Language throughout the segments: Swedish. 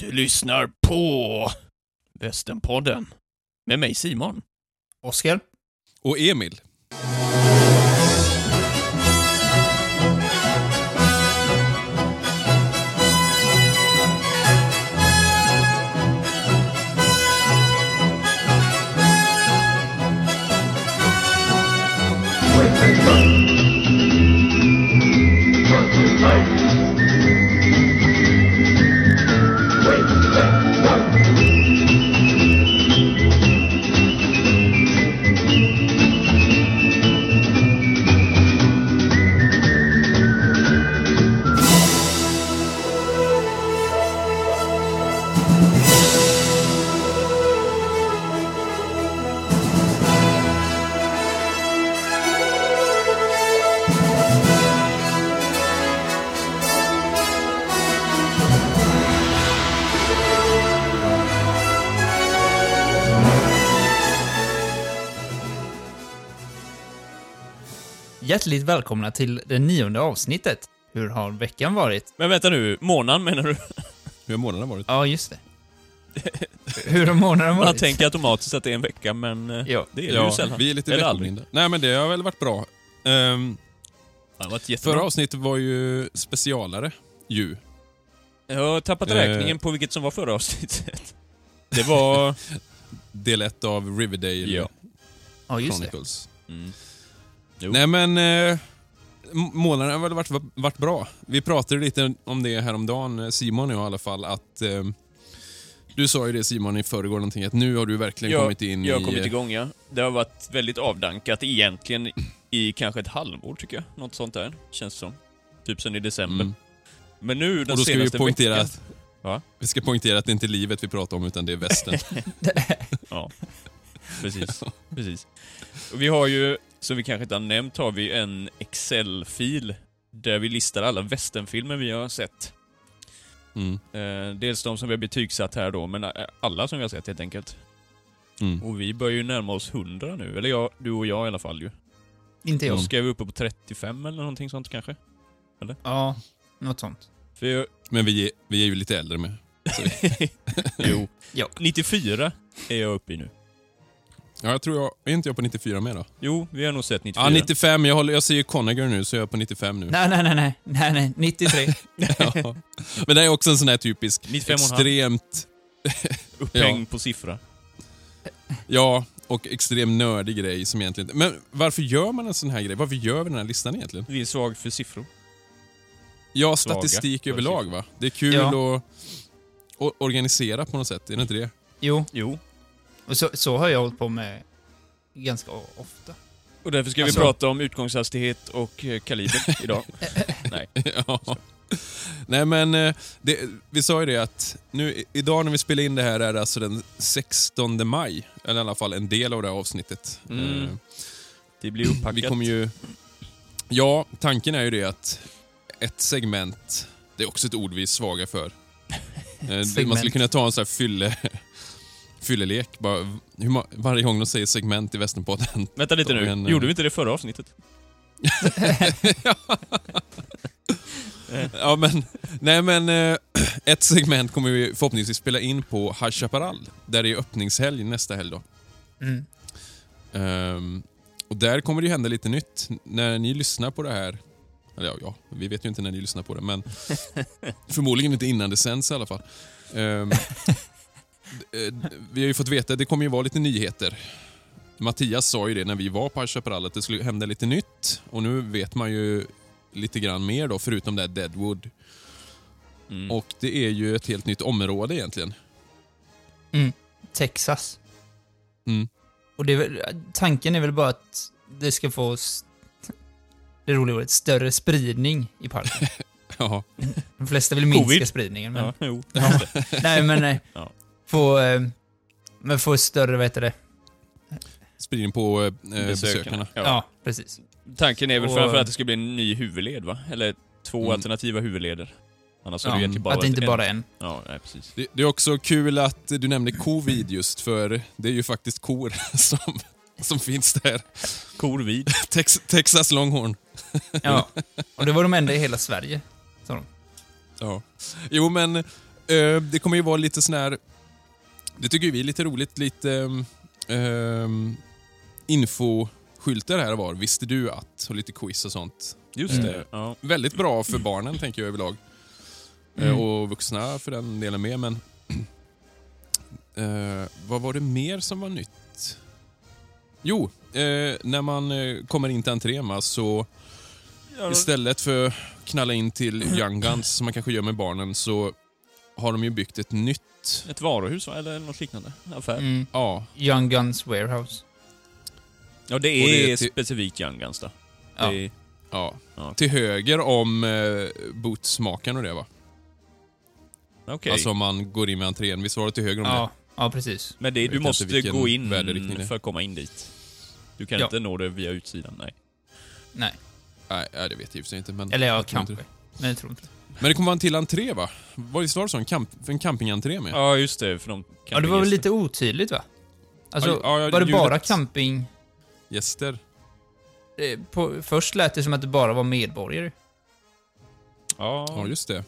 Du lyssnar på Västernpodden med mig Simon. Oskar? Och Emil. Hjärtligt välkomna till det nionde avsnittet. Hur har veckan varit? Men vänta nu, månaden menar du? Hur har månaden varit? Ja, just det. Hur har månaden Man varit? tänker automatiskt att det är en vecka, men eh, Ja. det är det ju sällan. vi är lite veckoblinda. Nej men det har väl varit bra. Det har varit förra avsnittet var ju specialare, ju. Jag har tappat Eh. räkningen på vilket som var förra avsnittet. Det var... Del ett av Riverdale Ja. Ja, just det. Mm. Jo. Nej men, eh, månaden har väl varit, varit bra. Vi pratade lite om det häromdagen, eh, Simon och jag i alla fall, att eh, du sa ju det Simon i förrgår någonting, att nu har du verkligen jag, kommit in jag har i... kommit igång, ja. Det har varit väldigt avdankat egentligen i kanske ett halvår, tycker jag. Något sånt där, känns det som. Typ sen i december. Mm. Men nu den Och då ska vi senaste poängtera veckan... att, Va? vi ska poängtera att det inte är livet vi pratar om, utan det är västen. Ja, precis. precis. Och vi har ju, som vi kanske inte har nämnt, har vi en Excel-fil där vi listar alla västernfilmer vi har sett. Mm. Eh, dels de som vi har betygsatt här då, men eh, alla som vi har sett helt enkelt. Mm. Och vi börjar ju närma oss 100 nu, eller jag, du och jag i alla fall ju. Inte jag. Då ska vi uppe på 35 eller någonting sånt kanske? Ja, något sånt. För jag, Men vi är, vi är ju lite äldre med. jo. Ja. 94 är jag uppe i nu. Ja, jag tror jag... Är inte jag på 94 med då? Jo, vi har nog sett 94. Ja, 95. Jag, håller, jag ser ju Conager nu, så jag är på 95 nu. Nej, nej, nej, nej, nej, nej, 93. Ja. Men det är också en sån här typisk 95,5. extremt... Upphängd på siffra. Ja, och extremt nördig grej som egentligen... Men varför gör man en sån här grej? Varför gör vi den här listan egentligen? Vi är svag för siffror. Ja, statistik Svaga överlag va? Det är kul Ja. att o- organisera på något sätt, är det inte det? Jo, Jo. Och så, så har jag hållit på med ganska ofta. Och därför ska Alltså- vi prata om utgångshastighet och eh, kaliber idag. Nej. ja. Nej men, eh, det, vi sa ju det att nu, idag när vi spelar in det här är det alltså den 16 maj. Eller i alla fall en del av det här avsnittet. Mm. Eh, Det blir upppackat. Vi kommer ju... Ja, tanken är ju det att ett segment, det är också ett ord vi är svaga för. Eh, det- Man skulle kunna ta en sån här fylle, fyllelek. Bara, hur, varje gång de säger segment i Västernpodden. Vänta lite nu. Men, eh, Gjorde vi inte det förra avsnittet? Ja, men, nej men eh, ett segment kommer vi förhoppningsvis spela in på High Chaparral, där det är öppningshelg nästa helg då. Mm. Ehm, och där kommer det ju hända lite nytt. När ni lyssnar på det här, eller ja, ja vi vet ju inte när ni lyssnar på det, men förmodligen inte innan det sänds i alla fall. Eh, vi har ju fått veta, det kommer ju vara lite nyheter. Mattias sa ju det när vi var på High Chaparral, att det skulle hända lite nytt. Och nu vet man ju lite grann mer då, förutom det här Deadwood. Mm. Och det är ju ett helt nytt område egentligen. Texas. Mm. Och det är väl, tanken är väl bara att det ska få det roliga ordet, större spridning i parken. Ja, De flesta vill minska Covid. spridningen, men... Ja, jo. Ja. Nej, men... eh, Ja. Få... eh, Men få större, vad heter det? spridning på eh, besökarna. Ja. Ja, precis. Tanken är väl Och- framförallt att det ska bli en ny huvudled, va? Eller två Mm. alternativa huvudleder. Annars har Ja, du egentligen bara att det inte en. bara är en. Ja, nej precis. Det, det är också kul att du nämnde covid just, för det är ju faktiskt kor som, som finns där. Kor vid. Tex, Texas Longhorn. Ja. Och det var de enda i hela Sverige. sa de. Ja. Jo, men eh, det kommer ju vara lite sån här... Det tycker vi är lite roligt, lite um, infoskyltar här och var. Visste du att? Och lite quiz och sånt. Just det. Ja. Väldigt bra för barnen, tänker jag överlag. Eh, Mm. Och vuxna för den delen med, men... eh, vad var det mer som var nytt? Jo, eh, när man eh, kommer in till entrén så istället för att knalla in till Young Guns, som man kanske gör med barnen, så har de ju byggt ett nytt... Ett varuhus va? eller något liknande? Affär? Mm. Ja, Young Guns Warehouse. Ja, det är, det är till- specifikt Young Guns då. Ja. Det är, ja. Ja. Till höger om eh, bootsmakaren och det va? Okej. Alltså om man går in med entrén. Visst var det till höger om det? Ja, ja, precis. Men det, du måste gå in för att komma in dit. Du kan Ja. inte nå det via utsidan, nej. Nej. Nej, det vet jag inte. Men Eller ja, jag tror inte kanske. Men jag tror inte. Men det kommer vara en till entré va? Var det så? En, camp, en campingentré med? Ja, just det. För de Ja, det var väl lite otydligt va? Alltså, Ja, ja, var det ljudet- bara camping... Gäster? eh, På, först lät det som att det bara var medborgare. Ja, Ja, just det.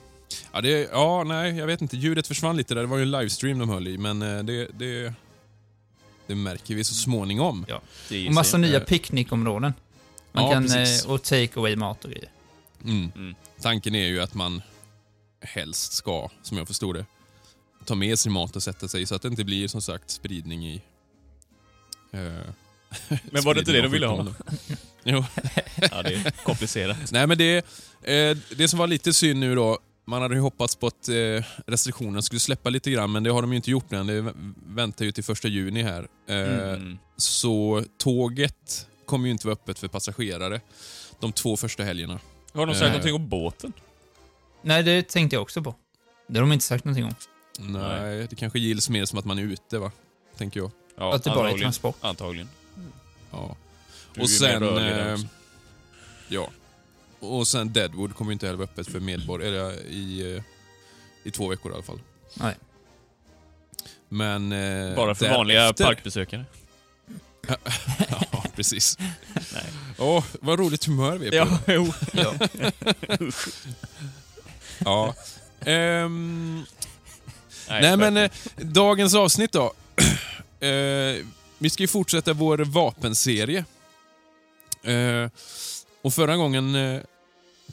Ja, det, ja, nej, jag vet inte. Ljudet försvann lite där. Det var ju en livestream de höll i, men eh, det, det, det märker vi så småningom. Ja. det Och massa nya Eh. picknickområden. Man Ja, kan... precis. Och take away mat och grejer. Mm. Mm. Tanken är ju att man helst ska, som jag förstod det, ta med sig mat och sätta sig så att det inte blir som sagt spridning i... eh, Men var det inte det de ville ha? Jo. Ja, det är komplicerat. Nej men det, eh, det som var lite synd nu då, man hade ju hoppats på att eh, restriktionerna skulle släppa lite grann, men det har de ju inte gjort än. Det vä- väntar ju till första juni här. Eh, Mm. Så tåget kommer ju inte vara öppet för passagerare de två första helgerna. Har de sagt Eh. någonting om båten? Nej, det tänkte jag också på. Det har de inte sagt någonting om. Nej, det kanske gills mer som att man är ute va? Tänker jag. Ja, att det bara är antagligen. transport. Antagligen. Ja. Och sen... Eh, ja. Och sen Deadwood kommer ju inte heller vara öppet för medborgare, eller i, eh, i två veckor i alla fall. Nej. Men... Eh, Bara för vanliga därefter- parkbesökare. Ja, precis. Åh, vad roligt humör vi är på. Ja, jo. Ja. Ja. Ehm, Nej, nej men eh, dagens avsnitt då. Eh, vi ska ju fortsätta vår vapenserie. Eh, och förra gången eh,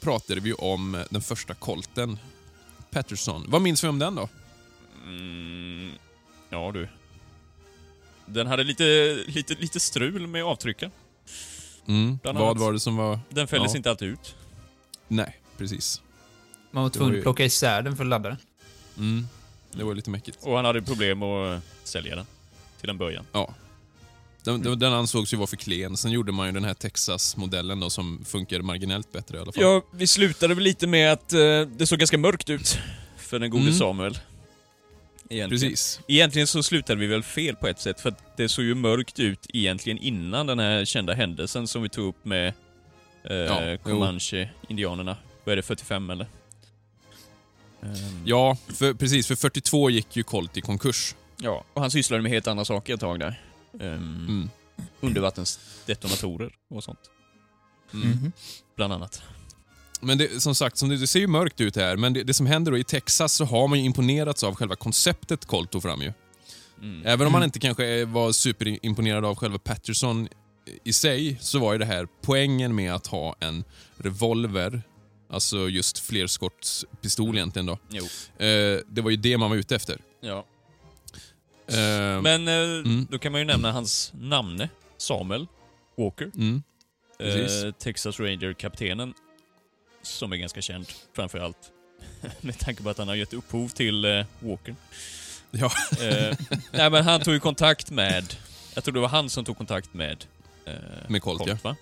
pratade vi om eh, den första kolten. Patterson. Vad minns vi om den då? Mm, ja du. Den hade lite, lite, lite strul med avtrycken. Mm. Vad annat. var det som var... Den fälldes Ja. inte alltid ut. Nej, precis. Man var tvungen ju- att plocka isär den för att ladda den. Mm. Det var lite mäckigt. Och han hade problem att sälja den. Till en början. Ja. Den, den- den ansågs ju vara för klen. Sen gjorde man ju den här Texas-modellen då som funkar marginellt bättre i alla fall. Ja, vi slutade väl lite med att eh, det såg ganska mörkt ut för den gode Mm. Samuel. Egentligen. Precis. Egentligen så slutade vi väl fel på ett sätt, för att det såg ju mörkt ut egentligen innan den här kända händelsen som vi tog upp med eh, Ja. Comanche-indianerna. Vad är det, 45 eller? Ehm, Ja, för, precis. För 42 gick ju Colt i konkurs. ja, och han sysslade med helt andra saker ett tag där. Ehm, Mm. Undervattensdetonatorer och sånt, Mm. Mhm. bland annat. Men det, som sagt, som det, det ser ju mörkt ut här, men det, det som händer då i Texas så har man ju imponerats av själva konceptet Colt tog fram ju. Mm. Även om man Mm. inte kanske var superimponerad av själva Patterson i sig, så var ju det här poängen med att ha en revolver, alltså just flerskottspistol egentligen då. Jo. Eh, det var ju det man var ute efter. Ja. Eh, Men eh, Mm. då kan man ju nämna hans namne, Samuel Walker. mm. Eh, Texas Ranger-kaptenen. Som är ganska känd, framför allt. Med tanke på att han har gett upphov till eh, Walker. Ja. Eh, nej men han tog ju kontakt med, jag tror det var han som tog kontakt med eh, Med Colt, ja. va?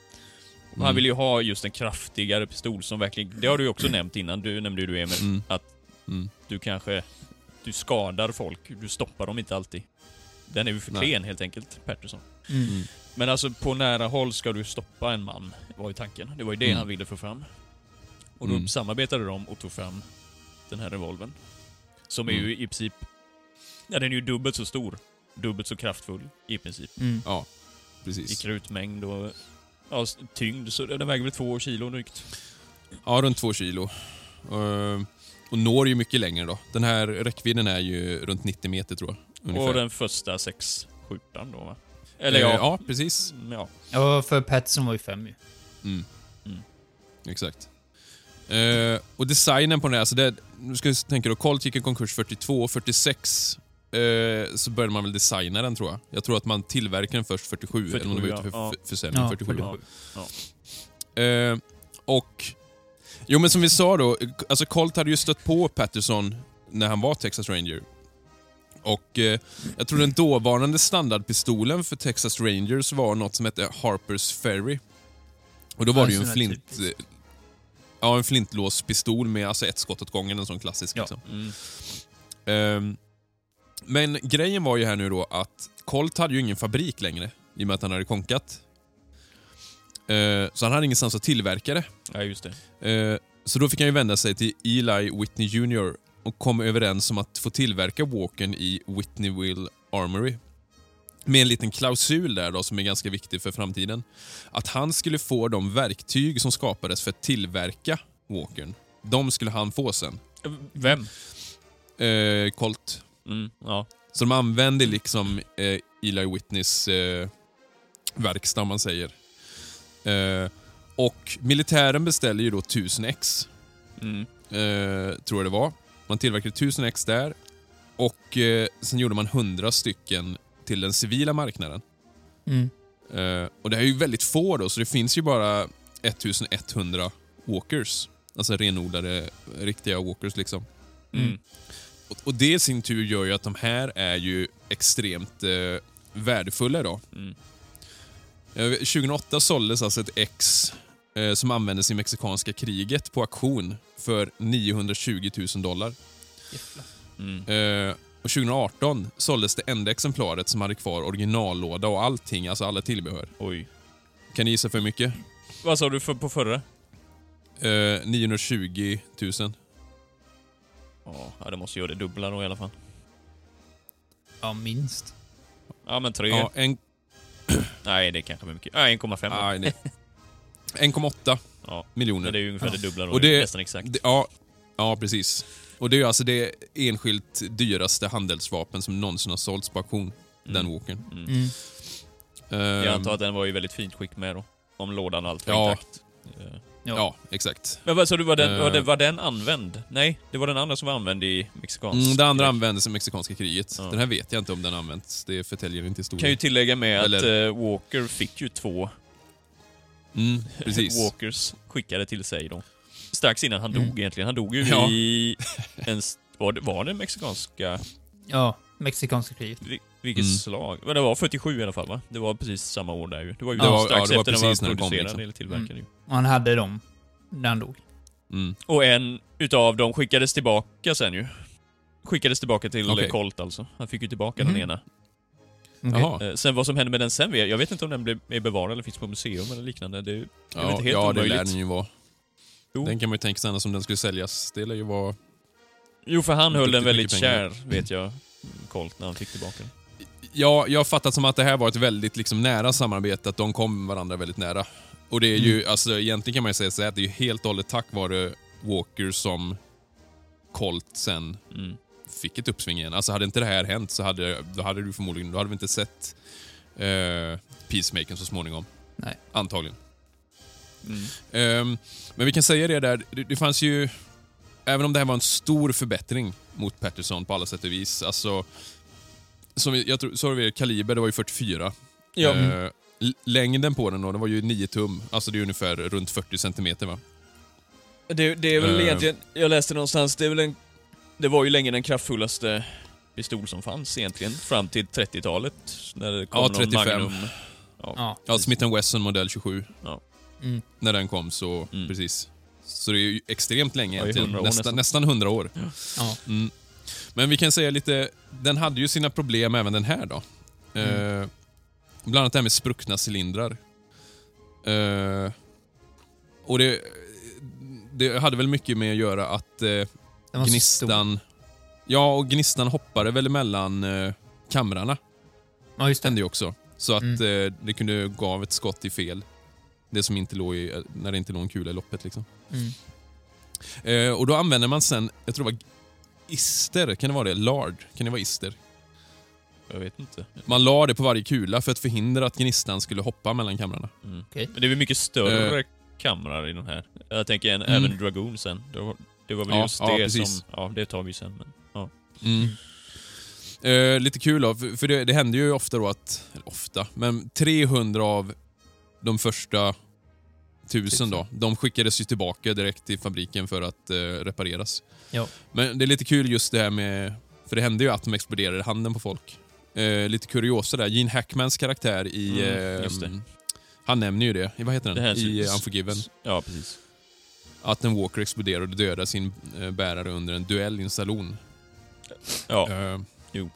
Och Mm. Han ville ju ha just en kraftigare pistol som verkligen, det har du ju också nämnt innan, du nämnde ju du Emil, Mm. att Mm. du kanske, du skadar folk, du stoppar dem inte alltid. Den är ju för Nej. klen helt enkelt, Patterson. Mm. Mm. Men alltså på nära håll ska du stoppa en man, var ju tanken. Det var ju det Mm. han ville få fram. Och då Mm. samarbetade de och tog fram den här revolvern. Som är Mm. ju i princip... Ja, den är ju dubbelt så stor. Dubbelt så kraftfull, i princip. Mm. I Precis. krutmängd och ja, tyngd, så den väger väl två kilo drygt. Ja, runt två kilo. Eh, och når ju mycket längre då. Den här räckvidden är ju runt 90 meter tror jag. Ungefär. Och den första sex skjutan då va? Eller Eh, ja. ja, precis. Mm, ja. Ja, för Patterson var ju fem ju. Mm. Mm. Exakt. Eh, och designen på den här, alltså det, nu ska vi tänka då, Colt gick i konkurs 42 och 46 eh, så började man väl designa den tror jag. Jag tror att man tillverkade den först 47, eller om det var 47, ute för ja. för försäljning Ja, 47. 47. Eh, och... Jo men som vi sa då, alltså Colt hade ju stött på Patterson när han var Texas Ranger. Och eh, jag tror den dåvarande standardpistolen för Texas Rangers var något som hette Harpers Ferry. Och då var Ja, det ju en flint... typisk. Ja, en flintlåspistol med alltså ett skott åt gången, en sån klassisk Ja. liksom. Mm. Ehm, men grejen var ju här nu då att Colt hade ju ingen fabrik längre i och med att han hade konkat. Eh, så han hade ingenstans att tillverka det. ja, just det. Eh, Så då fick han ju vända sig till Eli Whitney Jr. och kom överens om att få tillverka Walkern i Whitneyville Armory. Med en liten klausul där då som är ganska viktig för framtiden. Att han skulle få de verktyg som skapades för att tillverka Walkern. De skulle han få sen. Vem? Eh, Colt. Mm, ja. Så de använde liksom eh, Eli Whitneys eh, verkstad om man säger. Eh, och militären beställde ju då 1000 ex. Mm. eh, tror jag det var. Man tillverkade 1000 ex där och eh, sen gjorde man 100 stycken till den civila marknaden. Mm. Eh, och det här är ju väldigt få då, så det finns ju bara 1100 walkers. Alltså renodlade, riktiga walkers liksom. Mm. Och, och det i sin tur gör ju att de här är ju extremt eh, värdefulla idag. Mm. Eh, 2008 såldes alltså ett ex eh, som användes i mexikanska kriget på auktion för 920 000 dollar. Mm. Eh, och 2018 såldes det enda exemplaret som hade kvar originallåda och allting, alltså alla tillbehör. Oj. Kan ni gissa för mycket? Vad sa du för, på förra? Eh, 920 000. Ja, det måste göra det dubbla då i alla fall. Ja, minst. Ja, men tre. Ja, en, Nej, det är kanske för mycket. Nej, 1,5 då. nej, nej. 1,8 Ja. miljoner. Men det är ju ungefär det dubbla då. Och det- nästan exakt. Det- Ja, ja, precis. Och det är ju alltså det enskilt dyraste handelsvapen som någonsin har sålts på auktion. Den walkern. Mm. Mm. Ehm, Jag antar att den var i väldigt fint skick med då. Om lådan och allt var Ja. intakt. Eh, Ja, exakt. Men vad sa du, var den, var, den, var den använd? Nej, det var den andra som var använd i mexikansk. Mm, det andra användes i mexikanska kriget. Ja. Den här vet jag inte om den använts. Det förtäljer inte historien. Kan ju tillägga med Eller- att eh, Walker fick ju två Mm, precis. Walkers skickade till sig då. Strax innan han Mm. dog egentligen. Han dog ju Ja. i en... Var det, var det mexikanska... Ja, mexikanska kriget. vi- Vilket Mm. slag? Men det var 47 i alla fall va? Det var precis samma år där ju. Det var ju Det var- strax ja, det var efter den var när den kom, producerad liksom. eller tillverkad ju. Och han hade dem när han dog. Mm. Och en utav dem skickades tillbaka sen ju. Skickades tillbaka till Okej. Colt alltså. Han fick ju tillbaka Mhm. den ena. Okej. Jaha. Eh, sen vad som hände med den sen jag. Vet inte om den blev, är bevarad eller finns på museum eller liknande. Det är Ja, inte helt ja det lär omöjligt. den ju vara. Jo. Den kan man ju tänka sig annars om den skulle säljas. Det lär ju vara... Jo, för han höll den väldigt kär, vet jag. Colt, när han fick tillbaka den. Ja, jag har fattat som att det här var ett väldigt liksom, nära samarbete, att de kom varandra väldigt nära. Och det är ju, alltså egentligen kan man ju säga så här att det är ju helt och hållet tack vare Walker som Colt sen Mm. fick ett uppsving igen. Alltså hade inte det här hänt så hade, då hade du förmodligen, då hade vi inte sett eh, Peacemaker så småningom. Nej. Antagligen. Mm. Ehm, men vi kan säga det där, det, det fanns ju... Även om det här var en stor förbättring mot Patterson på alla sätt och vis. Alltså, som jag tror, så har vi kaliber, det var ju 44. Ja. L- längden på den då, det var ju 9 tum. Alltså det är ungefär runt 40 centimeter va? Det, det är väl Eh. egentligen, jag läste någonstans, det är väl en, det var ju länge den kraftfullaste pistol som fanns egentligen, fram till 30-talet. När det kom Ja, någon 35. Magnum. Ja. Ja. Ja, Smith Wesson modell 27. Mm. När den kom så, Mm. precis. Så det är ju extremt länge egentligen. 100 år nästan, nästan. nästan 100 år. Ja. Mm. Men vi kan säga lite, den hade ju sina problem även den här då. Mm. Eh, bland annat det här med spruckna cylindrar. Eh, och det, det hade väl mycket med att göra att eh, så stor. gnistan... Ja, och gnistan hoppade väl mellan eh, kamrarna. Ja, just det. hände ju också. Så att Mm. eh, det kunde gå av ett skott i fel. Det som inte låg i, när det inte låg en kula i loppet liksom. Mm. Eh, och då använder man sen, jag tror det var ister, kan det vara det? Lard? Kan det vara ister? Jag vet inte. Man la det på varje kula för att förhindra att gnistan skulle hoppa mellan kamrarna. Mm. Okej. Men det är väl mycket större kamrar i den här. Jag tänker en, Mm. även Dragoon sen. Det var, det var väl Ja, just ja, det precis. som... Ja, det tar vi sen. Men, ja. Mm. Eh, lite kul då, för, för det, det händer ju ofta då att, eller ofta, men 300 av de första tusen då, de skickades ju tillbaka direkt till fabriken för att eh, repareras. Ja. Men det är lite kul just det här med, för det hände ju att de exploderade handen på folk. Eh, lite kuriosa där, Gene Hackmans karaktär i... Mm, eh. Han nämner ju det, vad heter den? Det I syns- Unforgiven. Ja, precis. Att en Walker exploderar och dödar sin eh, bärare under en duell i en saloon. Ja. Eh, Jo.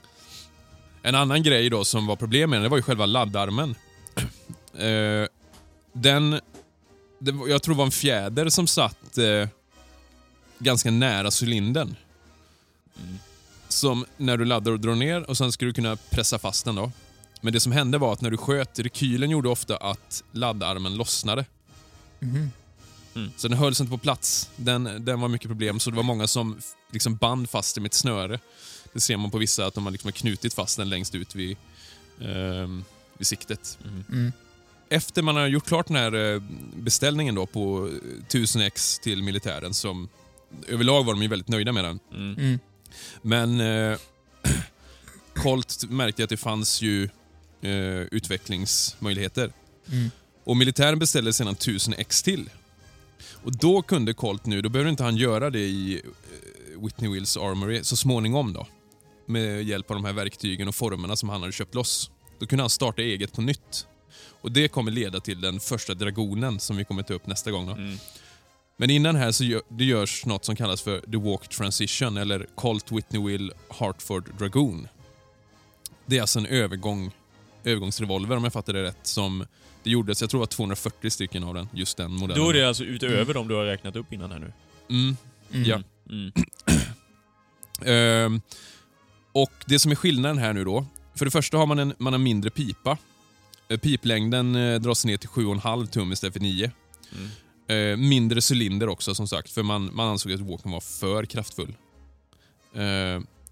En annan grej då som var problem med den, det var ju själva laddarmen. Eh, den, det, jag tror det var en fjäder som satt eh, ganska nära cylindern. Mm. Som när du laddar och drar ner och sen skulle du kunna pressa fast den då. Men det som hände var att när du sköt, rekylen gjorde ofta att laddarmen lossnade. Mhm. Så den hölls inte på plats. Den, den var mycket problem, så det var många som liksom band fast den med ett snöre. Det ser man på vissa, att de har liksom knutit fast den längst ut vid, ehm, vid siktet. Mm. Efter man har gjort klart den här eh, beställningen då på eh, 1000X till militären, som överlag var de ju väldigt nöjda med den. Mm. Mm. Men eh, Colt märkte att det fanns ju eh, utvecklingsmöjligheter. Mm. Och militären beställde sedan 1000 X till. Och då kunde Colt nu, då behöver inte han göra det i eh, Whitney Wills Armory så småningom då. Med hjälp av de här verktygen och formerna som han hade köpt loss. Då kunde han starta eget på nytt. Och det kommer leda till den första dragonen som vi kommer ta upp nästa gång. Då. Mm. Men innan här så gör, det görs något som kallas för The Walk Transition eller Colt Whitney Will Hartford Dragoon. Det är alltså en övergång, övergångsrevolver om jag fattar det rätt som det gjordes, jag tror det var 240 stycken av den, just den modellen. Då är det alltså utöver de du har räknat upp innan här nu? Mm, Mm. Ja. Mm. Ehm, och det som är skillnaden här nu då, för det första har man en, man har en mindre pipa. Eh, Piplängden eh, dras ner till 7,5 tum istället för 9. Mm. Eh, mindre cylinder också som sagt, för man, man ansåg att Walken var för kraftfull.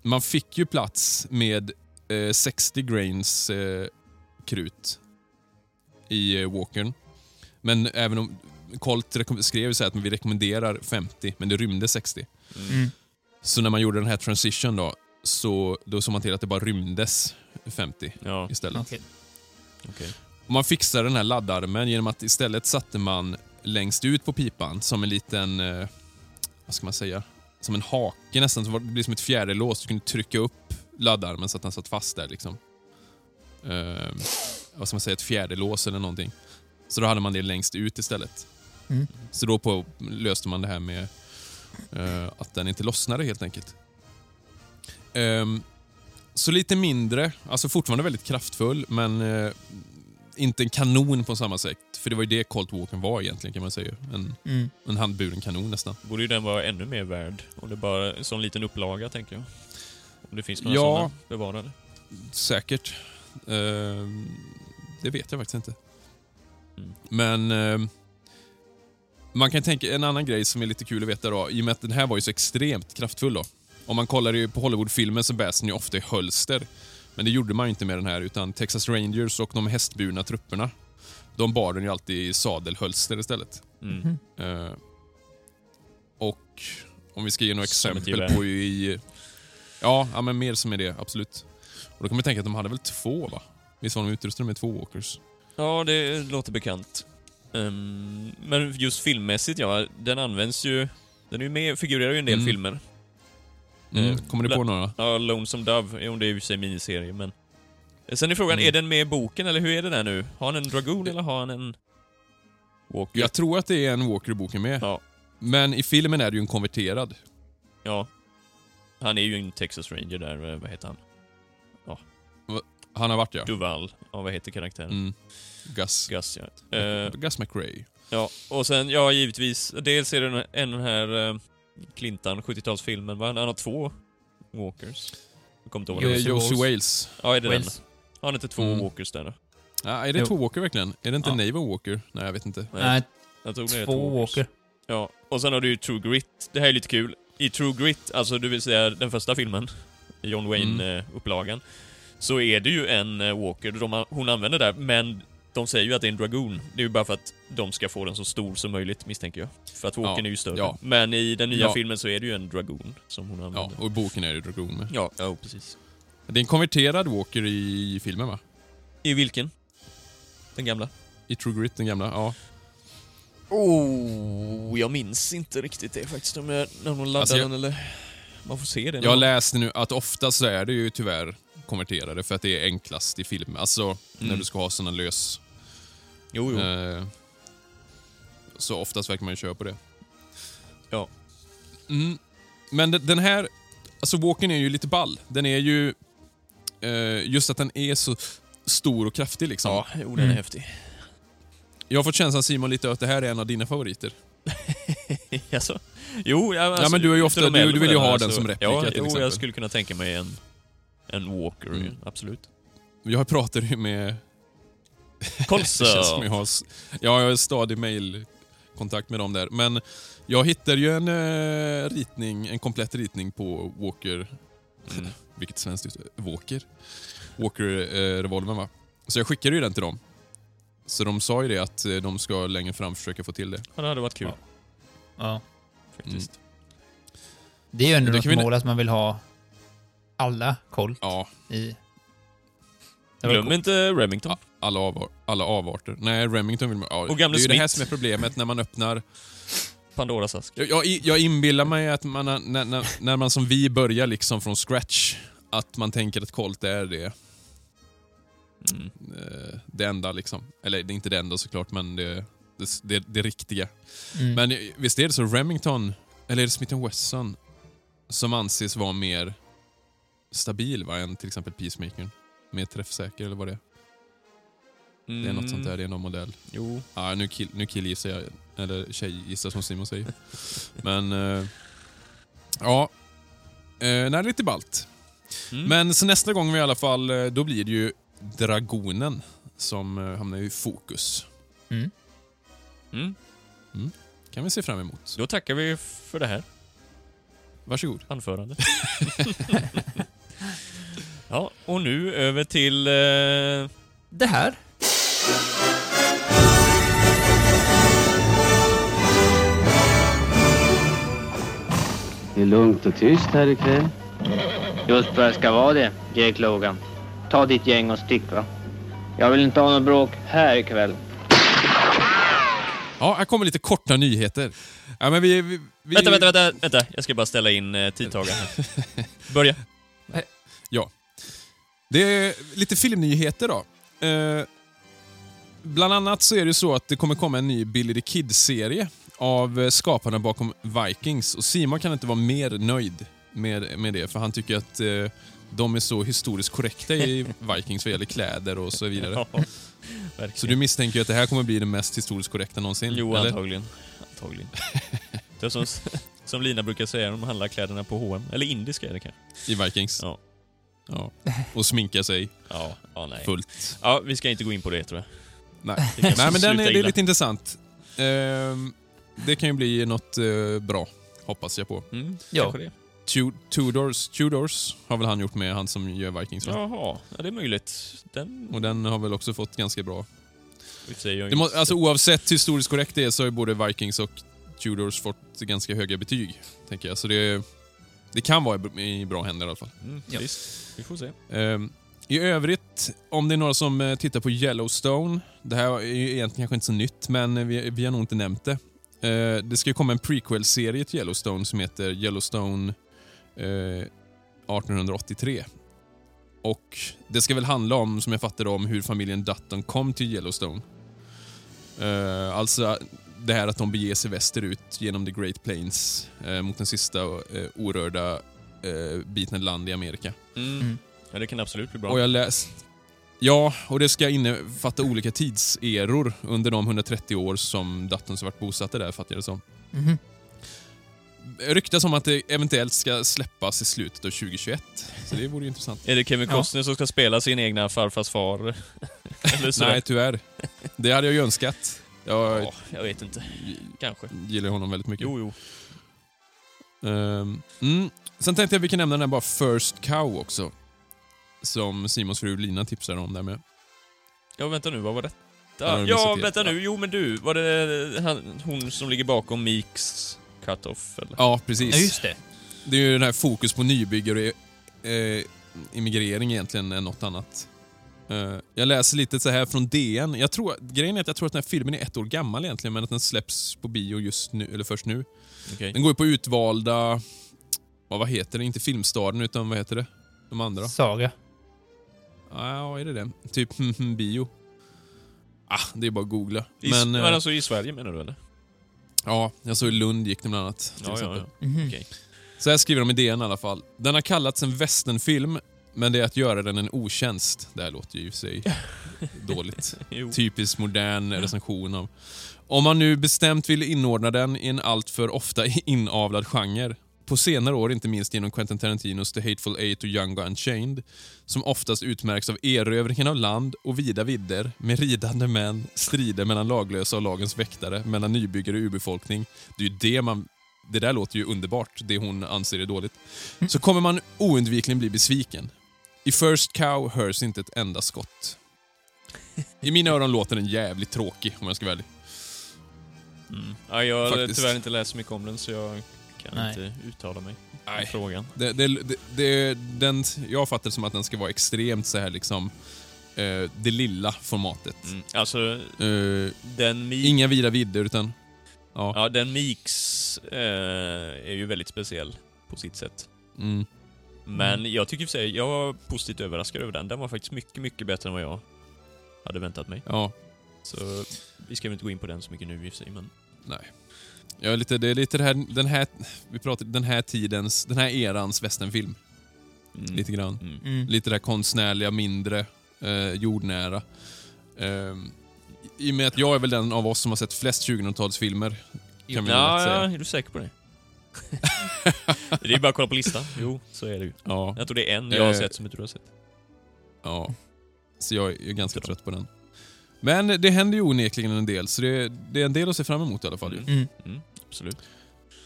Man fick ju plats med eh, 60 grains krut i Walkern. Men även om Colt skrev så här att vi rekommenderar 50, men det rymde 60. Mm. Så när man gjorde den här transition då, så då såg man till att det bara rymdes 50 Ja, istället. Okej. Och man fixade den här laddarmen genom att istället satte man längst ut på pipan som en liten, eh, vad ska man säga, som en hake nästan. Så var- det blir som ett fjäderlås. Du kunde trycka upp laddarmen så att den satt fast där. liksom. Eh, vad ska man säga, ett fjäderlås eller någonting. Så då hade man det längst ut istället. Mm. Så då på, löste man det här med eh, att den inte lossnade helt enkelt. Ehm, så lite mindre, alltså fortfarande väldigt kraftfull, men eh, inte en kanon på samma sätt. För det var ju det Colt Walker var egentligen kan man säga. En, Mm. en handburen kanon nästan. Borde ju den vara ännu mer värd. Om det bara är en sån liten upplaga, tänker jag. Om det finns några Ja. sådana bevarade. Säkert. Ehm, det vet jag faktiskt inte. Mm. Men ehm, man kan tänka en annan grej som är lite kul att veta då, i och med att den här var ju så extremt kraftfull då. Om man kollar ju på Hollywoodfilmer så bärs den ju ofta i hölster. Men det gjorde man ju inte med den här, utan Texas Rangers och de hästburna trupperna, de bar den ju alltid i sadelhölster istället. Mm. Eh, och om vi ska ge några Som exempel på i... Ja, ja, men mer som är det, absolut. Och då kan man tänka att de hade väl två, va? Visst var de utrustade med två walkers? Ja, det låter bekant. Ehm, men just filmmässigt, ja. Den används ju... Den är ju med, figurerar ju i en del Mm. filmer. Mm. Eh, Kommer du på några? Ja, Lonesome Dove, jo det är ju i och för sig miniserie, men... Sen är frågan, Mm. är den med i boken eller hur är det där nu? Har han en Dragoon eller har han en... Walker? Jag tror att det är en walker i boken med. Ja. Men i filmen är det ju en konverterad. Ja. Han är ju en Texas Ranger där, eh, vad heter han? Han har varit ja. Duval. Ja, vad heter karaktären? Mm. Gus. Gus, ja. Eh, Gus McRae. ja. Och sen, ja givetvis, dels är det den- en den här uh, Clintan, 70-talsfilmen, va? Han har två Walkers. Jag kommer inte ihåg Det vad är det Josie Wales. Ja, är det den? Wales. Har han inte två Mm. Walkers där då? Ja, är det Jo. två walker verkligen? Är det inte Ja. Naval Walker? Nej, jag vet inte. Nej, jag det är två Walker. Ja, och sen har du ju True Grit. Det här är lite kul. I True Grit, alltså det vill säga den första filmen, John Mm. Wayne-upplagan, så är det ju en eh, Walker de, hon använder där, men de säger ju att det är en Dragoon. Det är ju bara för att de ska få den så stor som möjligt, misstänker jag. För att Walkern Ja, är ju större. ja. Men i den nya Ja. filmen så är det ju en Dragoon som hon Ja, använder. och i boken är det Dragoon med. Ja, ja precis. Det är en konverterad Walker i filmen va? I vilken? Den gamla? I True Grit, den gamla. Ja. Oh, jag minns inte riktigt det faktiskt, om jag, när hon laddar Alltså, jag- den eller... Man får se det. Jag någon- läste nu att oftast så är det ju tyvärr konverterade för att det är enklast i film. Alltså när Mm. du ska ha såna lös... Jo, jo. Eh, så oftast verkar man ju köra på det. Ja. Mm. Men de- den här, alltså Walken är ju lite ball. Den är ju, eh, just att den är så stor och kraftig liksom. Ja, jo, den är Mm. häftig. Jag har fått känslan Simon lite att det här är en av dina favoriter. Jaså? Jo, ja, alltså, men du har ju ofta- du- du vill ju ha den så- som replika, ja, till jo, exempel. jag skulle kunna tänka mig en, en Walker, Mm. absolut. Jag pratar ju med... Det känns som jag har, ja, jag har stadig mailkontakt med dem där. Men jag hittade ju en eh, ritning, en komplett ritning på Walker Mm. vilket svenskt ut Walker. Walker-revolvern va. Så jag skickade ju den till dem. Så de sa ju det att eh, de ska längre fram försöka få till det. Ja, det hade varit kul, Ja. Ja. faktiskt. Det är ju ändå något vi- mål att man vill ha alla koll Ja, i... Glöm inte Remington. Alla, avar, alla avarter. Nej, Remington vill man... Ja, Och gamle det är ju det här som är problemet när man öppnar... Pandoras ask. Jag, jag, jag inbillar mig att man, när, när, när man som vi börjar liksom från scratch, att man tänker att Colt är det, Mm. eh, det enda liksom. Eller det är inte det enda såklart, men det, det, det, det riktiga. Mm. Men visst är det så Remington, eller är det Smith Wesson, som anses vara mer stabil va, än till exempel Peacemaker? Mer träffsäker eller vad det är? Det är något sånt där, det är någon modell. Mm. Jo. Ja, nu, kill, nu killgissar jag, eller tjejgissar som Simon säger. Men, eh, ja. Eh, nej, det är lite ballt. Mm. Men så nästa gång vi i alla fall, eh, då blir det ju Dragonen som eh, hamnar i fokus. Mm. Mm. kan vi se fram emot. Då tackar vi för det här Varsågod. anförandet. ja, och nu över till... Eh, Det här. Det är lugnt och tyst här ikväll. Just vad det ska vara det, Jake Logan. Ta ditt gäng och stick va. Jag vill inte ha något bråk här ikväll. Ja, här kommer lite korta nyheter. Ja, men vi, vi, vi, Vänta, vänta, vänta, vänta. Jag ska bara ställa in eh, tidtagaren här. Börja. Det är lite filmnyheter då. Eh, bland annat så är det så att det kommer komma en ny Billy the Kid-serie av eh, skaparna bakom Vikings. Och Simon kan inte vara mer nöjd med, med det, för han tycker att eh, de är så historiskt korrekta i Vikings vad gäller kläder och så vidare. Ja, Så du misstänker ju att det här kommer bli det mest historiskt korrekta någonsin? Jo, eller? antagligen. Antagligen. Det är som, som Lina brukar säga, de handlar kläderna på H&M Eller indiska är det kanske. I Vikings? Ja. ja. Och sminka sig Ja, ja nej. fullt. Ja, vi ska inte gå in på det tror jag. Nej, Nej men den är, det är lite intressant. Ehm, det kan ju bli något eh, bra, hoppas jag på. Mm, Ja. det. Tu- Tudors, Tudors har väl han gjort med han som gör Vikings va? Jaha, ja, det är möjligt. Den... Och den har väl också fått ganska bra. Det må, alltså oavsett hur historiskt korrekt det är så har ju både Vikings och Tudors fått ganska höga betyg. Tänker jag. Så det, det kan vara i- i bra händer i alla fall. Mm, Ja. Visst, vi får se. Ehm, I övrigt, om det är några som eh, tittar på Yellowstone. Det här är ju egentligen kanske inte så nytt, men eh, vi, vi har nog inte nämnt det. Eh, det ska ju komma en prequel-serie till Yellowstone som heter Yellowstone eh, 1883. Och Det ska väl handla om, som jag fattar om hur familjen Dutton kom till Yellowstone. Eh, alltså det här att de beger sig västerut genom the Great Plains mot den sista orörda biten land i Amerika. Mm. Mm. Ja, det kan absolut bli bra. Och jag läst... Ja, och det ska innefatta olika tidseror under de 130 år som Duttons har varit bosatta där, fattar jag det som. Mhm. Ryktas om att det eventuellt ska släppas i slutet av 2021. Så det vore ju intressant. Är det Kevin Ja. Costner som ska spela sin egna farfars far? Eller så? Nej, tyvärr. Det hade jag ju önskat. Jag Ja, jag vet inte. Kanske. gillar honom väldigt mycket. Jo, jo. Ehm, mm. Sen tänkte jag vi kan nämna den här bara First Cow också. Som Simons fru Lina tipsade om där med. Ja, vänta nu, vad var detta? Ja, vänta nu. Jo, men du. Var det han, hon som ligger bakom Meeks cut-off, eller? Ja, precis. Ja, just det. Det är ju den här fokus på nybyggare och eh, immigrering egentligen än något annat. Eh, jag läser lite så här från DN. Jag tror, grejen är att jag tror att den här filmen är ett år gammal egentligen, men att den släpps på bio just nu, eller först nu. Okej. Den går ju på utvalda... Vad heter det? Inte Filmstaden, utan vad heter det? De andra? Saga. Ja, är det det? Typ bio. Ah, det är bara att googla. I, Men, men, eh, alltså i Sverige menar du, eller? ja, jag såg i Lund gick den bland annat. Till Ja, ja, ja. Mhm. Okej. Så här skriver de i DN i alla fall. Den har kallats en westernfilm, men det är att göra den en otjänst. Det här låter ju i sig dåligt. Typiskt modern recension av... Om man nu bestämt vill inordna den i en alltför ofta inavlad genre. På senare år, inte minst genom Quentin Tarantinos The Hateful Eight och Django Unchained, som oftast utmärks av erövringen av land och vida vidder med ridande män, strider mellan laglösa och lagens väktare, mellan nybyggare och urbefolkning. Det är ju det man... Det där låter ju underbart, det hon anser är dåligt. Så kommer man oundvikligen bli besviken. I First Cow hörs inte ett enda skott. I mina öron låter den jävligt tråkig om jag ska vara ärlig. Mm. Ja, jag har tyvärr inte läst så mycket om den, så jag kan Nej. inte uttala mig Nej. frågan. Det, det, det, det, den, jag fattar det som att den ska vara extremt så här liksom eh, det lilla formatet. Mm. Alltså, Eh, den inga vida vidder utan... Ja. Ja, den Meeks eh, är ju väldigt speciell på sitt sätt. Mm, Men jag tycker i för sig, jag var positivt överraskad över den. Den var faktiskt mycket, mycket bättre än vad jag hade väntat mig. ja. Så vi ska väl inte gå in på den så mycket nu i och för sig, men... Nej. Är lite, det är lite det här, den här, vi pratar den här tidens, den här erans westernfilm. Mm. Lite grann. Mm. Mm. Lite det här konstnärliga, mindre, eh, jordnära. Eh, I och med att jag är väl den av oss som har sett flest 2000-talsfilmer. Kan Ja, säga. ja, är du säker på det? det är bara att kolla på listan. Jo, så är det ju. Ja, Jag tror det är en jag har Eh. sett som inte du har sett. ja. Så jag är ganska trött på den. Men det händer ju onekligen en del, så det, det är en del att se fram emot i alla fall. Mm. Mm. Absolut.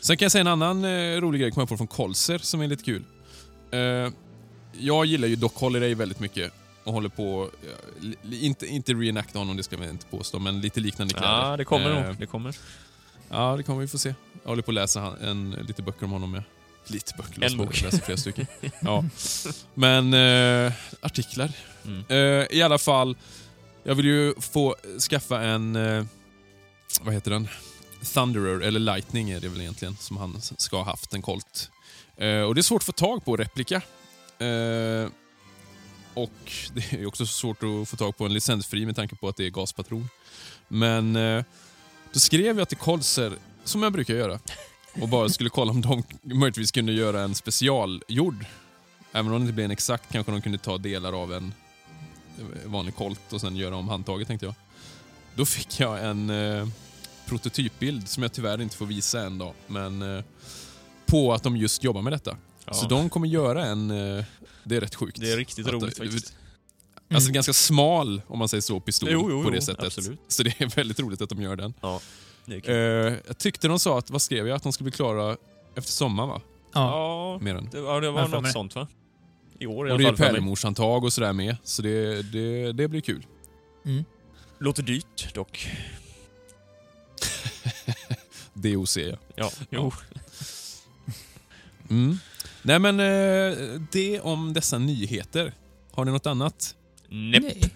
Sen kan jag säga en annan eh, rolig grej kom jag på från Kolser som är lite kul. Eh, jag gillar ju Doc Holliday väldigt mycket och håller på, li, inte, inte reenacta honom, det ska vi inte påstå, men lite liknande kläder. Ja, det kommer Eh, nog. Det kommer. Ja, det kommer vi få se. Jag håller på att läsa han, en, lite böcker om honom med. Lite böcker, En bok. Läser flera stycken. ja. Men eh, artiklar. Mm. Eh, I alla fall, jag vill ju få skaffa en, eh, vad heter den? Thunderer, eller Lightning är det väl egentligen, som han ska ha haft, en Colt. Eh, och det är svårt att få tag på replika. Eh, och det är också svårt att få tag på en licensfri med tanke på att det är gaspatron. Men eh, då skrev jag till Kolser, som jag brukar göra, och bara skulle kolla om de möjligtvis kunde göra en specialgjord. Även om det inte blev en exakt kanske de kunde ta delar av en eh, vanlig Colt och sen göra om handtaget tänkte jag. Då fick jag en eh, prototypbild som jag tyvärr inte får visa än då, men eh, på att de just jobbar med detta. Ja. Så de kommer göra en... Eh, det är rätt sjukt. Det är riktigt Att- roligt faktiskt. Alltså Mm. ganska smal, om man säger så, pistol Jo, jo, på det jo, sättet. absolut. Så det är väldigt roligt att de gör den. Det är kul. Eh, jag tyckte de sa att, vad skrev jag? Att de skulle bli klara efter sommaren va? Ja. ja, Mer än. det, ja, det var något sånt va? I år i Och alla det är fall. för mig. pärlemorshandtag och sådär med. Så det, det, det blir kul. Mm. Låter dyrt dock. DOC ja. Ja, jo. Mm. Nej men, eh, det om dessa nyheter. Har ni något annat? Näpp. Nej.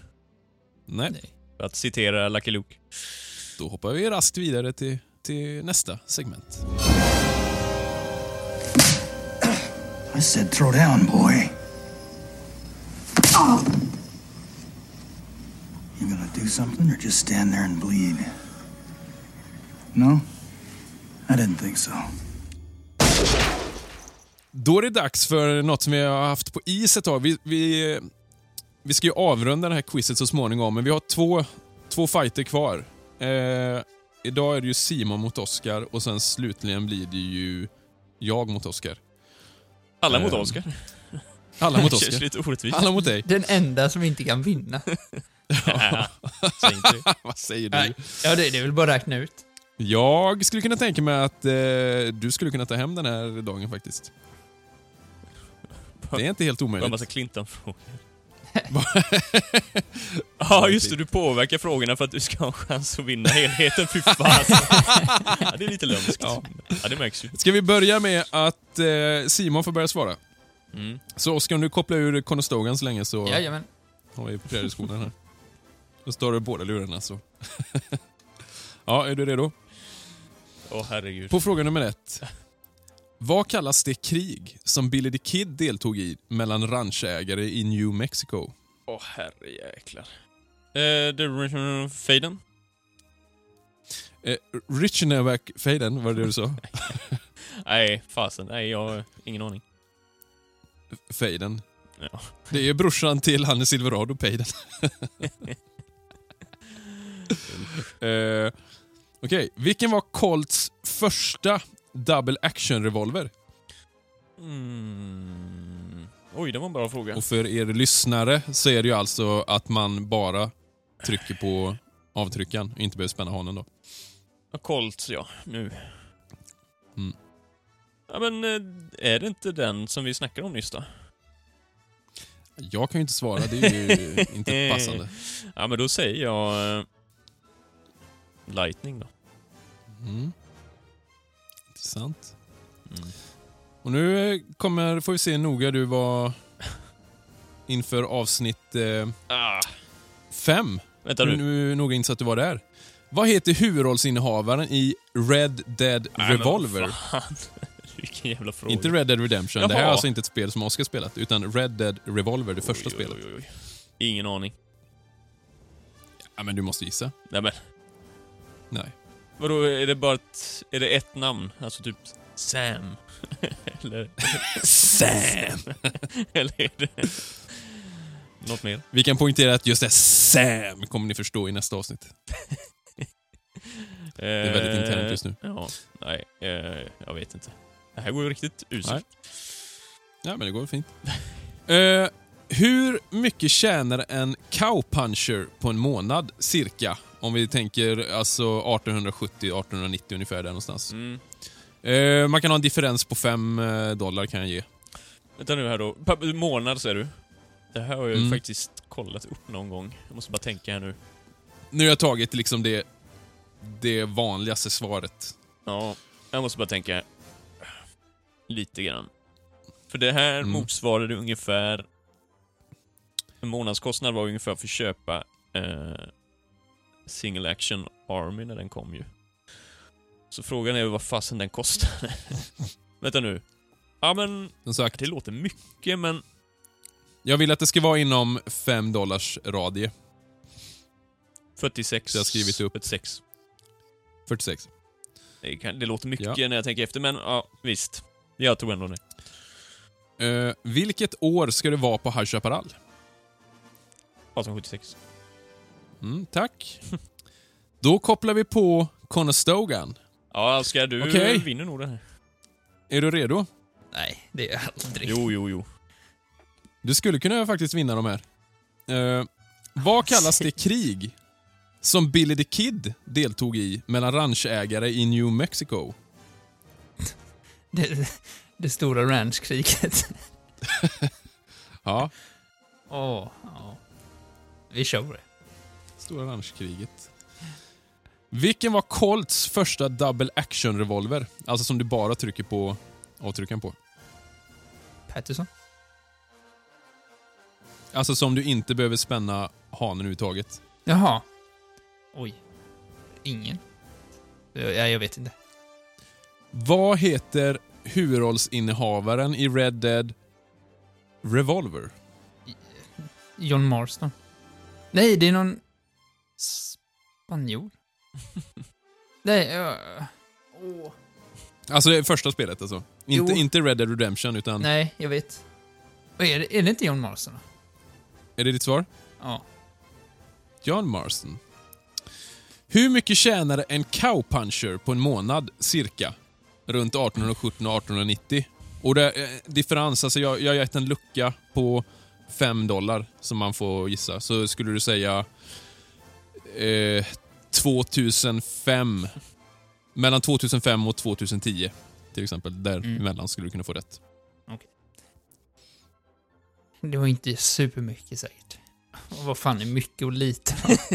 Nej. Nej. För att citera Lucky Luke. Då hoppar vi raskt vidare till, till nästa segment. I said throw down, boy. You gonna do something or just stand there and bleed? No? I didn't think so. Då är det dags för något som vi har haft på is ett tag. Vi, vi, vi ska ju avrunda det här quizet så småningom, men vi har två, två fighter kvar. Eh, idag är det ju Simon mot Oscar och sen slutligen blir det ju jag mot Oscar. Alla mot Ehm, Oscar. Alla mot Det känns Oscar. lite orättvist. Alla mot dig. Den enda som inte kan vinna. Ja, säg inte det. Vad säger du? Nej. Ja, det, det är väl bara att räkna ut. Jag skulle kunna tänka mig att eh, du skulle kunna ta hem den här dagen faktiskt. Det är inte helt Bara en omöjligt. massa Clinton-frågor. Ja, just det. Du påverkar frågorna för att du ska ha en chans att vinna helheten. Fy fan. ja, det är lite lömskt. Ja. Ja. det märks ju. Ska vi börja med att eh, Simon får börja svara? Mm. Så Oskar, om du kopplar ur Conestogan så länge så Jajamän. har vi prärieskolan här. Då står det båda lurarna så. ja, är du redo? Åh herregud. På fråga nummer ett. Vad kallas det krig som Billy the Kid deltog i mellan ranchägare i New Mexico? Åh herrejäklar. Eh, The Original Faden? Eh, Richnevac-fejden, var det det du sa? Nej, fasen. Nej, jag har ingen aning. Fejden. Ja. Det är brorsan till han Silverado, Payden. eh, Okej, vilken var Colts första double action-revolver? Mm. Oj, det var en bra fråga. Och för er lyssnare så är det ju alltså att man bara trycker på avtryckaren och inte behöver spänna hanen då. Colts, ja. Nu. Mm. Ja, men eh, är det inte den som vi snackade om nyss då? Jag kan ju inte svara, det är ju inte passande. Ja, men då säger jag... Lightning då. Mm. Intressant. Mm. Och nu eh, kommer, får vi se noga du var inför avsnitt eh, Ah, fem. vänta nu. Nu noga insatt du var där. Vad heter huvudrollsinnehavaren i Red Dead Nej, Revolver? fan. Vilken jävla fråga. Inte Red Dead Redemption. Det här är Jaha. alltså inte ett spel som Oscar spelat, utan Red Dead Revolver, det första Oj, oj, spelet. oj, oj. Ingen aning. Ja, men du måste gissa. Nej men, Nej. vadå, är det bara ett, är det ett namn? Alltså typ Sam? Eller, Sam! eller är det något mer? Vi kan poängtera att just det Sam kommer ni förstå i nästa avsnitt. Det är väldigt internt just nu. Ja, nej, eh, jag vet inte. Det här går ju riktigt uselt. Ja, men det går fint. Eh, hur mycket tjänar en cowpuncher på en månad, cirka? Om vi tänker alltså 1870-1890 ungefär där någonstans. Mm. Eh, man kan ha en differens på 5 dollar kan jag ge. Vänta nu här då. Pa- månad säger du? Det här har jag Mm. faktiskt kollat upp någon gång. Jag måste bara tänka här nu. Nu har jag tagit liksom det, det vanligaste svaret. Ja, jag måste bara tänka lite grann. För det här Mm. motsvarade ungefär... En månadskostnad var ungefär för att köpa eh, Single Action Army när den kom ju. Så frågan är vad fasen den kostade. Vänta nu. Ja men, Som sagt, det låter mycket men... jag vill att det ska vara inom 5 dollars radie. 46. Så jag har skrivit upp. 46. 46. Det, kan, det låter mycket Ja. när jag tänker efter, men ja, visst. Jag tror ändå det. Eh, vilket år ska det vara på High Chaparral? 1876. Mm, tack. Då kopplar vi på Conestogan. Ja, Oskar, du Okej. vinner nog det här. Är du redo? Nej, det är jag aldrig. Jo, jo, jo. Du skulle kunna faktiskt vinna de här. Eh, vad kallas det krig som Billy the Kid deltog i mellan ranchägare i New Mexico? Det, det stora ranchkriget. Ja, Åh, ja. Vi kör på det. stora ranchkriget. Vilken var Colts första double action revolver? Alltså som du bara trycker på avtryckaren på. Patterson? Alltså som du inte behöver spänna hanen överhuvudtaget. Jaha. Oj. Ingen. Jag, jag vet inte. Vad heter huvudrollsinnehavaren i Red Dead Revolver? John Marston. Nej, det är någon... Spanjor? Nej, uh, åh. Alltså det är första spelet alltså. Inte, Jo. inte Red Dead Redemption utan... Nej, jag vet. Är det? Är det inte John Marston? Är det ditt svar? Ja. John Marston. Hur mycket tjänade en cowpuncher på en månad, cirka? Runt 1817 och 1890. Och det, eh, differens, alltså jag, jag har gett en lucka på 5 dollar som man får gissa, så skulle du säga eh, 2005. Mellan 2005 och 2010 till exempel. Däremellan skulle du kunna få rätt. Det var inte supermycket säkert. Och vad fan är mycket och lite?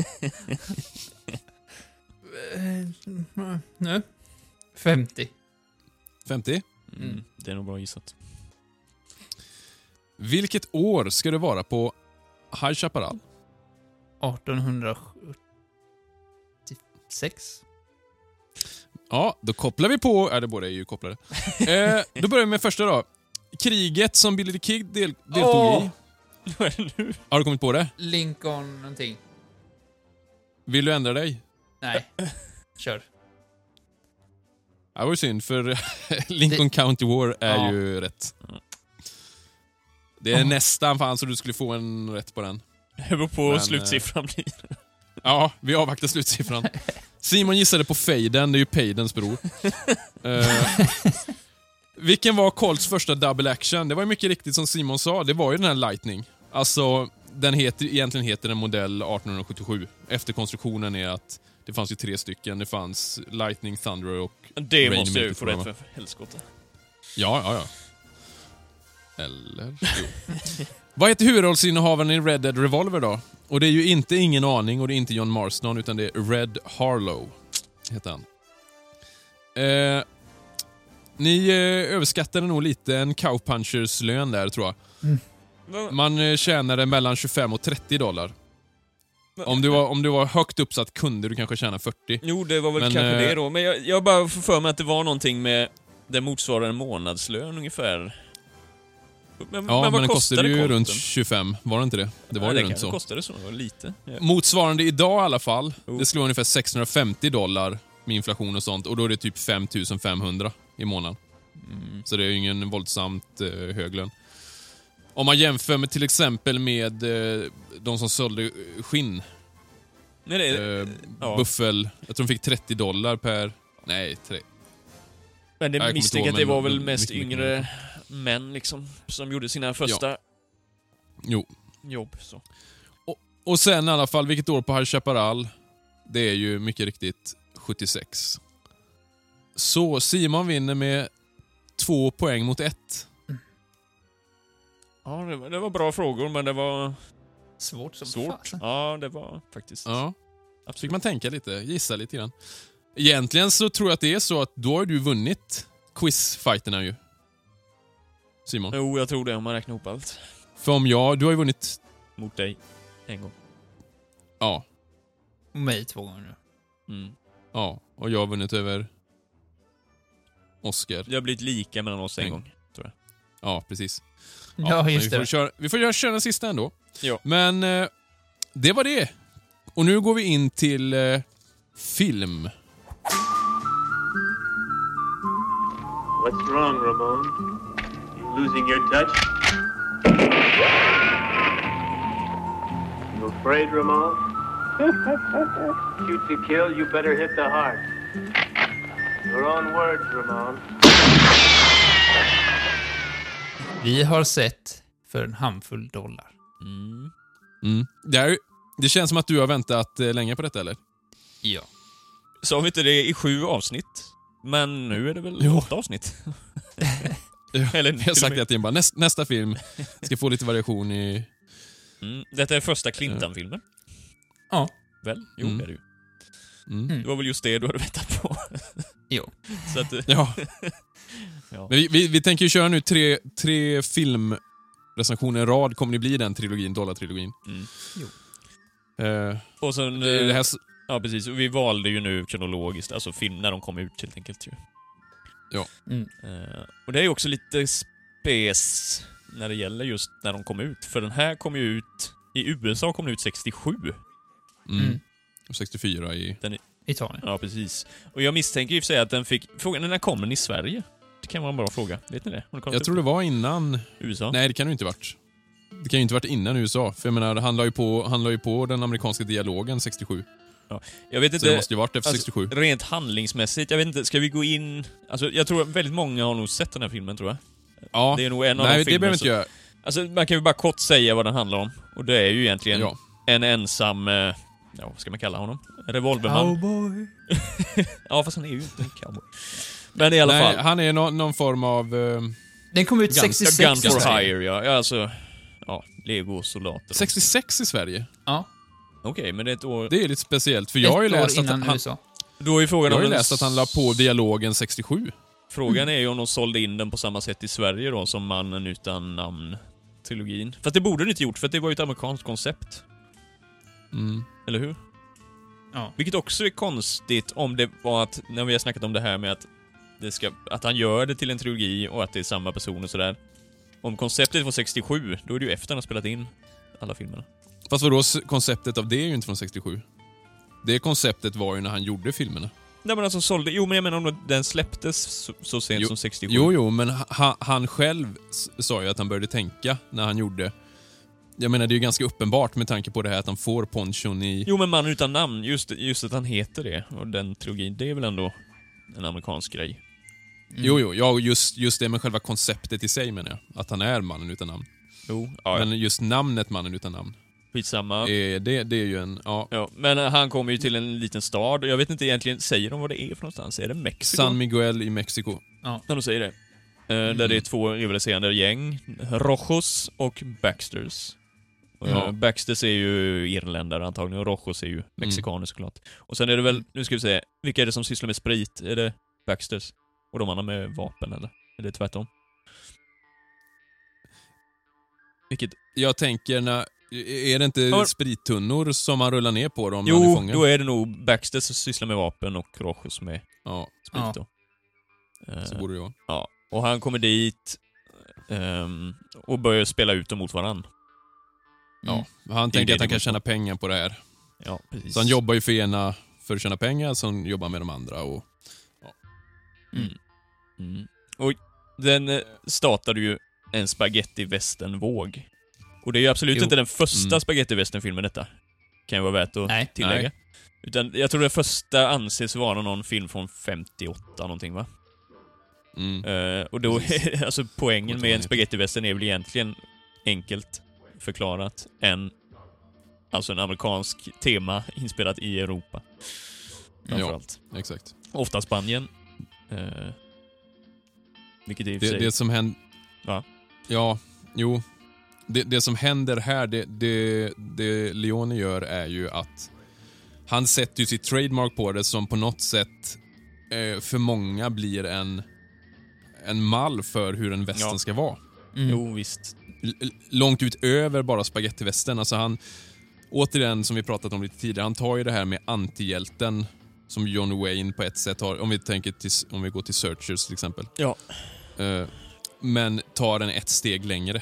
Eh, Nej. 50. 50. Mm. Mm. Det är nog bra gissat. Vilket år ska det vara på High Chaparral? 1876. Ja, då kopplar vi på... Ja, det båda är ju kopplade. Eh, då börjar vi med första då. Kriget som Billy the Kid del, deltog Åh! i. Det? Har du kommit på det? Lincoln någonting. Vill du ändra dig? Nej. Kör. Det var ju synd, för Lincoln County War är Ja. ju rätt. Det är Ja. nästan fan så du skulle få en rätt på den. Det beror på Men, vad slutsiffran blir. Ja, vi avvaktar slutsiffran. Simon gissade på Fejden, det är ju Paydens bror. Eh, vilken var Colts första double action? Det var ju mycket riktigt som Simon sa, det var ju den här Lightning. Alltså, den heter, egentligen heter den modell 1877. Efterkonstruktionen är att det fanns ju tre stycken. Det fanns Lightning, Thunder och... Det Rain måste jag ju få rätt för helskotta. Ja, ja, ja. Eller? Vad heter huvudrollsinnehavaren i Red Dead Revolver då? Och det är ju inte Ingen aning och det är inte John Marston utan det är Red Harlow. Heter han. Eh, ni eh, överskattade nog lite en cowpunchers lön där tror jag. Vad- Man eh, tjänade mellan 25 och 30 dollar. Om du var, om du var högt uppsatt kunde du kanske tjäna 40. Jo, det var väl Men, kanske eh, det då. Men jag, jag bara får för mig att det var någonting med... Det motsvarar en månadslön ungefär. Men, Ja, men, vad den kostade ju konten? runt 25, var det inte det? Det var ja, ju det runt så. kostade så, lite. Ja. Motsvarande idag i alla fall. Oh. Det skulle vara ungefär 650 dollar med inflation och sånt och då är det typ 5500 i månaden. Mm. Så det är ju ingen våldsamt eh, hög lön. Om man jämför med till exempel med eh, de som sålde eh, skinn. Nej, det, är- Eh, ja. Buffel. Jag tror de fick 30 dollar per... Nej, tre. men det misstänker att det men var väl mycket, mest mycket yngre män liksom, som gjorde sina första Jo. jobb. Så. Och sen i alla fall, vilket år på High Chaparral? Det är ju mycket riktigt 76. Så Simon vinner med två poäng mot ett. Ja, det var, det var bra frågor, men det var Svårt som svårt. fasen. Ja, det var faktiskt... Ja. Fick Absolut. man tänka lite, gissa lite grann. Egentligen så tror jag att det är så att då har du vunnit quizfighterna ju. Simon. Jo, jag tror det om man räknar ihop allt. För om jag, du har ju vunnit, Mot dig. En gång. ja, Och mig två gånger nu. Mm. ja, och jag har vunnit över Oscar. Det har blivit lika mellan oss en En. gång. Ja, precis. Ja, men just vi får det. Köra, vi får köra den sista ändå. Ja. Men eh, det var det. Och nu går vi in till eh, film. What's wrong, Ramon? Losing your touch? You afraid, Ramon? Shoot to kill, you better hit the heart. Your own words, Ramon. Vi har sett för en handfull dollar. Mm. Mm. Det, är, det känns som att du har väntat eh, länge på detta, eller? Ja. Sa vi inte det i sju avsnitt? Men nu är det väl Jo. åtta avsnitt? Ja, Eller Jag har till sagt det är bara näst, nästa film ska få lite variation i... Mm. Detta är första Clintan-filmen. Ja. Väl? Jo, Mm. det är det ju. Mm. Det var väl just det du hade väntat på. Jo. Så att, eh, Ja. Ja. Men vi, vi, vi tänker ju köra nu tre, tre filmrecensioner i rad, kommer det bli den trilogin, Dollar-trilogin. Mm. Eh, och sen... det, eh, det här, s- Ja, precis. Och vi valde ju nu kronologiskt, alltså film när de kom ut helt enkelt ju. Ja. Mm. Eh, och det är ju också lite spes när det gäller just när de kom ut. För den här kom ju ut... I USA kom den ut 67. mm. Mm. Och 64 i... Italien. Ja, precis. Och jag misstänker och för sig att den fick... Frågan är när kom den i Sverige? Det kan vara en bra fråga. Vet ni det? Kollat Jag tror det var innan... USA? Nej, det kan det ju inte varit. Det kan ju inte varit innan USA, för jag menar, han la ju på, han la ju på den amerikanska dialogen 67. Jag vet Så inte... det måste ju varit efter alltså, 67. Rent handlingsmässigt, jag vet inte, ska vi gå in... Alltså jag tror att väldigt många har nog sett den här filmen tror jag. Ja. Det är nog en av Nej, de det filmer behöver vi inte som- göra. Alltså, man kan ju bara kort säga vad den handlar om. Och det är ju egentligen Ja. en ensam, eh, ja vad ska man kalla honom? Revolverman. Cowboy. Ja, fast han är ju inte en cowboy. Men i alla Nej, fall. han är någon, någon form av... eh, Den kom ut Gun- 66 Gun for hire, ja. ja. Alltså, ja, legosoldater. 66 i Sverige. Ja, Okej, men det är ett år... Det är lite speciellt, för jag har ju läst att han, USA. Då är frågan jag har ju läst att han la på dialogen 67. Frågan är ju om de sålde in den på samma sätt i Sverige då, som Mannen utan namn-trilogin. Fast det borde de inte gjort, för att det var ju ett amerikanskt koncept. Mm. Eller hur? Ja. Vilket också är konstigt om det var att, när vi har snackat om det här med att det ska, att han gör det till en trilogi och att det är samma person och sådär. Om konceptet var 67, då är det ju efter han har spelat in alla filmerna. Fast vadå, konceptet av det är ju inte från 67. Det konceptet var ju när han gjorde filmerna. Nej men alltså sålde, jo men jag menar om den släpptes så, så sent Jo, som 67. Jo, jo, men ha, han själv sa ju att han började tänka när han gjorde... Jag menar, det är ju ganska uppenbart med tanke på det här att han får ponchon i... Jo men Mannen utan namn, just, just att han heter det, och den trilogin, det är väl ändå en amerikansk grej. Jo, jo, ja, just, just det med själva konceptet i sig menar jag. Att han är mannen utan namn. Jo, ja, ja. Men just namnet mannen utan namn, skitsamma. är, det, det är ju en... Ja, Ja, men han kommer ju till en liten stad, jag vet inte egentligen, säger de vad det är för någonstans? Är det Mexiko? San Miguel i Mexiko. Ja, de säger det. Eh, Där det är två rivaliserande gäng, Rojos och Baxters. Och, Ja. eh, Baxters är ju irländare antagligen, och Rojos är ju mexikaner såklart. Och sen är det väl, nu ska vi se, vilka är det som sysslar med sprit? Är det Baxters? Och de andra med vapen eller? Är det tvärtom? Vilket Jag tänker, när, är det inte Ja. sprittunnor som han rullar ner på dem när han är Jo, då är det nog Baxter som sysslar med vapen och Rojos med Ja, sprit Ja. då. Eh, så borde det vara. Ja, och han kommer dit ehm, och börjar spela ut dem mot varann. Ja. Han är tänker det att han kan tjäna pengar på det här. Ja, precis. Så han jobbar ju för ena för att tjäna pengar, sen jobbar han med de andra. Och, Mm. Och den eh, startade ju en spaghetti våg Och det är ju absolut Jo. inte den första Mm. spaghetti filmen detta. Kan ju vara värt att Nej. tillägga. Nej. Utan jag tror den första anses vara någon film från 58 någonting va? mm. Eh, och då, alltså poängen med en spaghetti är väl egentligen enkelt förklarat en, alltså en amerikansk tema inspelat i Europa. Framförallt. Exakt. Ofta Spanien. Eh, vilket i och för Det, sig... det som händer... Va? Ja, jo. Det, det som händer här, det, det, det Leone gör är ju att han sätter ju sitt trademark på det som på något sätt eh, för många blir en, en mall för hur en västern Ja. ska vara. Mm. Jo, visst. L- långt utöver bara spagettivästern. Alltså han, återigen, som vi pratat om lite tidigare, han tar ju det här med antihjälten som John Wayne på ett sätt har, om vi, tänker till, om vi går till Searchers till exempel. Ja. Eh, men tar den ett steg längre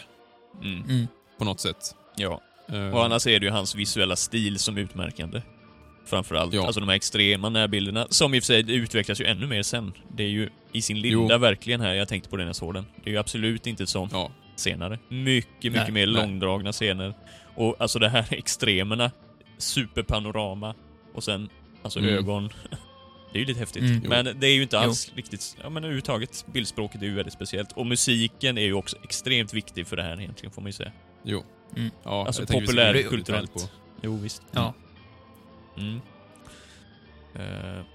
Mm. Mm. på något sätt. Ja. Eh, Och annars är det ju hans visuella stil som är utmärkande. Framförallt. Ja. Alltså de här extrema närbilderna, som i och för sig utvecklas ju ännu mer sen. Det är ju i sin linda Jo. verkligen här, jag tänkte på det när jag såg den. Det är ju absolut inte som Ja, senare. Mycket, mycket Nej, mer nej. långdragna scener. Och alltså det här extremerna, superpanorama och sen, alltså Mm. ögon. Det är ju lite häftigt. Mm. Jo. Men det är ju inte alls riktigt, ja men överhuvudtaget, bildspråket är ju väldigt speciellt. Och musiken är ju också extremt viktig för det här egentligen, får man ju säga. jo. Mm. Ja, Alltså populärkulturellt. på. Jo, visst. Ja. Mm. Eh,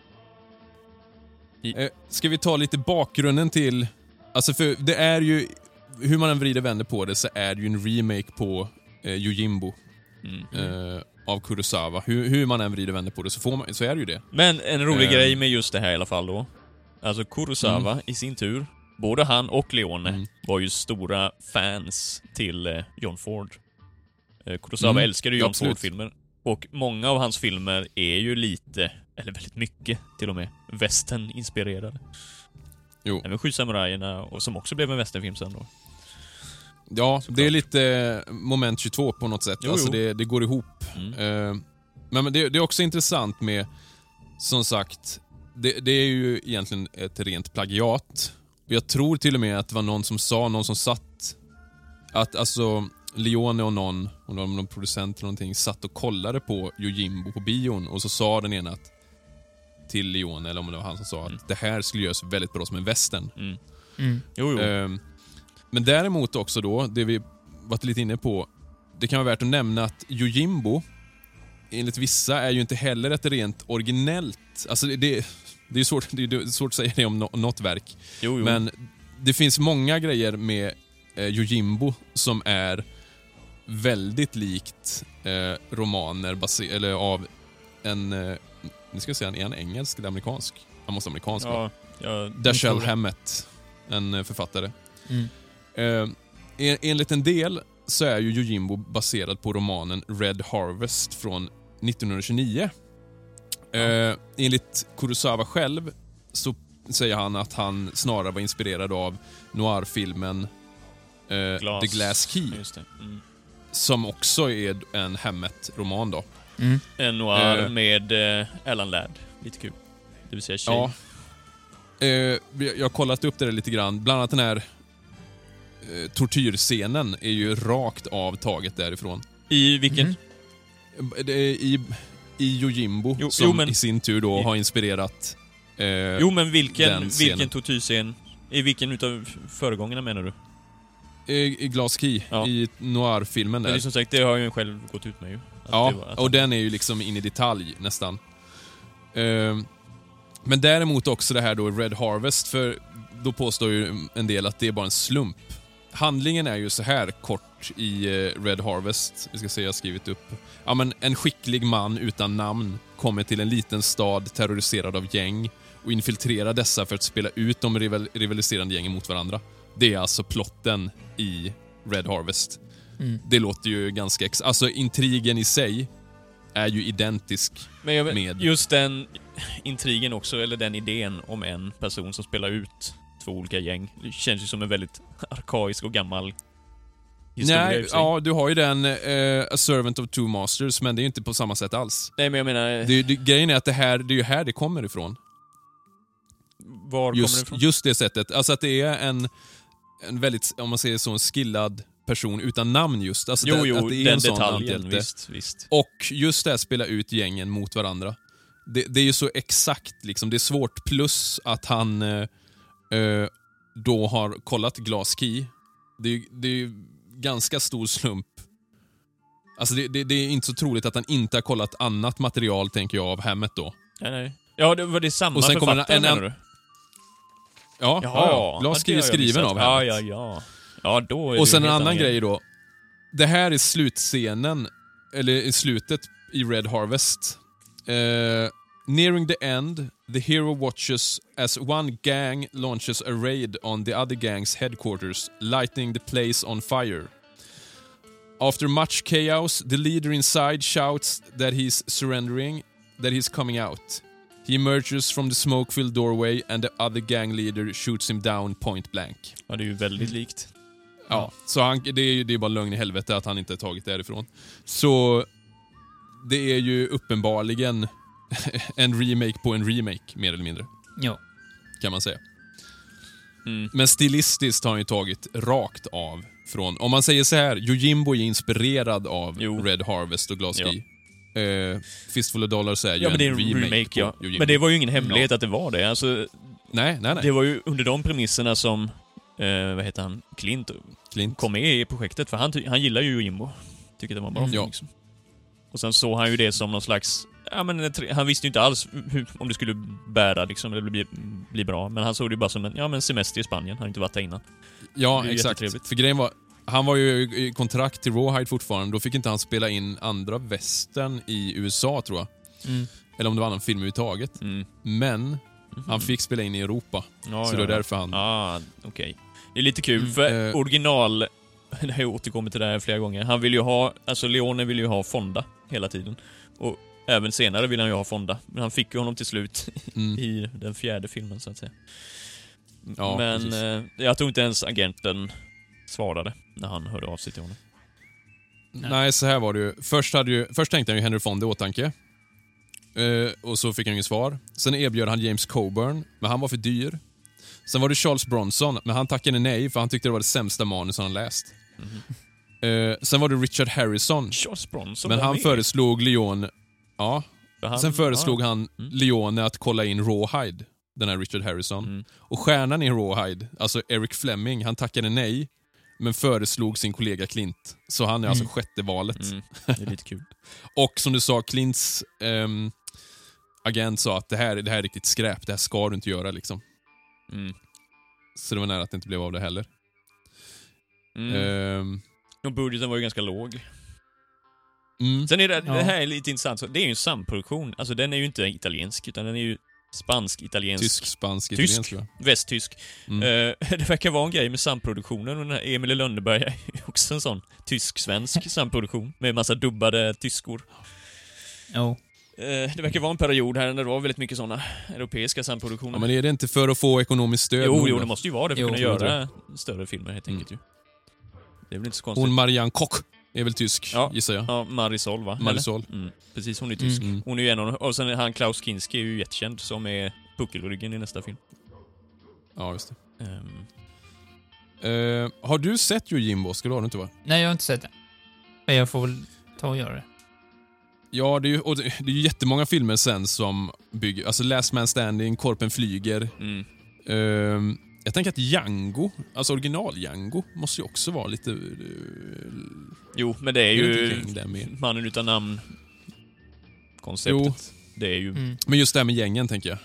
Eh, ska vi ta lite bakgrunden till... Alltså för det är ju... Hur man än vrider och vänder på det så är det ju en remake på eh, Yojimbo mm. eh, av Kurosawa. Hur, hur man än vrider och vänder på det så, får man, så är det ju det. Men en rolig Eh. grej med just det här i alla fall då. Alltså Kurosawa i sin tur, både han och Leone Mm. var ju stora fans till eh, John Ford. Eh, Kurosawa Mm, älskade ju John. Ford-filmer. Och många av hans filmer är ju lite, eller väldigt mycket till och med, western-inspirerade. Jo. Även Sju samurajerna, och som också blev en westernfilm sen då. Ja, Såklart. det är lite eh, moment 22 på något sätt. Jo, alltså jo. Det, det går ihop. Mm. Eh, men det, det är också intressant med, som sagt, det, det är ju egentligen ett rent plagiat. Och Jag tror till och med att det var någon som sa, någon som satt, att alltså Leone och någon, om var någon producent eller någonting, satt och kollade på Yojimbo på bion och så sa den ena att, till Leone, eller om det var han som sa, att det här skulle göras väldigt bra som en western. Mm. Mm. Jo, jo. Ehm, men däremot också då, det vi varit lite inne på. Det kan vara värt att nämna att Yojimbo, enligt vissa, är ju inte heller ett rent originellt... Alltså det, det, är svårt, det är svårt att säga det om nå- något verk. Jo, jo. Men det finns många grejer med eh, Yojimbo som är väldigt likt eh, romaner base- eller av en... Eh, nu ska jag säga, är han engelsk eller amerikansk? Han måste vara amerikansk va? ja, jag Dashiell. Hammett, en eh, författare. Mm. Eh, en- enligt en del så är ju Yojimbo baserad på romanen Red Harvest från 1929. Eh, enligt Kurosawa själv så säger han att han snarare var inspirerad av noirfilmen eh, Glass. The Glass Key, Just det. Mm. som också är en Hammett-roman. då. Mm. En noir Eh. med eh, Alan Ladd. Lite kul. Det vill säga tjej. Ja. Eh, jag har kollat upp det där lite grann. Bland annat den här eh, tortyrscenen är ju rakt av taget därifrån. I vilken? Eh, det är I, i Yojimbo, Jo, som jo, men- i sin tur då i- har inspirerat... Eh, Jo, men vilken, vilken tortyrscen? I vilken utav föregångarna menar du? i, I Glass Key, Ja. i noir-filmen Men det är där. som sagt, det har jag ju själv gått ut med ju. Ja, var- och den är ju liksom in i detalj nästan. Eh, men däremot också det här då Red Harvest, för då påstår ju en del att det är bara en slump. Handlingen är ju så här kort i eh, Red Harvest. Vi ska se, jag har skrivit upp. Ja, men en skicklig man utan namn kommer till en liten stad terroriserad av gäng och infiltrerar dessa för att spela ut de rival rivaliserande gängen mot varandra. Det är alltså plotten i Red Harvest. Mm. Det låter ju ganska... Ex alltså intrigen i sig är ju identisk. Men jag, med- just den intrigen också, eller den idén om en person som spelar ut två olika gäng. Det känns ju som en väldigt arkaisk och gammal historia Nej, ja, du har ju den eh, A Servant of Two Masters, men det är ju inte på samma sätt alls. Nej, men jag menar, Det, det, grejen är att det, här, det är ju här det kommer ifrån. var kommer det Just, ifrån? just det sättet. Alltså att det är en, en väldigt, om man säger så, en skillad person utan namn just. Alltså jo, det, jo, att det är den en sån detaljen, visst, visst. Och just det här spela ut gängen mot varandra. Det, det är ju så exakt liksom. Det är svårt. Plus att han eh, eh, då har kollat Glass Key. Det, är- det är ganska stor slump. Alltså det, det, det är inte så troligt att han inte har kollat annat material, tänker jag, av Hammett då. Nej, nej. Ja, det var det samma Och sen kommer författare en- en- menar du? Ja, ja, ja. Key är skriven av Ja, Hammett. ja, ja. Ja, då är Och sen en annan grej. grej då. Det här är slutscenen, eller i slutet i Red Harvest. Eh, nearing the end, the hero watches as one gang launches a raid on the other gang's headquarters, lighting the place on fire. After much chaos, the leader inside shouts that he's surrendering, that he's coming out. He emerges from the smoke-filled doorway and the other gang leader shoots him down point blank. Ja, det är ju väldigt likt. Ja, så han, det, är, ju- det är bara lögn i helvete att han inte tagit därifrån. Så det är ju uppenbarligen en remake på en remake, mer eller mindre, Ja. kan man säga. Mm. Men stilistiskt har han ju tagit rakt av från, om man säger så här, Yojimbo är inspirerad av Jo. Red Harvest och Glass Ja. Key. Eh, Fistful of Dollars är ju Ja, men det är en remake, remake, ja. Yojimbo. Men det var ju ingen hemlighet att det var det. Alltså, Nej, nej, nej. det var ju under de premisserna som, eh, vad heter han, Clint Clint. kom med i projektet. För han, han gillar ju Jimbo. Tycker det var bra Mm. film Ja. liksom. Och sen såg han ju det som någon slags... Ja, men han visste ju inte alls hur, om det skulle bära liksom, eller bli, bli bra. Men han såg det ju bara som en ja, men semester i Spanien. Han har inte varit där innan. Ja, exakt. För grejen var, han var ju i kontrakt till Rawhide fortfarande. Då fick inte han spela in andra västern i USA, tror jag. Mm. Eller om det var annan film överhuvudtaget. Mm. Men han fick spela in i Europa. Ja, så ja, det är ja. därför han... Ah, okej. Det är lite kul, Mm, för eh. original... Jag återkommit till det här flera gånger. Han vill ju ha... Alltså Leone vill ju ha Fonda hela tiden. Och även senare vill han ju ha Fonda. Men han fick ju honom till slut Mm. i den fjärde filmen, så att säga. Ja, Men eh, jag tror inte ens agenten svarade när han hörde av sig till honom. Nej, så här var det ju. Först, hade ju, först tänkte han ju Henry Fonda i åtanke. Eh, och så fick han inget svar. Sen erbjöd han James Coburn, men han var för dyr. Sen var det Charles Bronson, men han tackade nej för han tyckte det var det sämsta manus han läst. Eh, sen var det Richard Harrison, Charles Bronson men han med. föreslog Leone... Ja, han- sen föreslog ja. han Mm. Leone att kolla in Rawhide, den här Richard Harrison. Mm. Och stjärnan i Rawhide, alltså Eric Fleming, han tackade nej. men föreslog sin kollega Clint. Så han är alltså Mm. sjätte valet. Mm, det är lite kul. Och som du sa, Clints ehm, agent sa att det här, det här är riktigt skräp, det här ska du inte göra. liksom. Mm. Så det var nära att det inte blev av det heller. Mm. Ehm, Och budgeten var ju ganska låg. Mm. Sen är det, Ja. det här är lite intressant, så det är ju en samproduktion. Alltså den är ju inte italiensk, utan den är ju spansk-italiensk. Tysk, spansk, Tysk. italiensk jag. Västtysk. Mm. Eh, det verkar vara en grej med samproduktionen och den här Emil Lönneberg är ju också en sån tysk-svensk samproduktion med massa dubbade tyskor. Jo. Eh, det verkar vara en period här när det var väldigt mycket såna europeiska Ja, samproduktioner. men är det inte för att få ekonomiskt stöd? jo, jo, det måste ju vara det för Jo, att kunna göra större filmer helt Mm. enkelt ju. Det är väl inte så konstigt. Hon Marianne Koch är väl tysk, Ja. gissar jag. Ja, Marisol va? Marisol. Mm, precis, hon är tysk. Mm. Hon är ju en av de- Och sen han Klaus Kinski är ju jättekänd som är puckelryggen i nästa film. Ja, just det. Ehm, Eh, har du sett Jimbo? Ska du ha det inte va? Nej, jag har inte sett det. Men jag får väl ta och göra det. Ja, det är ju och det, är ju jättemånga filmer sen som bygger... Alltså Last Man Standing, Korpen flyger. mm. Ehm, jag tänker att Django, alltså original Django, måste ju också vara lite... Uh, Jo, men det är ju det mannen utan namn konceptet. Det är ju... Mm. Men just det här med gängen, tänker jag.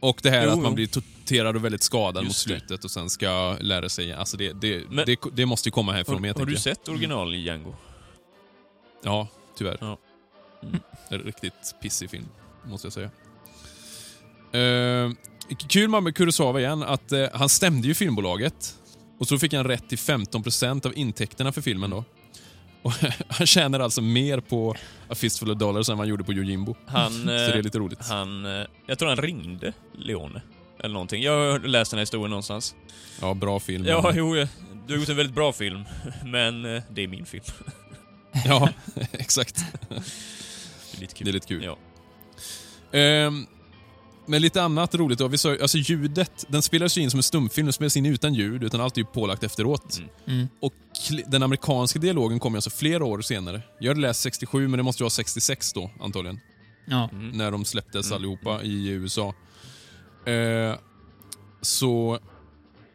Och det här Jo, att man blir torterad och väldigt skadad mot det. slutet och sen ska lära sig... Alltså det, det, Men- det, det måste ju komma härifrån Har, med, har du jag. sett original i Django? Ja, tyvärr. Ja. Mm. En riktigt pissig film, måste jag säga. Uh, kul med Kurosawa igen, att eh, han stämde ju filmbolaget. Och så fick han rätt till 15% av intäkterna för filmen då. Och han tjänar alltså mer på A Fistful of Dollars än vad han gjorde på Yojimbo. Han... Så det är eh, lite roligt. han... eh, Jag tror han ringde Leone. Eller någonting. Jag har läst den här historien någonstans. Ja, bra film. Ja, jo, eh, du har gjort en väldigt bra film. Men det är min film. ja exakt. Det är lite kul. Det är lite kul. Ja. Ehm, men lite annat roligt då. Vi sa, alltså ljudet, den spelas ju in som en stumfilm, den spelas in utan ljud, utan allt är ju pålagt efteråt. Mm. Mm. Och den amerikanska dialogen kom ju alltså flera år senare. Jag hade läst 67, men det måste ju vara 66 då, antagligen. Ja. Mm. När de släpptes Mm. allihopa i USA. Eh, så...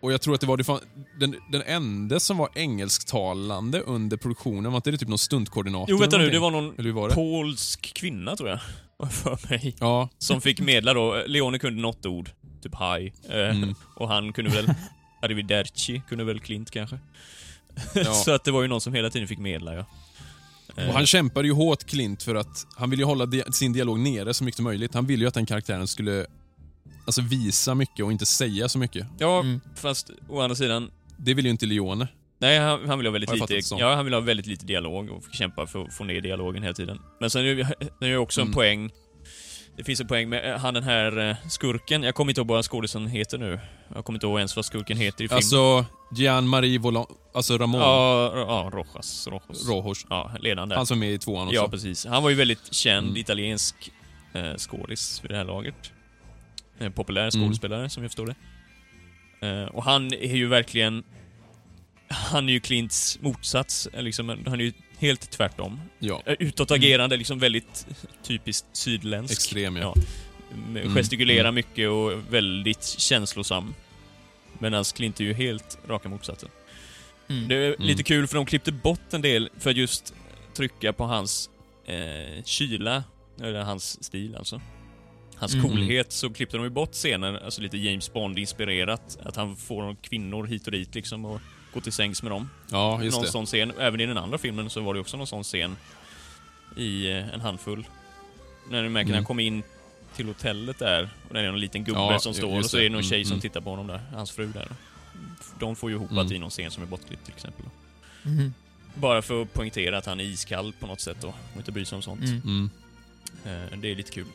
Och jag tror att det var det fan, den, den enda som var engelsktalande under produktionen, var inte det typ någon stuntkoordinator? Jo, vänta eller nu. Det var någon var det? polsk kvinna, tror jag. För mig. Ja, Som fick medla då. Leone kunde något ord. Typ hi. Eh, Mm. Och han kunde väl... Arrivederci kunde väl Klint kanske. Ja. Så att det var ju någon som hela tiden fick medla, ja. Och han kämpade ju hårt, Clint, för att han ville ju hålla di- sin dialog nere så mycket som möjligt. Han ville ju att den karaktären skulle alltså, visa mycket och inte säga så mycket. Ja, Mm. fast å andra sidan... Det vill ju inte Leone. Nej, han, han vill ha väldigt lite... Ja, han vill ha väldigt lite dialog och kämpa för att få ner dialogen hela tiden. Men sen är det ju också en Mm. poäng. Det finns en poäng med eh, han den här eh, skurken. Jag kommer inte ihåg vad skådisen heter nu. Jag kommer inte ihåg ens vad skurken heter i filmen. Alltså, Gian-Marie Volant, alltså Ramon Ja, ja, Rojas. Rojas. Rohors. Ja, ledaren där. Han som är med i tvåan också. Ja, precis. Han var ju väldigt känd Mm. italiensk eh, skådis vid det här laget. En populär Mm. skådespelare, som jag förstår det. Eh, och han är ju verkligen... Han är ju Clints motsats. eh, Liksom, han är ju helt tvärtom. ja. Eh, Utåtagerande, liksom väldigt typiskt sydländsk. Extrem, ja. Ja. Mm, Gestikulerar mm. mycket och väldigt känslosam. Medan Clint är ju helt raka motsatsen. Mm. Det är Mm. lite kul för de klippte bort en del för att just trycka på hans eh, kyla, eller hans stil alltså. Hans Mm. coolhet, så klippte de ju bort scener, alltså lite James Bond-inspirerat. Att han får kvinnor hit och dit liksom och går till sängs med dem. Ja, just någon det. sån scen. Även i den andra filmen så var det också någon sån scen i eh, en handfull. När du märker när han Mm. kommer in till hotellet där, och det är någon liten gubbe Ja, som står, och så är det någon tjej Mm, som mm. tittar på honom där, hans fru där. De får ju ihop Mm. att i någon scen som är bortklippt till exempel. Mhm. Bara för att poängtera att han är iskall på något sätt då, och inte bryr sig om sånt. Mm. Mm. Eh, Det är lite kul.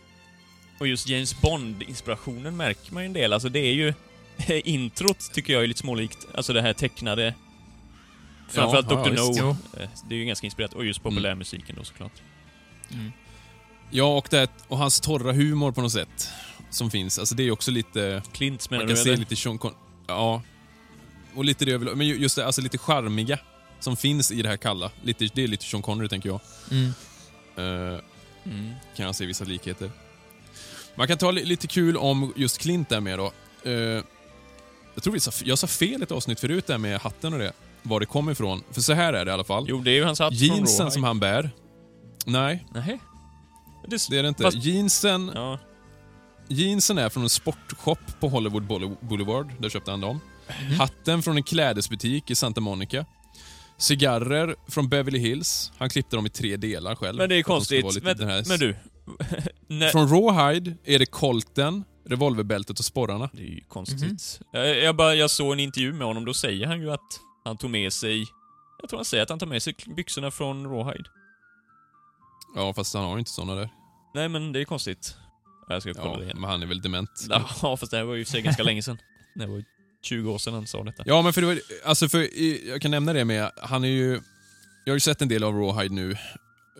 Och just James Bond-inspirationen märker man ju en del. Alltså det är ju... Introt tycker jag är lite smålikt. Alltså det här tecknade... Framförallt Ja, ja, Dr. visst. No. Eh, Det är ju ganska inspirerat. Och just populärmusiken då såklart. Mm. Ja, och, det, och hans torra humor på något sätt. Som finns. Alltså det är ju också lite... Clint menar Man kan du se eller? lite Sean Con Ja. Och lite det överlag. Men ju- just det, alltså lite charmiga som finns i det här kalla. Lite, det är lite Sean Connery, tänker jag. Mm. Mm. kan jag se vissa likheter. Man kan ta li- lite kul om just Clint där med då. Eh, jag tror vi sa, jag sa fel ett avsnitt förut där med hatten och det. var det kom ifrån. För så här är det i alla fall. Jo, det är ju hans hatt från Jeansen Rawhide. som han bär. Nej, Nej. Det, det är det inte. Fast- Jeansen, Ja. jeansen är från en sportshop på Hollywood Boule- Boulevard. Där köpte han dem. Mhm. Hatten från en klädesbutik i Santa Monica. Cigarrer från Beverly Hills. Han klippte dem i tre delar själv. Men det är konstigt. Men, men du. Från Rawhide är det kolten, revolverbältet och sporrarna. Det är ju konstigt. jag, jag, bara, jag såg en intervju med honom, då säger han ju att han tog med sig... Jag tror han säger att han tar med sig byxorna från Rawhide. Ja, fast han har ju inte såna där. Nej, men det är konstigt. Jag ska kolla Ja, det igen. men han är väl dement. Ja, fast det här var ju för ganska länge sedan. Det var ju 20 år sedan han sa detta. Ja, men för det var, alltså för, jag kan nämna det med, han är ju, jag har ju sett en del av Rawhide nu.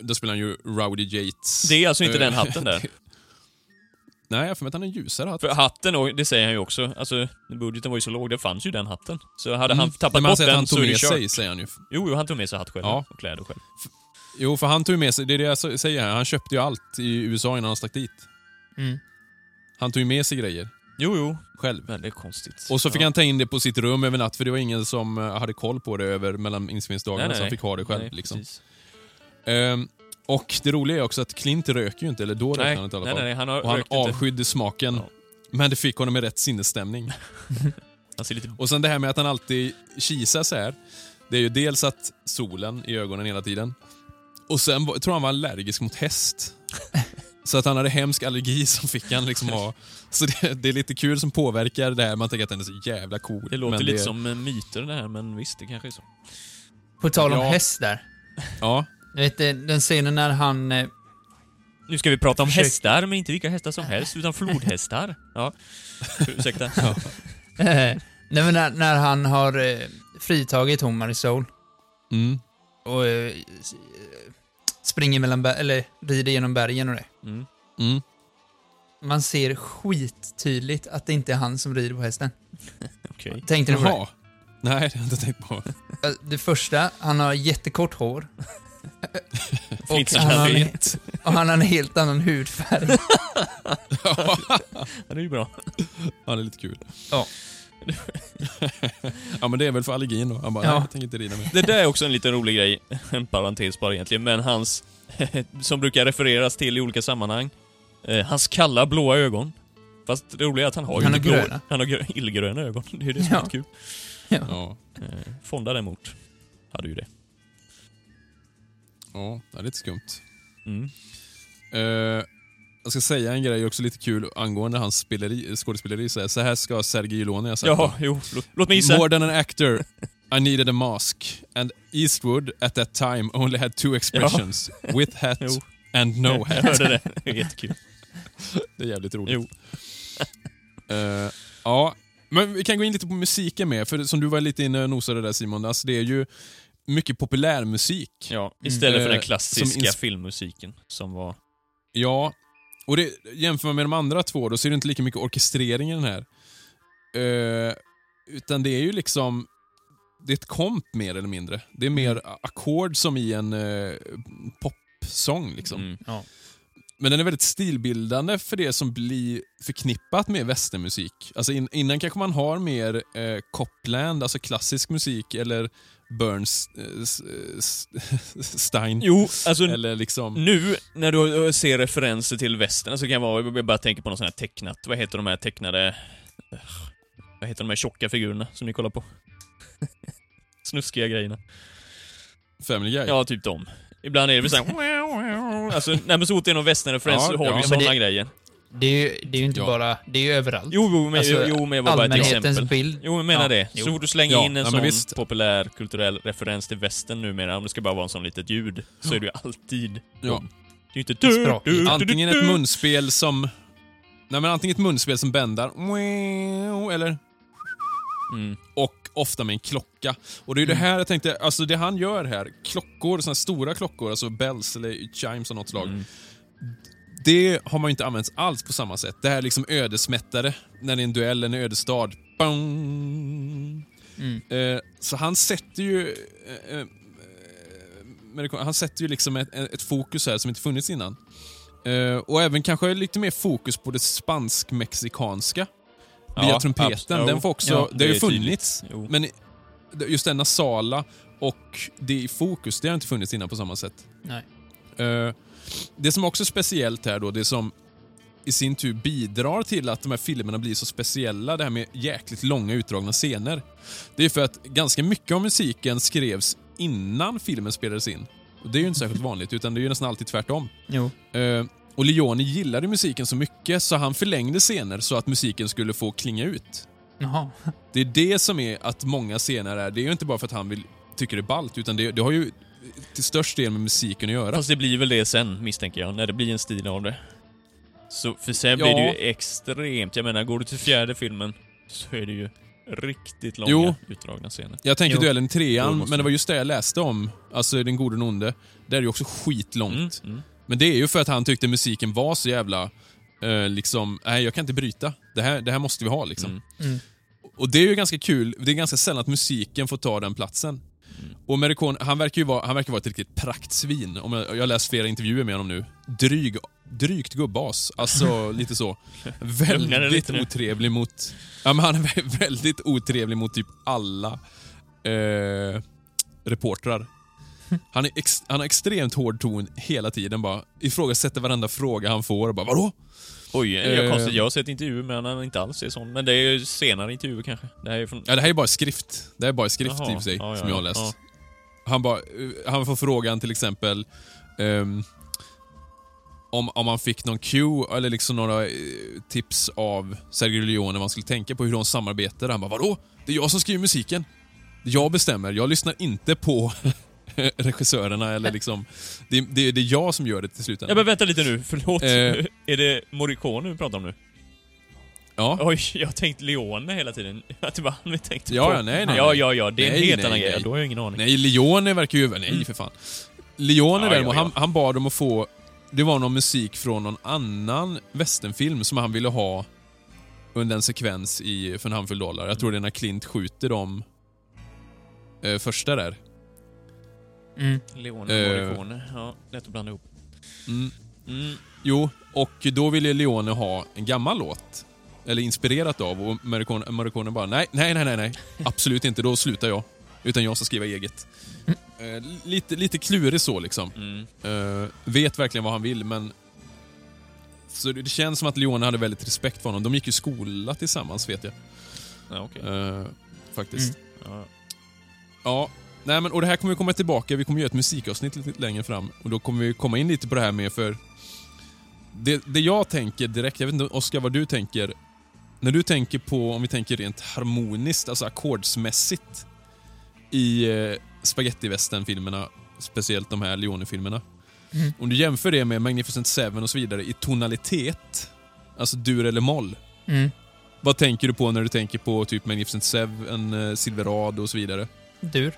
Då spelar han ju Rowdy Yates. Det är alltså inte Eh, den hatten där. Nej, jag får mig att han har en ljusare hatt. För hatten, och det säger han ju också, alltså budgeten var ju så låg, det fanns ju den hatten. Så hade han Mm. tappat Men han bort säger att den han så tog är det med kört. sig, säger han ju. Jo, jo, han tog med sig hatt själv Ja. och kläder själv. Jo, för han tog med sig, det är det jag så- säger här, han köpte ju allt i USA innan han stack dit. Mm. Han tog ju med sig grejer, Jo, jo. själv. Men är konstigt. Och så fick Ja. han ta in det på sitt rum över natt, för det var ingen som eh, hade koll på det över mellan inspelningsdagarna, Nej, nej, så han nej. fick ha det själv. Nej, liksom. precis. Ehm, och det roliga är också att Clint röker ju inte, eller då röker Nej, han inte i alla nej, fall. nej, han har och han rökt inte. avskydde smaken. Ja. Men det fick honom i rätt sinnesstämning. Lite... Och sen det här med att han alltid kisar så här. Det är ju dels att solen i ögonen hela tiden. Och sen var- tror han var allergisk mot häst. Så att han hade hemsk allergi som fick han liksom ha. Så det, det är lite kul som påverkar det här. Man tänker att den är så jävla cool. Det låter men lite det, som eh, myter det här, men visst, det kanske är så. På tal om Ja. häst där. Ja, Du vet, eh, den scenen när han... eh, Nu ska vi prata om Försök. hästar, men inte vilka hästar som helst, utan flodhästar. Ja. Ursäkta. Nej men när, när han har eh, fritagit i Soul mm, och eh, eh, springer mellan eller rider genom bergen och det. Mm. mm. Man ser skittydligt att det inte är han som rider på hästen. Okej. Tänkte ni på det? Nej, det har jag inte tänkt på. Det första, han har jättekort hår. Och, han har en, och han har en helt annan hudfärg. Ja, det är ju bra. Ja, det är lite kul. Ja. ja, men det är väl för allergin då. Han bara, Ja. nej, jag tänker inte rida mer. Det där är också en liten rolig grej, en parentes bara egentligen, men hans, som brukar refereras till i olika sammanhang, eh, hans kalla blåa ögon. Fast det roliga är att han har ju Han har blå, gröna. han har grö- illgröna ögon. Det är ju det som är Ja. lite kul. Ja, Eh, Fonda däremot hade ju det. Ja det är lite skumt. Mm. Eh, jag ska säga en grej också lite kul angående hans speleri, skådespeleri. Så här, så här ska Sergej Iloni ha sagt. Jaha, jo, låt, låt mig gissa. More than an actor, I needed a mask. And Eastwood at that time only had two expressions. With hat Jo. and no Jag hat. hörde det. Det är jättekul. Det är jävligt roligt. Jo. Eh, ja, men vi kan gå in lite på musiken med. För som du var lite inne och nosade där Simon, alltså det är ju mycket populärmusik. Ja, istället för Eh, den som klassiska filmmusiken som var... Ja, och det, jämför man med de andra två då så är det inte lika mycket orkestrering i den här. Eh, utan det är ju liksom, det är ett komp mer eller mindre. Det är mer Mm. ackord som i en uh, popsång liksom. Mm. Ja. Men den är väldigt stilbildande för det som blir förknippat med västernmusik. Alltså in, innan kanske man har mer eh, Copland, alltså klassisk musik, eller Bernstein. Jo, alltså Eller liksom... nu när du eh, ser referenser till västern så kan jag vara, jag bara tänka på något sånt här tecknat. Vad heter de här tecknade... eh, Vad heter de här tjocka figurerna som ni kollar på? Snuskiga grejerna. Family Guy. Ja, typ dem. Ibland är det väl såhär... Alltså, nej men så fort det är någon västernreferens Ja, så har ja. vi såna det- grejer. Det är ju, det är ju inte Ja. bara, det är ju överallt. Jo, jo, men, Alltså, jo, men jag var bara ett exempel. bild. Jo, jag menar Ja, det. jo. Så fort du slänger Ja, in en ja, men sån visst. populär kulturell referens till västern numera, om det ska bara vara en sån litet ljud, så är det ju alltid Ja. Det är inte... Språk. Antingen ett munspel som... Nej men antingen ett munspel som bändar, eller... Mm. Och ofta med en klocka. Och det är ju det här jag tänkte, alltså det han gör här, klockor, såna här stora klockor, alltså bells eller chimes av något slag. Mm. Det har man ju inte använt alls på samma sätt. Det här liksom ödesmättade, när det är en duell, en ödesstad. Mm. Eh, så han sätter ju... Eh, eh, han sätter ju liksom ett, ett fokus här som inte funnits innan. Eh, och även kanske lite mer fokus på det spansk-mexikanska. Via Ja, trumpeten. Den får också... Ja, det har ju är funnits. Men just det nasala och det i fokus, det har inte funnits innan på samma sätt. Nej. Det som också är speciellt här då, det som i sin tur bidrar till att de här filmerna blir så speciella, det här med jäkligt långa utdragna scener. Det är för att ganska mycket av musiken skrevs innan filmen spelades in. Och Det är ju inte särskilt vanligt, utan det är ju nästan alltid tvärtom. Jo. Eh, och Leone gillade musiken så mycket så han förlängde scener så att musiken skulle få klinga ut. Jaha. Det är det som är att många scener är, det är ju inte bara för att han vill, tycker det är ballt, utan det, det har ju till störst del med musiken att göra. Fast det blir väl det sen, misstänker jag, när det blir en stil av det. Så, för sen Ja. blir det ju extremt. Jag menar, går du till fjärde filmen så är det ju riktigt långa, Jo. utdragna scener. Jag tänker Jo. duellen trean, men det var just det jag läste om. Alltså Den gode och den onde. Där är det ju också skitlångt. Mm, mm. Men det är ju för att han tyckte musiken var så jävla... Eh, liksom, nej jag kan inte bryta. Det här, det här måste vi ha liksom. Mm. Mm. Och det är ju ganska kul. Det är ganska sällan att musiken får ta den platsen. Och Mericon, han verkar ju vara, han verkar vara ett riktigt praktsvin. Om jag, jag har läst flera intervjuer med honom nu. Dryg, drygt gubbas. Alltså lite så. Väldigt otrevlig mot... Ja, men han är vä- väldigt otrevlig mot typ alla eh, reportrar. Han, är ex, han har extremt hård ton hela tiden. Bara ifrågasätter varenda fråga han får. Bara, Vadå? Oj, jag, Eh. konstigt. jag har sett intervjuer med honom, han inte alls är sån. Men det är ju senare intervjuer kanske. Det här är från... Ja, det här är bara skrift. Det här är bara skrift Jaha, i och för sig, ja, som jag har läst. ja. Han, bara, eh, han får frågan till exempel ehm, om, om han fick någon cue eller liksom några eh, tips av Sergio Leone vad han skulle tänka på hur de samarbetar. Han bara “Vadå? Det är jag som skriver musiken. Jag bestämmer. Jag lyssnar inte på regissörerna eller liksom... Det, det, det är jag som gör det till slut. Ja men vänta lite nu, förlåt. Eh. är det Morricone vi pratar om nu? Ja. Oj, jag har tänkt Leone hela tiden. Att det var han vi tänkte Ja, på. ja, nej, nej, Ja, ja, ja. Det är en Nej, helt nej, annan nej. grej. Då har jag ingen aning. Nej, Leone verkar ju... Nej, för fan. Leone Ja, däremot, ja, ja. Han, han bad om att få... Det var någon musik från någon annan westernfilm som han ville ha under en sekvens i För en handfull dollar. Jag tror det är när Clint skjuter dem eh, första där. Mm. Leone Eh. och Morricone. Ja, lätt att blanda ihop. Mm. Mm. Jo, och då ville Leone ha en gammal låt. Eller inspirerat av och Morricone, Morricone bara nej, nej, nej, nej, nej. Absolut inte, då slutar jag. Utan jag ska skriva eget. Eh, lite, lite klurig så liksom. Mm. Eh, vet verkligen vad han vill, men... Så det, känns som att Leone hade väldigt respekt för honom. De gick ju skola tillsammans, vet jag. Ja, okej. Eh, faktiskt. Ja. Ja. Nej, men, och det här kommer vi komma tillbaka. Vi kommer göra ett musikavsnitt lite längre fram. Och Då kommer vi komma in lite på det här med, för... Det, det jag tänker direkt, jag vet inte Oskar vad du tänker. När du tänker på, om vi tänker rent harmoniskt, alltså ackordsmässigt i eh, spagettivästern-filmerna, speciellt de här Leone-filmerna. Mm. Om du jämför det med Magnificent Seven och så vidare i tonalitet, alltså dur eller moll. Mm. Vad tänker du på när du tänker på typ Magnificent Seven, eh, Silverado och så vidare? Dur.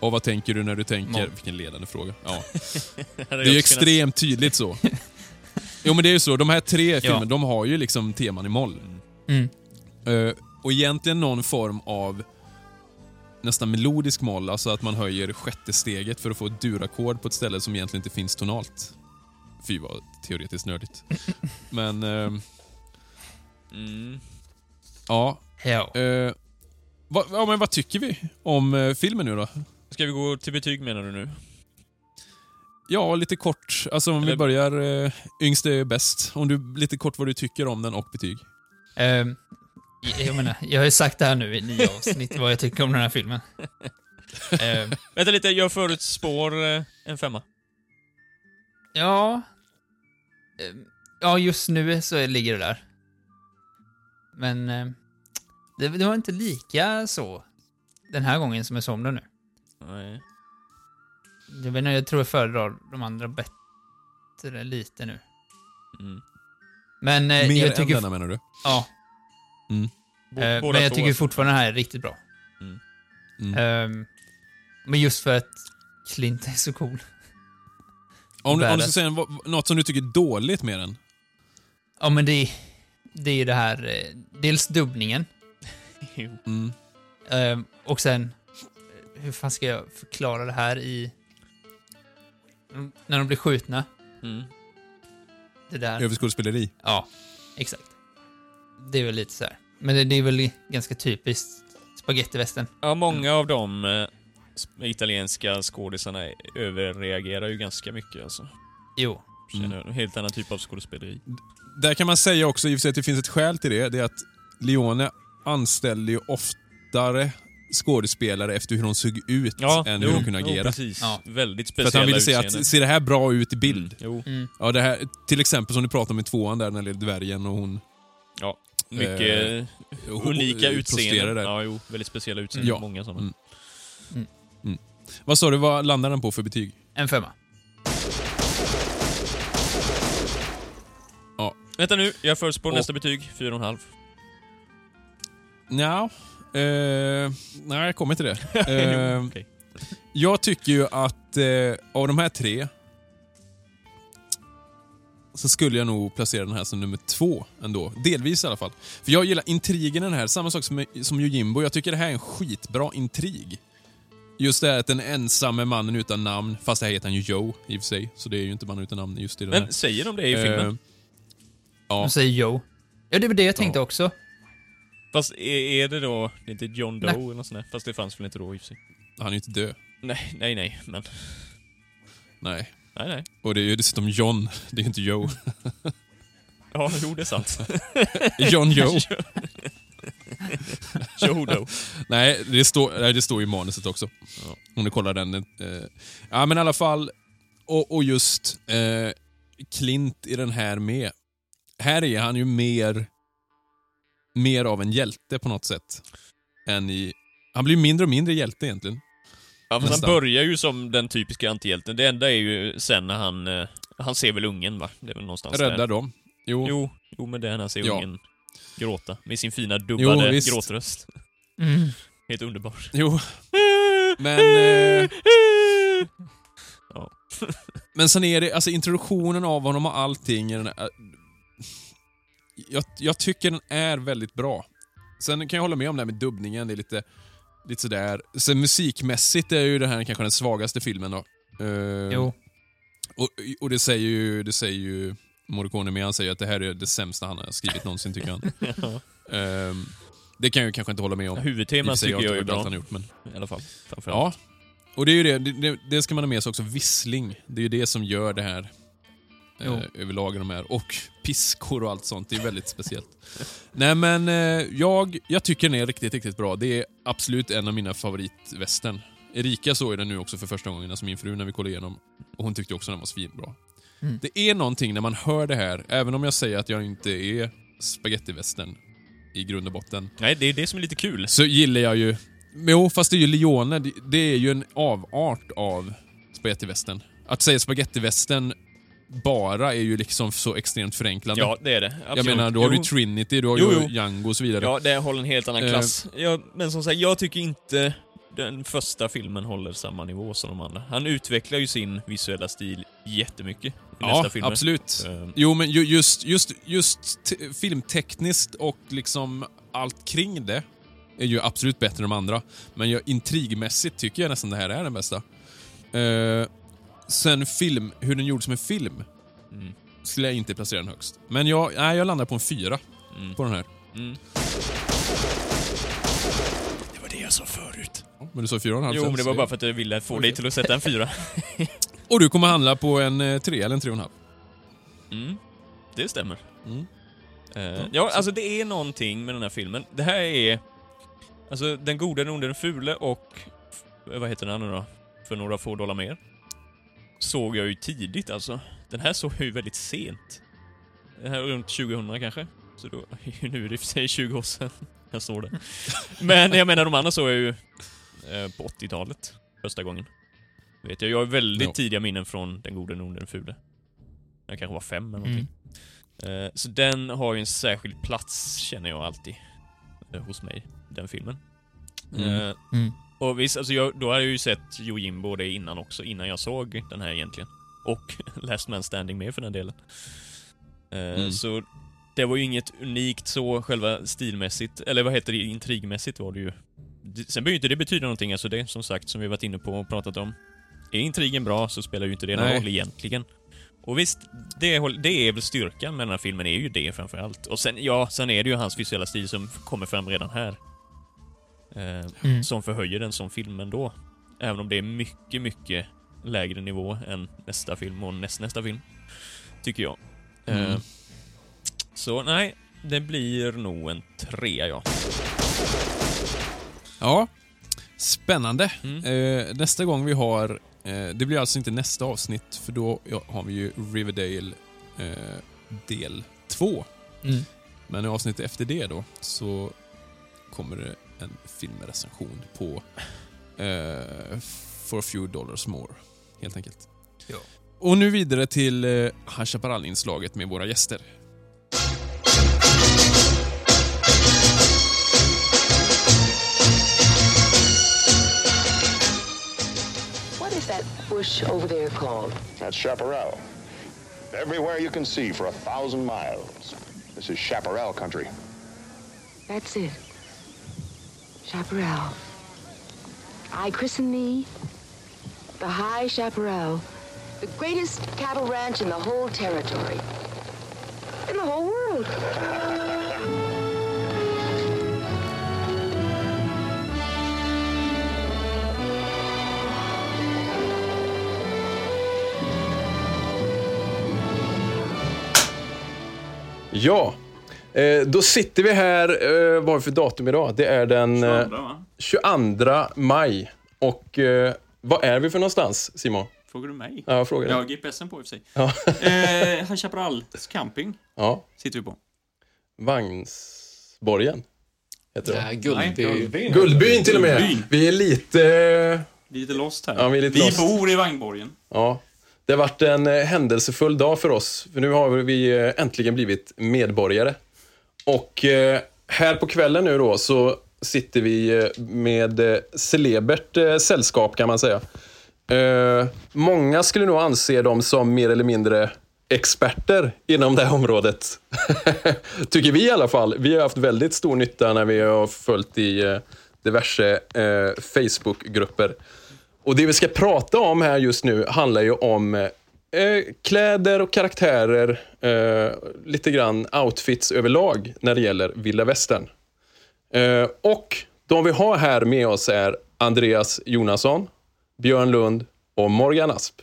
Och vad tänker du när du tänker... Moll. Vilken ledande fråga. Ja. Det är ju extremt tydligt så. Jo men det är ju så, de här tre filmerna, de har ju liksom teman i moll. Mm. Eh, och egentligen någon form av nästan melodisk moll, alltså att man höjer sjätte steget för att få ett durackord på ett ställe som egentligen inte finns tonalt. Fy vad teoretiskt nördigt. Men, ehm, Mm. ja. Ja. Eh, vad, ja, men vad tycker vi om eh, filmen nu då? Ska vi gå till betyg menar du nu? Ja, lite kort. Alltså om vi Eller- börjar eh, yngst är bäst. Om du, lite kort vad du tycker om den och betyg. Ehm, jag menar, jag har ju sagt det här nu i nio avsnitt, vad jag tycker om den här filmen. Ehm, Vänta lite, jag förutspår eh, en femma. ja... Ehm, ja, just nu så ligger det där. Men ehm, det, det var inte lika så den här gången som jag det nu. Nej. Jag, vet inte, jag tror jag föredrar de andra bättre lite nu. Mm. Men eh, Mer jag än tycker... denna menar du? Ja. Bo- Eh, men jag två, tycker fortfarande den här är riktigt bra. Mm. Ehm, men just för att Clint är så cool. Om, du- om du ska säga något som du tycker är dåligt med den. Ja, men det, det är ju det här... eh, Dels dubbningen. Mm. ehm, och sen... Hur fan ska jag förklara det här i... Mm, När de blir skjutna. Mm. Det där. Överskådespeleri. Ja, exakt. Det är väl lite så här. Men det, det är väl ganska typiskt spagettivästen. Ja, många av de eh, italienska skådisarna överreagerar ju ganska mycket alltså. Jo. Känner jag. En helt annan typ av skådespeleri. Där kan man säga också i och för sig att det finns ett skäl till det. Det är att Leone anställde ju oftare skådespelare efter hur de såg ut än hur de kunde jo, agera. precis. Ja. Väldigt För speciella att han ville säga utseenden. att, ser det här bra ut i bild? Jo, Mm. Ja, det här, till exempel som du pratade om i tvåan där, när det är dvärgen och hon... ja. Mycket Eh, hon- unika eh, utseenden. Ja, jo. Väldigt speciella utseenden. Ja. Många sådana. Mm. Vad sa du, vad landar den på för betyg? En femma. Vänta nu, jag förutspår Och- nästa betyg. 4,5. Nja, eh, nej jag kommer till det. Eh, Okej. Jag tycker ju att eh, av de här tre så skulle jag nog placera den här som nummer två ändå. Delvis i alla fall. För jag gillar intrigen i den här, samma sak som, som Yojimbo. Jag tycker det här är en skitbra intrig. Just det här att den ensamme mannen utan namn, fast det här heter han ju Joe i och för sig, så det är ju inte mannen utan namn just i den här. Men säger de det i filmen? Eh, ja, De säger Joe. Ja, det var det jag tänkte Ja. också. Fast är, är det då, det är inte John Doe Nej. eller något sånt där? Fast det fanns väl inte då i och för sig? han är ju inte död. Nej, nej, nej, men... Nej. Nej, nej. Och det är ju dessutom John, det är ju inte Joe. Ja, jo, det är sant. John Joe. Joe Doe. Nej, det står, nej, det står i manuset också. Ja. Om du kollar den. Eh, ja, men i alla fall. Och, och just eh, Clint i den här med. Här är han ju mer, mer av en hjälte på något sätt. Än i... Han blir mindre och mindre hjälte egentligen. Ja, men han börjar ju som den typiska antihjälten. Det enda är ju sen när han... eh, Han ser väl ungen, va? Det är väl någonstans Räddar där. dem. Jo. Jo, jo, men det är när han ser Ja. ungen gråta. Med sin fina dubbade visst. gråtröst. Mm. Helt underbart. Jo. Men... Eh, Ja. Men sen är det, alltså introduktionen av honom och allting jag, jag tycker den är väldigt bra. Sen kan jag hålla med om det här med dubbningen, det är lite, lite sådär. Sen musikmässigt är ju det här kanske den svagaste filmen då. Eh, Jo. Och, och det säger ju, det säger ju Morricone med, han säger att det här är det sämsta han har skrivit någonsin tycker han. Ja. Ehm, det kan jag ju kanske inte hålla med om. Huvudtemat tycker jag är har inte bra. han gjort, men I alla fall. Ja. Och det är ju det, det, det, ska man ha med sig också, vissling. Det är ju det som gör det här. Eh, överlag i de här. Och piskor och allt sånt, det är väldigt speciellt. Nej men, eh, jag, jag tycker den är riktigt, riktigt bra. Det är absolut en av mina favoritvästern. Erika såg den nu också för första gången, alltså min fru, när vi kollade igenom. Och hon tyckte också den var svinbra. Mm. Det är någonting när man hör det här, även om jag säger att jag inte är spagettivästern i grund och botten, Nej, det är det som är lite kul. så gillar jag ju... Men Jo, fast det är ju Leone. Det, det är ju en avart av spagettivästern. Att säga spagettivästern bara är ju liksom så extremt förenklande. Ja, det är det. Absolut. jag menar, då har du Jo. Trinity, du har Jo, ju. Django och så vidare. Ja, det håller en helt annan Eh. klass. Ja, men som sagt, jag tycker inte den första filmen håller samma nivå som de andra. Han utvecklar ju sin visuella stil jättemycket i Ja, nästa film. absolut. Eh, Jo, men ju- just, just, just filmtekniskt och liksom allt kring det är ju absolut bättre än de andra. Men jag, intrigmässigt tycker jag nästan det här är den bästa. Eh, sen film, hur den gjordes som en film, Mm. skulle jag inte placera den högst. Men jag, nej, jag landar på en fyra Mm. på den här. Mm. Det var det jag sa förut. Men du sa fyra och en halv Jo, sen, men det var bara för att jag ville få dig till att sätta en fyra. Och du kommer handla på en eh, tre eller en tre och en halv. Mm. Det stämmer. Mm. Eh, ja, alltså det är någonting med den här filmen. Det här är... Alltså, Den gode, den onde, den fule och... Vad heter den nu då? För några få dollar mer. Såg jag ju tidigt alltså. Den här såg jag ju väldigt sent. Den här runt 2000 kanske. Så då, nu är det i och för sig 20 år sedan jag såg den. Men jag menar, de andra såg jag ju eh, på 80-talet. Första gången. Vet jag, jag har väldigt Jo. tidiga minnen från Den gode, den onde, den fule. Jag kanske var fem eller någonting. Mm. Eh, Så den har ju en särskild plats, känner jag alltid, eh, hos mig, den filmen. Mm. Mm. Och visst, alltså jag, då har jag ju sett Yojimbo det innan också, innan jag såg den här egentligen. Och Last Man Standing med för den delen. Eh, Mm. Så det var ju inget unikt så, själva stilmässigt, eller vad heter det, intrigmässigt var det ju. Sen behöver ju inte det betyda någonting, alltså det som sagt, som vi varit inne på och pratat om. Är intrigen bra så spelar ju inte det någon roll egentligen. Och visst, det, det är väl styrkan med den här filmen, är ju det framför allt. Och sen, ja, sen är det ju hans visuella stil som kommer fram redan här. Eh, Mm. Som förhöjer den som film ändå. Även om det är mycket, mycket lägre nivå än nästa film och nästnästa film. Tycker jag. Eh, Mm. Så nej, det blir nog en trea ja. Ja, spännande. Mm. Eh, nästa gång vi har, det blir alltså inte nästa avsnitt, för då har vi ju Riverdale del 2. Mm. Men i avsnittet efter det då, så kommer det en filmrecension på eh, For a few dollars more, helt enkelt. Ja. Och nu vidare till eh, High Chaparral-inslaget med våra gäster. What is that bush over there called? That's chaparral. Everywhere you can see for a thousand miles. This is chaparral country. That's it. Chaparral. I christen thee the High Chaparral, the greatest cattle ranch in the whole territory. In the whole world. Ja, eh, då sitter vi här. Eh, vad har vi för datum idag? Det är den eh, 22 maj. Och eh, vad är vi för någonstans, Simon? Frågar du mig? Ja, jag frågar Jag har. GPSen på i och för sig. Ja. eh, High Chaparrals camping Ja, sitter vi på. Vagnsborgen. Heter det. Nej, Guldby. Guldbyn till och med. Guldbyn. Vi är lite... Lite lost här. Ja, vi är lite vi lost. bor i Vagnborgen. Ja. Det har varit en eh, händelsefull dag för oss. För nu har vi eh, äntligen blivit medborgare. Och eh, här på kvällen nu då så sitter vi eh, med eh, celebert sällskap kan man säga. Många skulle nog anse dem som mer eller mindre experter inom det här området. Tycker vi i alla fall. Vi har haft väldigt stor nytta när vi har följt i diverse Facebookgrupper. Och det vi ska prata om här just nu handlar ju om eh, kläder och karaktärer, eh, lite grann outfits överlag när det gäller vilda västern. Eh, och de vi har här med oss är Andreas Jonasson, Björn Lund och Morgan Asp.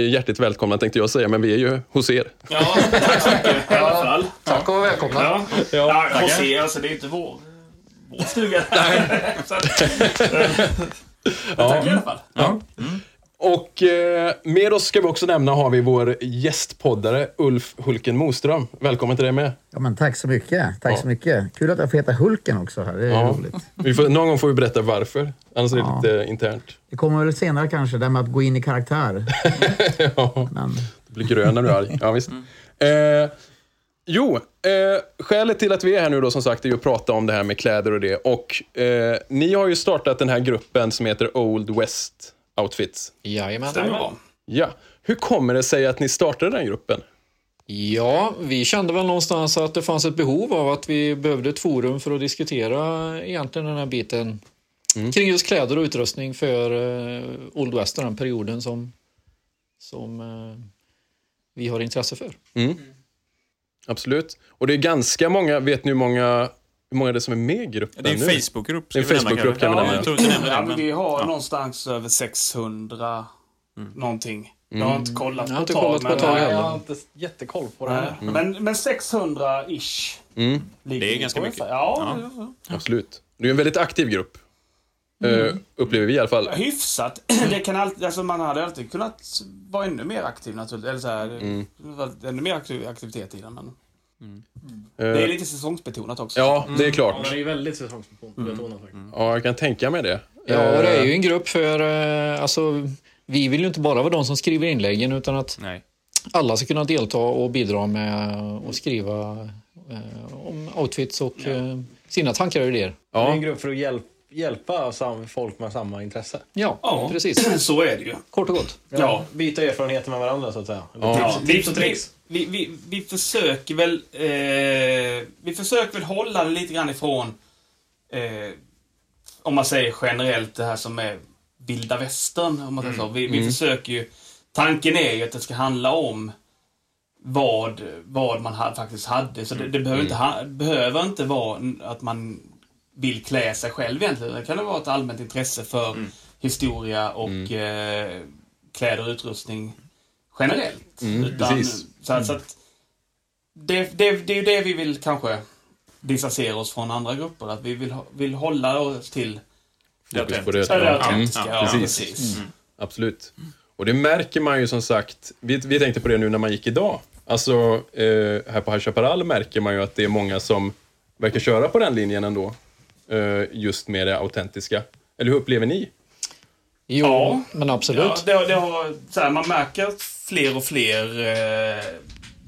Eh, Hjärtligt välkomna tänkte jag säga, men vi är ju hos er. Ja, tack så mycket. I alla fall. Tack och välkomna. Ja, ja. ja hos er, alltså det är inte vår, vår stuga. Så att- Tack i alla fall. Ja. Och eh, med oss ska vi också nämna har vi vår gästpoddare Ulf Hulken Moström. Välkommen till dig med. Ja, men tack så mycket. Tack Ja. så mycket. Kul att jag får heta Hulken också här. Det är Ja. roligt. Vi får, någon gång får vi berätta varför, annars är det Ja. lite internt. Det kommer väl senare kanske, det här med att gå in i karaktär. ja. Men Du blir grön när du är arg. Ja, visst. Eh, jo, eh, skälet till att vi är här nu då som sagt är ju att prata om det här med kläder och det. Och eh, ni har ju startat den här gruppen som heter Old West Outfits. Jajamän. Stämmer bra. Ja. Hur kommer det sig att ni startade den gruppen? Ja, vi kände väl någonstans att det fanns ett behov av att vi behövde ett forum för att diskutera egentligen den här biten kring just kläder och utrustning för eh, Old West, den perioden som, som eh, vi har intresse för. Mm. Absolut. Och det är ganska många, vet ni hur många, hur många det är som är med i gruppen Det är en? Facebookgrupp. Det är en Facebookgrupp kan vi nämna. jag inte Ja, det, men vi har ja. någonstans över 600 någonting. Jag Mm. har inte kollat Jag har på inte ett tag. kollat på tag jag Jag har har inte jättekoll på Nej. Men, men 600-ish. Mm. Det är ganska mycket. Ja, Ja. Absolut. Det är en väldigt aktiv grupp. Mm. Eh, upplever vi i alla fall. Hyfsat. Det kan alltid, alltså man hade alltid kunnat vara ännu mer aktiv naturligtvis. Eller så här, Mm. ännu mer aktiv, aktivitet i den. Men Eh, det är lite säsongsbetonat också. Ja, det är klart. det är väldigt säsongsbetonat faktiskt. Ja, jag kan tänka mig det. Ja, och det är ju Eh, en grupp för, eh, alltså, vi vill ju inte bara vara de som skriver inläggen utan att Nej. alla ska kunna delta och bidra med att skriva eh, om outfits och eh, sina tankar och idéer. Ja. Det är en grupp för att hjälp, hjälpa sam, folk med samma intresse. Ja, Ja, precis. så är det ju. Kort och gott. Ja. Byta erfarenheter med varandra så att säga. Ja. tips, tips och tricks. Vi, vi, vi försöker väl eh, Vi försöker väl hålla det lite grann ifrån eh, Om man säger generellt det här som är vilda västern. Om man säger så. Vi, vi Mm. försöker ju Tanken är ju att det ska handla om vad, vad man ha, faktiskt hade. Så det, det behöver, inte, ha, behöver inte vara att man vill klä sig själv egentligen. Det kan det vara ett allmänt intresse för Mm. historia och eh, kläder och utrustning generellt. Mm, Utan, precis. Så, att- så att det, det, det är ju det vi vill kanske distansera oss från andra grupper. Att vi vill, vill hålla oss till det. Autentiska. mm, Ja, precis. precis. Mm. Absolut. Och det märker man ju som sagt. Vi, vi tänkte på det nu när man gick idag. Alltså, eh, här på High Chaparral märker man ju att det är många som verkar köra på den linjen ändå. Eh, just med det autentiska. Eller hur upplever ni? Jo, Ja. men absolut. Ja, det, har- det har, så här, man märker att fler och fler eh,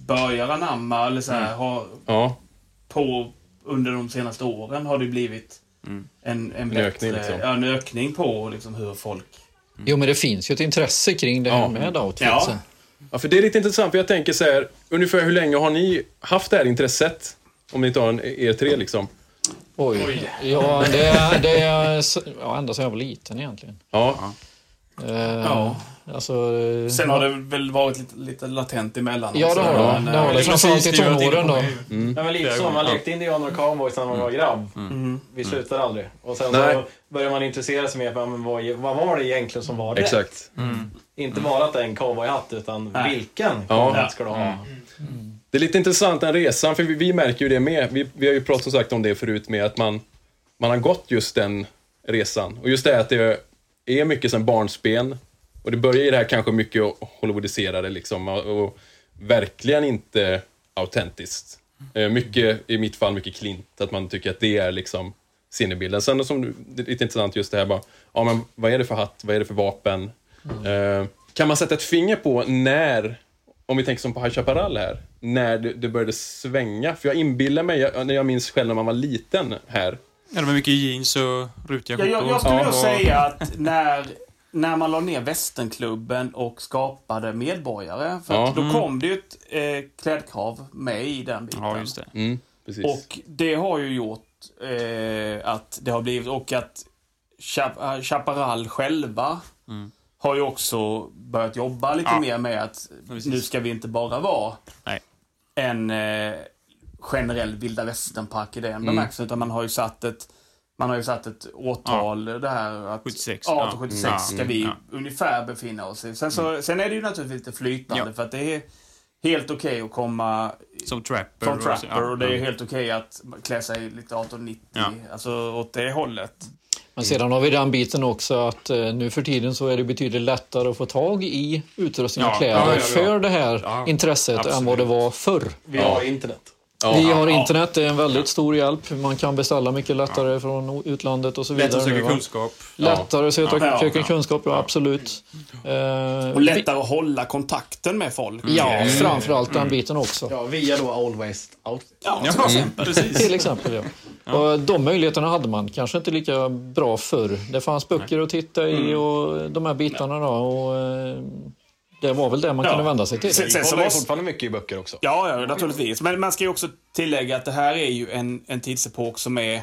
börjar anamma eller så här, har Ja. på under de senaste åren har det blivit en, en, En bättre, ökning, liksom. ja, en ökning på liksom, hur folk... Jo, men det finns ju ett intresse kring det här Ja. med outfitsen. Ja, för det är lite intressant, för jag tänker så här, ungefär hur länge har ni haft det här intresset? Om ni tar en, er tre liksom. Oj. Ja, det är, det är ja, ända sedan jag var liten egentligen. Ja. Eh, Ja. Alltså, eh, Sen har det väl varit lite, lite latent emellan. Ja, det har det. men, Det har eh, det. Framförallt i tonåren då. Mm. Ja, men lite så. Man lekte indianer och cowboys när man var grabb. Mm. Vi slutade aldrig. Och sen Nej. så började man intressera sig mer på men vad, vad var det egentligen som var rätt? Exakt. Inte bara att det är en cowboyhatt, utan Nej. vilken Ja. cowboyhatt ska du ha? Det är lite intressant den resan, för vi, vi märker ju det med. Vi, vi har ju pratat som sagt om det förut med att man, man har gått just den resan. Och just det att det är mycket sen barnsben. Och det börjar i det här kanske mycket Hollywoodiserade liksom. Och, verkligen inte autentiskt. Eh, mycket, i mitt fall, mycket klint. Att man tycker att det är liksom sinnebilden. Sen som det är lite intressant just det här bara, ja men vad är det för hatt, vad är det för vapen? Eh, kan man sätta ett finger på när, om vi tänker som på High Chaparral här, när det, det började svänga? För jag inbillar mig, jag, när jag minns själv när man var liten här, Ja, det var mycket jeans och rutiga Ja, jag, skjortor. jag skulle nog och- säga att när, när man la ner Västernklubben och skapade Medborgare, för Ja. att då Mm. kom det ju ett eh, klädkrav med i den biten. Ja, just det. mm, precis. Och det har ju gjort eh, att det har blivit, och att Chap- äh, Chaparral själva Mm. har ju också börjat jobba lite Ja. mer med att Precis. nu ska vi inte bara vara Nej. en eh, generell vilda västern-park i den Mm. bemärkelsen, utan man har ju satt ett man har ju satt ett årtal, det här att 76, Ja, ja. till 76 Mm. ska Mm. vi Ja. ungefär befinna oss i. Sen, så, sen är det ju naturligtvis lite flytande Ja. för att det är helt okej att komma Som trapper. som och- trapper ja, och det är ja. helt okej att klä sig lite 1890, Ja. alltså åt det hållet. Men sedan har vi den biten också att eh, nu för tiden så är det betydligt lättare att få tag i utrustning och Ja, kläder ja, ja, ja. för det här Ja, intresset än vad det var förr. Vi har internet. Vi har internet, det är en väldigt stor hjälp. Man kan beställa mycket lättare från utlandet och så vidare. Lätt att söka kunskap. Lättare att söka, Ja. Ja. kunskap, ja, absolut. Eh, Och lättare att hålla kontakten med folk. Ja, Mm. framförallt den biten också. Ja, via då West Out. Ja, Ja, till exempel. precis. Till exempel, ja. Och de möjligheterna hade man kanske inte lika bra förr. Det fanns böcker att titta i och de här bitarna då. Och, eh, det var väl det man Ja. kunde vända sig till. Sen- sen så måste- fortfarande mycket i böcker också. Ja, ja, naturligtvis. Men man ska ju också tillägga att det här är ju en, en tidsepok som är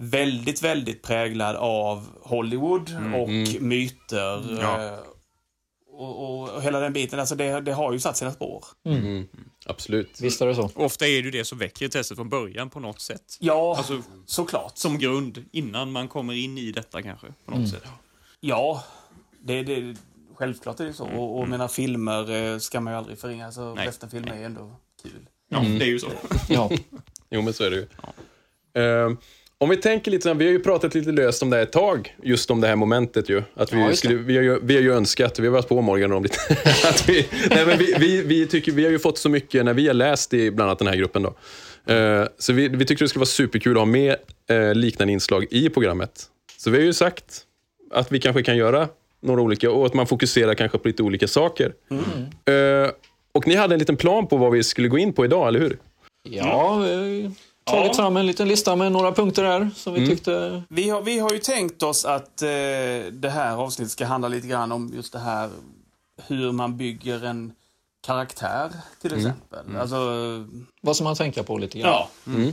väldigt, väldigt präglad av Hollywood och myter. Ja. eh, Och, och, och hela den biten, alltså det, det har ju satt sina spår. Mm, absolut. Visst är det så. Ofta är det ju det som väcker intresset från början på något sätt. Ja, Alltså, såklart. som grund, innan man kommer in i detta kanske. På något sätt. Ja, det, det, självklart är det så. Och, och mina filmer eh, ska man ju aldrig förringa. Så Nej. västernfilmer är ändå kul. Ja, det är ju så. Ja. Jo, men så är det ju. Ehm, om vi tänker lite, vi har ju pratat lite löst om det här ett tag, just om det här momentet ju. Att vi, Ja, skulle, vi, har ju, vi har ju önskat, vi har varit på Morgan om lite, att vi, nej, men vi, vi, vi, tycker, vi har ju fått så mycket när vi har läst i bland annat den här gruppen då. Ehm, så vi, vi tycker det skulle vara superkul att ha med eh, liknande inslag i programmet. Så vi har ju sagt att vi kanske kan göra några olika och att man fokuserar kanske på lite olika saker. Ehm, och ni hade en liten plan på vad vi skulle gå in på idag, eller hur? Ja, vi har tagit Ja. fram en liten lista med några punkter här som vi tyckte... Vi har, vi har ju tänkt oss att eh, det här avsnittet ska handla lite grann om just det här hur man bygger en karaktär till exempel. Alltså, Vad som man tänka på lite grann. ja. Mm.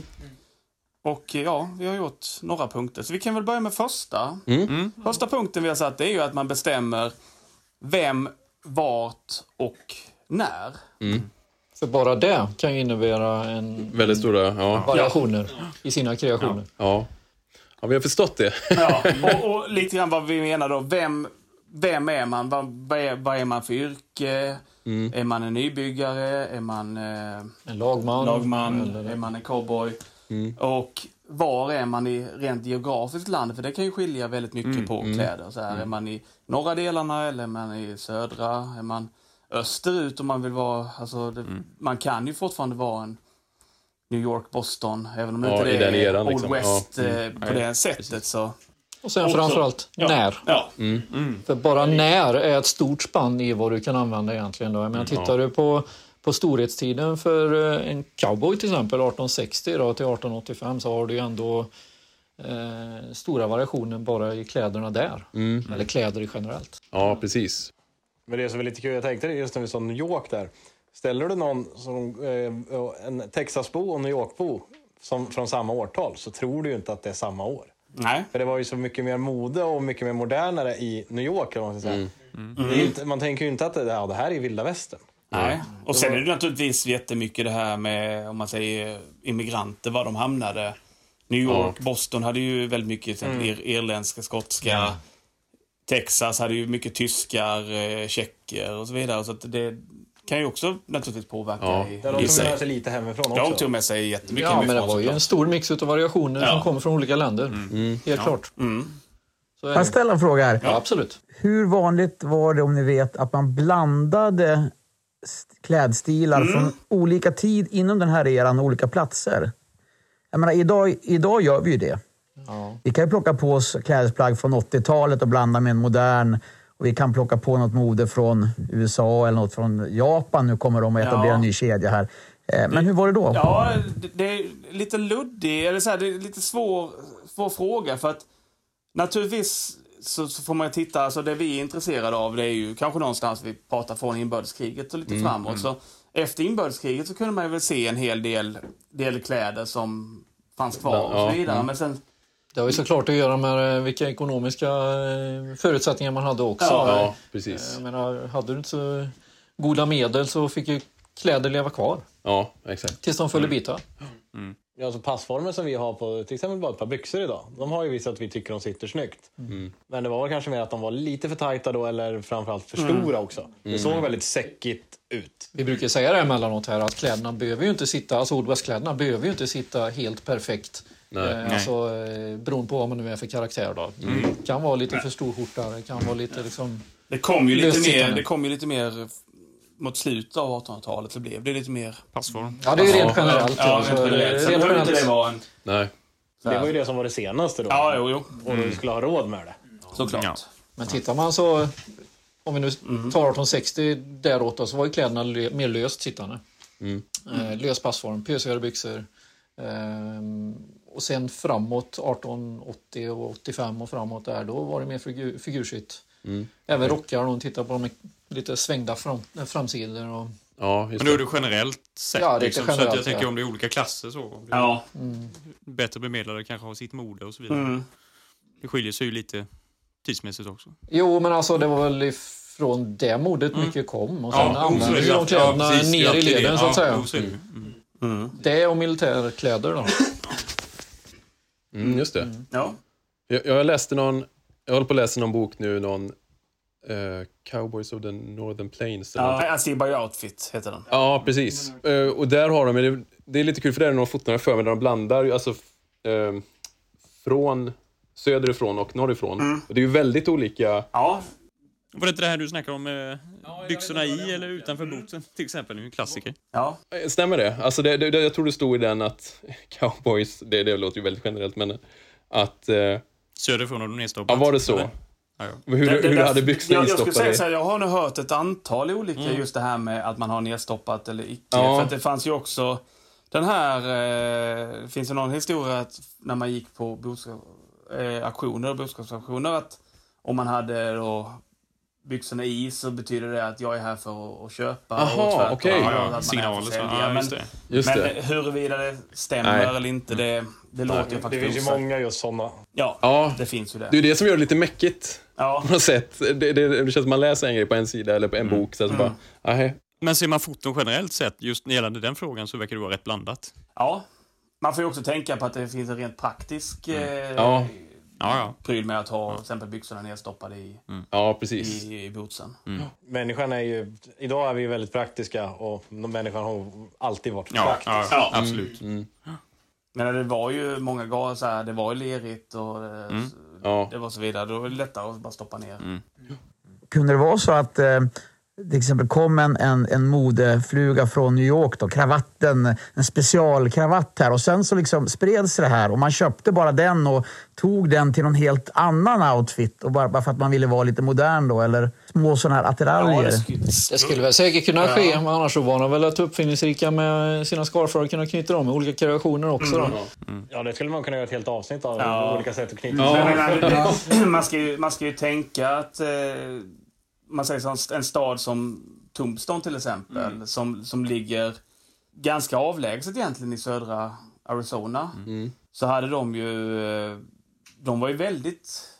Och ja, vi har gjort några punkter. Så vi kan väl börja med första. Mm. Första punkten vi har satt är ju att man bestämmer vem, vart och när. För bara det kan ju innebära en Väldigt stora, ja. variationer i sina kreationer. Ja. Ja, vi har förstått det. Ja, och, och lite grann vad vi menar då. Vem, vem är man? Vad, vad, är, vad är man för yrke? Mm. Är man en nybyggare? Är man eh, En lagman. lagman? Eller- Är man en cowboy? Mm. Och var är man i rent geografiskt land? För det kan ju skilja väldigt mycket Mm, på mm. kläder. Så här, Är man i norra delarna eller är man i södra? Är man österut om man vill vara... Alltså det, Mm. Man kan ju fortfarande vara en New York, Boston, även om Ja, inte i det är eran, Old liksom. West Ja. eh, Mm. på Nej, det sättet. Så. Och sen Också- framförallt ja. när. Ja. Mm. För bara när är ett stort spann i vad du kan använda egentligen. Då. Jag menar, Mm. tittar du på, på storhetstiden för eh, en cowboy till exempel 1860 då, till 1885 så har du ju ändå eh, stora variationer bara i kläderna där. Mm. Eller kläder i generellt. Ja, precis. Men det som är lite kul, jag tänkte det just när vi sa New York där. Ställer du någon som eh, en Texasbo och New Yorkbo som, från samma årtal så tror du ju inte att det är samma år. Nej. För det var ju så mycket mer mode och mycket mer modernare i New York. man ska säga. Mm. Det är ju inte, man tänker ju inte att det, ja, det här är vilda västern. Nej. Och sen är det naturligtvis jättemycket det här med, om man säger immigranter, var de hamnade. New York, Boston hade ju väldigt mycket Mm. ir irländska, skotska. Ja. Texas hade ju mycket tyskar, eh, tjecker och så vidare. Så att det kan ju också naturligtvis påverka Ja. i, Ja, de tog med sig lite hemifrån också. De tog med sig jättemycket Ja, men det hemifrån var ju en stor mix av variationer Ja. som kommer från olika länder. Helt Ja. klart. Mm. Så jag ställa en fråga här? Ja, absolut. Hur vanligt var det, om ni vet, att man blandade klädstilar Mm. från olika tid inom den här eran och olika platser? Jag menar, idag, idag gör vi ju det. Ja. Vi kan ju plocka på oss klädesplagg från 80-talet och blanda med en modern. Och vi kan plocka på något mode från USA eller något från Japan. Nu kommer de att etablera Ja. en ny kedja här. Eh, Men hur var det då? Ja, det, det är lite luddig, eller så här, det är lite svår, svår fråga för att naturligtvis så, så får man ju titta, alltså det vi är intresserade av det är ju kanske någonstans vi pratar från inbördeskriget och lite Mm, framåt. mm. Så efter inbördeskriget så kunde man ju väl se en hel del, del kläder som fanns kvar och Ja, så vidare. mm. Men sen, Det har ju såklart att göra med eh, vilka ekonomiska eh, förutsättningar man hade också. Ja, ja, precis. Jag menar, hade du inte så goda medel så fick ju kläder leva kvar Ja, exakt. tills de föll i bitar. Ja, alltså passformen som vi har på till exempel bara ett par byxor idag. De har ju visat att vi tycker de sitter snyggt. Mm. Men det var väl kanske mer att de var lite för tajta då eller framförallt för Mm. stora också. Det Mm. såg väldigt säckigt ut. Vi brukar säga det emellanåt här att kläderna behöver ju inte sitta, alltså Old West-kläderna behöver ju inte sitta helt perfekt. Nej. Eh, Nej. alltså, eh, beroende på vad man nu är för karaktär då. Mm. Det kan vara lite för stor skjorta, det kan vara lite liksom... det kom ju lite mer, det kom ju lite mer mot slutet av 1800-talet så blev det lite mer... Passform. Ja, det är ju rent generellt. Ja, alltså, rent generellt. Sen behöver inte det vara en... Nej. Det var ju det som var det senaste då. Ja, jo, jo. Och du skulle ha råd med det. Såklart. Men tittar man så, om vi nu tar 1860 däråt då, så var ju kläderna mer löst sittande. Mm. Eh, lös passform, pösigare byxor. Ehm, och sen framåt 1880 och 85 och framåt där, då var det mer figur, figurskytt. Mm. Även rockar, om man tittar på de lite svängda fram, eh, framsidor. Och, Ja, Men då är det generellt sett. Ja, det är liksom, så generellt, att jag tänker ja. om det är olika klasser så. Ja. Mm. Bättre bemedlade kanske har sitt mode och så vidare. Mm. Det skiljer sig ju lite tidsmässigt också. Jo, men alltså det var väl ifrån det modet mycket kom. Och sen Ja, använde vi så de kläderna Ja, ner i leden så att säga. så ju. Mm. Det och militärkläder då. Mm, just det. Ja. Jag, jag läste någon, jag håller på att läsa någon bok nu, någon eh, Cowboys of the Northern Plains. Ja, I see by outfit heter den. Ja, precis. Eh, och där har de, det, det är lite kul för där är några foton jag för mig där de blandar alltså eh, från söderifrån och norrifrån. Och det är ju väldigt olika. Ja. Var det inte det här du snackade om med byxorna i eller utanför boten till exempel? Det är ju en klassiker. Ja. Eh, Stämmer det? Alltså det, det, jag tror det stod i den att cowboys, det, det låter ju väldigt generellt, men att... Eh, Söderifrån och nedstoppat. ja, var det så? eller? Ja, ja. Hur, Det- det hur hade byxorna jag, jag skulle säga så här, jag har nu hört ett antal olika Mm. just det här med att man har nedstoppat eller icke. Ja. För att det fanns ju också den här, eh, finns det någon historia att när man gick på boskap, eh, auktioner och boskapsauktioner att om man hade då byxorna i så betyder det att jag är här för att, köpa. Aha, och tvärtom, okej. att Ja, ja, signaler. Ja, men just det. Just men det. huruvida det stämmer Nej. eller inte, det, det låter ju Det faktiskt finns ju många just sådana. Ja, Ja, det finns ju det. det är det som gör det lite mäckigt Ja. på något sätt. Det, det, det känns som man läser en grej på en sida eller på en bok, så, så bara, nej. Men ser man foton generellt sett, just gällande den frågan, så verkar det vara rätt blandat. Ja, Man får ju också tänka på att det finns en rent praktisk eh, Ja. Ja, ja. pryl med att ha till exempel byxorna nedstoppade i, Ja, precis. i, i bootsen. Människan är ju... Idag är vi väldigt praktiska och människan har alltid varit Ja, praktisk. ja, absolut. Men det var ju många gånger så här, det var ju lerigt och eh, Mm. Ja. det var så vidare. Då var det lättare att bara stoppa ner. Mm. Kunde det vara så att eh, till exempel kom en, en, en modefluga från New York, då, kravatten, en specialkravatt här och sen så liksom spreds det här och man köpte bara den och tog den till någon helt annan outfit och bara, bara för att man ville vara lite modern då eller små sådana här attiraljer. Det skulle väl säkert kunna ske, men annars så var de väl att uppfinningsrika med sina scarfar och kunna knyta dem i olika kreationer också. Då. Ja, det skulle man kunna göra ett helt avsnitt av. Ja. Olika sätt att knyta det- man, ska ju, man ska ju tänka att eh, man säger så, en stad som Tombstone till exempel, som, som ligger ganska avlägset egentligen i södra Arizona, så hade de ju, de var ju väldigt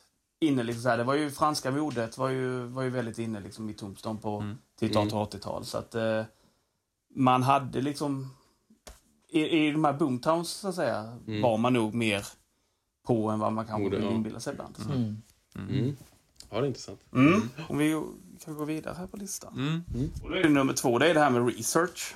inne, liksom så här, det var ju franska modet var ju, var ju väldigt inne liksom i Tombstone på tidigt 1880-tal. Så att eh, man hade liksom, i, i de här boomtowns så att säga, Mm. var man nog mer på än vad man kanske Mode, inbilla sig ibland. Mm. Mm. Ja, det är intressant. Mm. Om vi kan gå vidare här på listan. Och då är det nummer två, det är det här med research.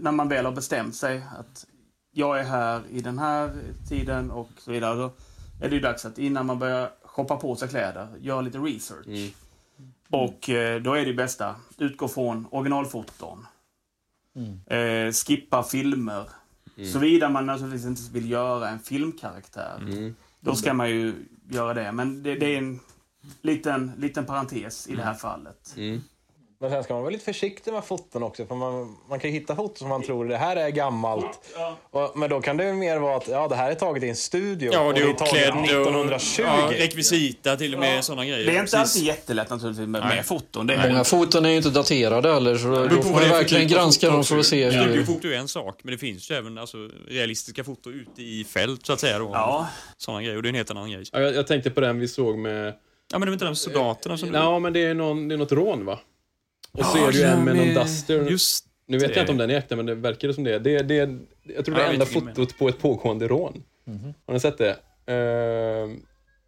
När man väl har bestämt sig att jag är här i den här tiden och så vidare. Då är det ju dags att innan man börjar shoppa på sig kläder, göra lite research. Och eh, då är det bästa, utgå från originalfoton. Eh, skippa filmer. Såvida man naturligtvis inte vill göra en filmkaraktär. Då ska man ju göra det. Men det, det är en liten, liten parentes i det här fallet. Men sen ska man vara lite försiktig med foton också. För man, man kan ju hitta foton som man tror det här är gammalt. Och, men då kan det ju mer vara att ja, det här är taget i en studio. Ja, och det är uppklädd och 1920. ja, rekvisita till och med, sådana grejer. Det är inte Precis. alltid jättelätt naturligtvis med, med foton. Det är Många foton är ju inte daterade heller, så då, får man verkligen granska dem för att se hur... Studiofoto är en sak, men det finns ju även alltså, realistiska foto ute i fält, så att säga. Då. Ja. Sådana grejer, och det är en helt annan grej. Ja, jag, jag tänkte på den vi såg med... Ja, men det var inte de soldaterna som... Ja, men det är, någon, det är något rån, va? Och så är det ju en med någon Duster. Just nu vet det. jag inte om den är äkta, men det verkar det som det. det, det jag tror det är enda fotot på ett pågående rån. Har ni sett det? Uh,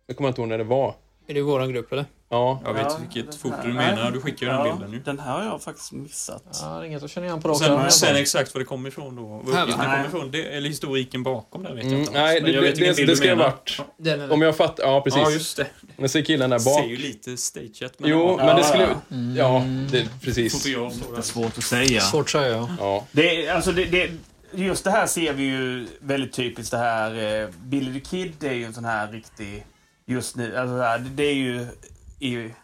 jag kommer inte ihåg när det var. Är det våran grupp eller? Ja. Jag vet Ja, vilket den foto du menar, du skickar ju den Ja, bilden nu. Den här har jag faktiskt missat. Ja, det är inget att känna igen på sen, arm. sen exakt var det kommer ifrån då. Var Här, uppgiften va? kommer ifrån, det, eller historiken bakom där vet jag Mm, inte. nej, Men det, jag det, vet det, det du ska ha varit... Den Om jag fattar... Ja, precis. Ja, just det. Men ser killen där bak. Ser ju lite stageat men Jo, ja. men det skulle... Mm. Ja, det, precis. Fotograf Det är svårt att säga. Svårt att säga. ja. Ja. Det, är- alltså det, det, just det här ser vi ju väldigt typiskt. Det här eh, Billy the Kid är ju en sån här riktig... Just nu, alltså det, det är ju i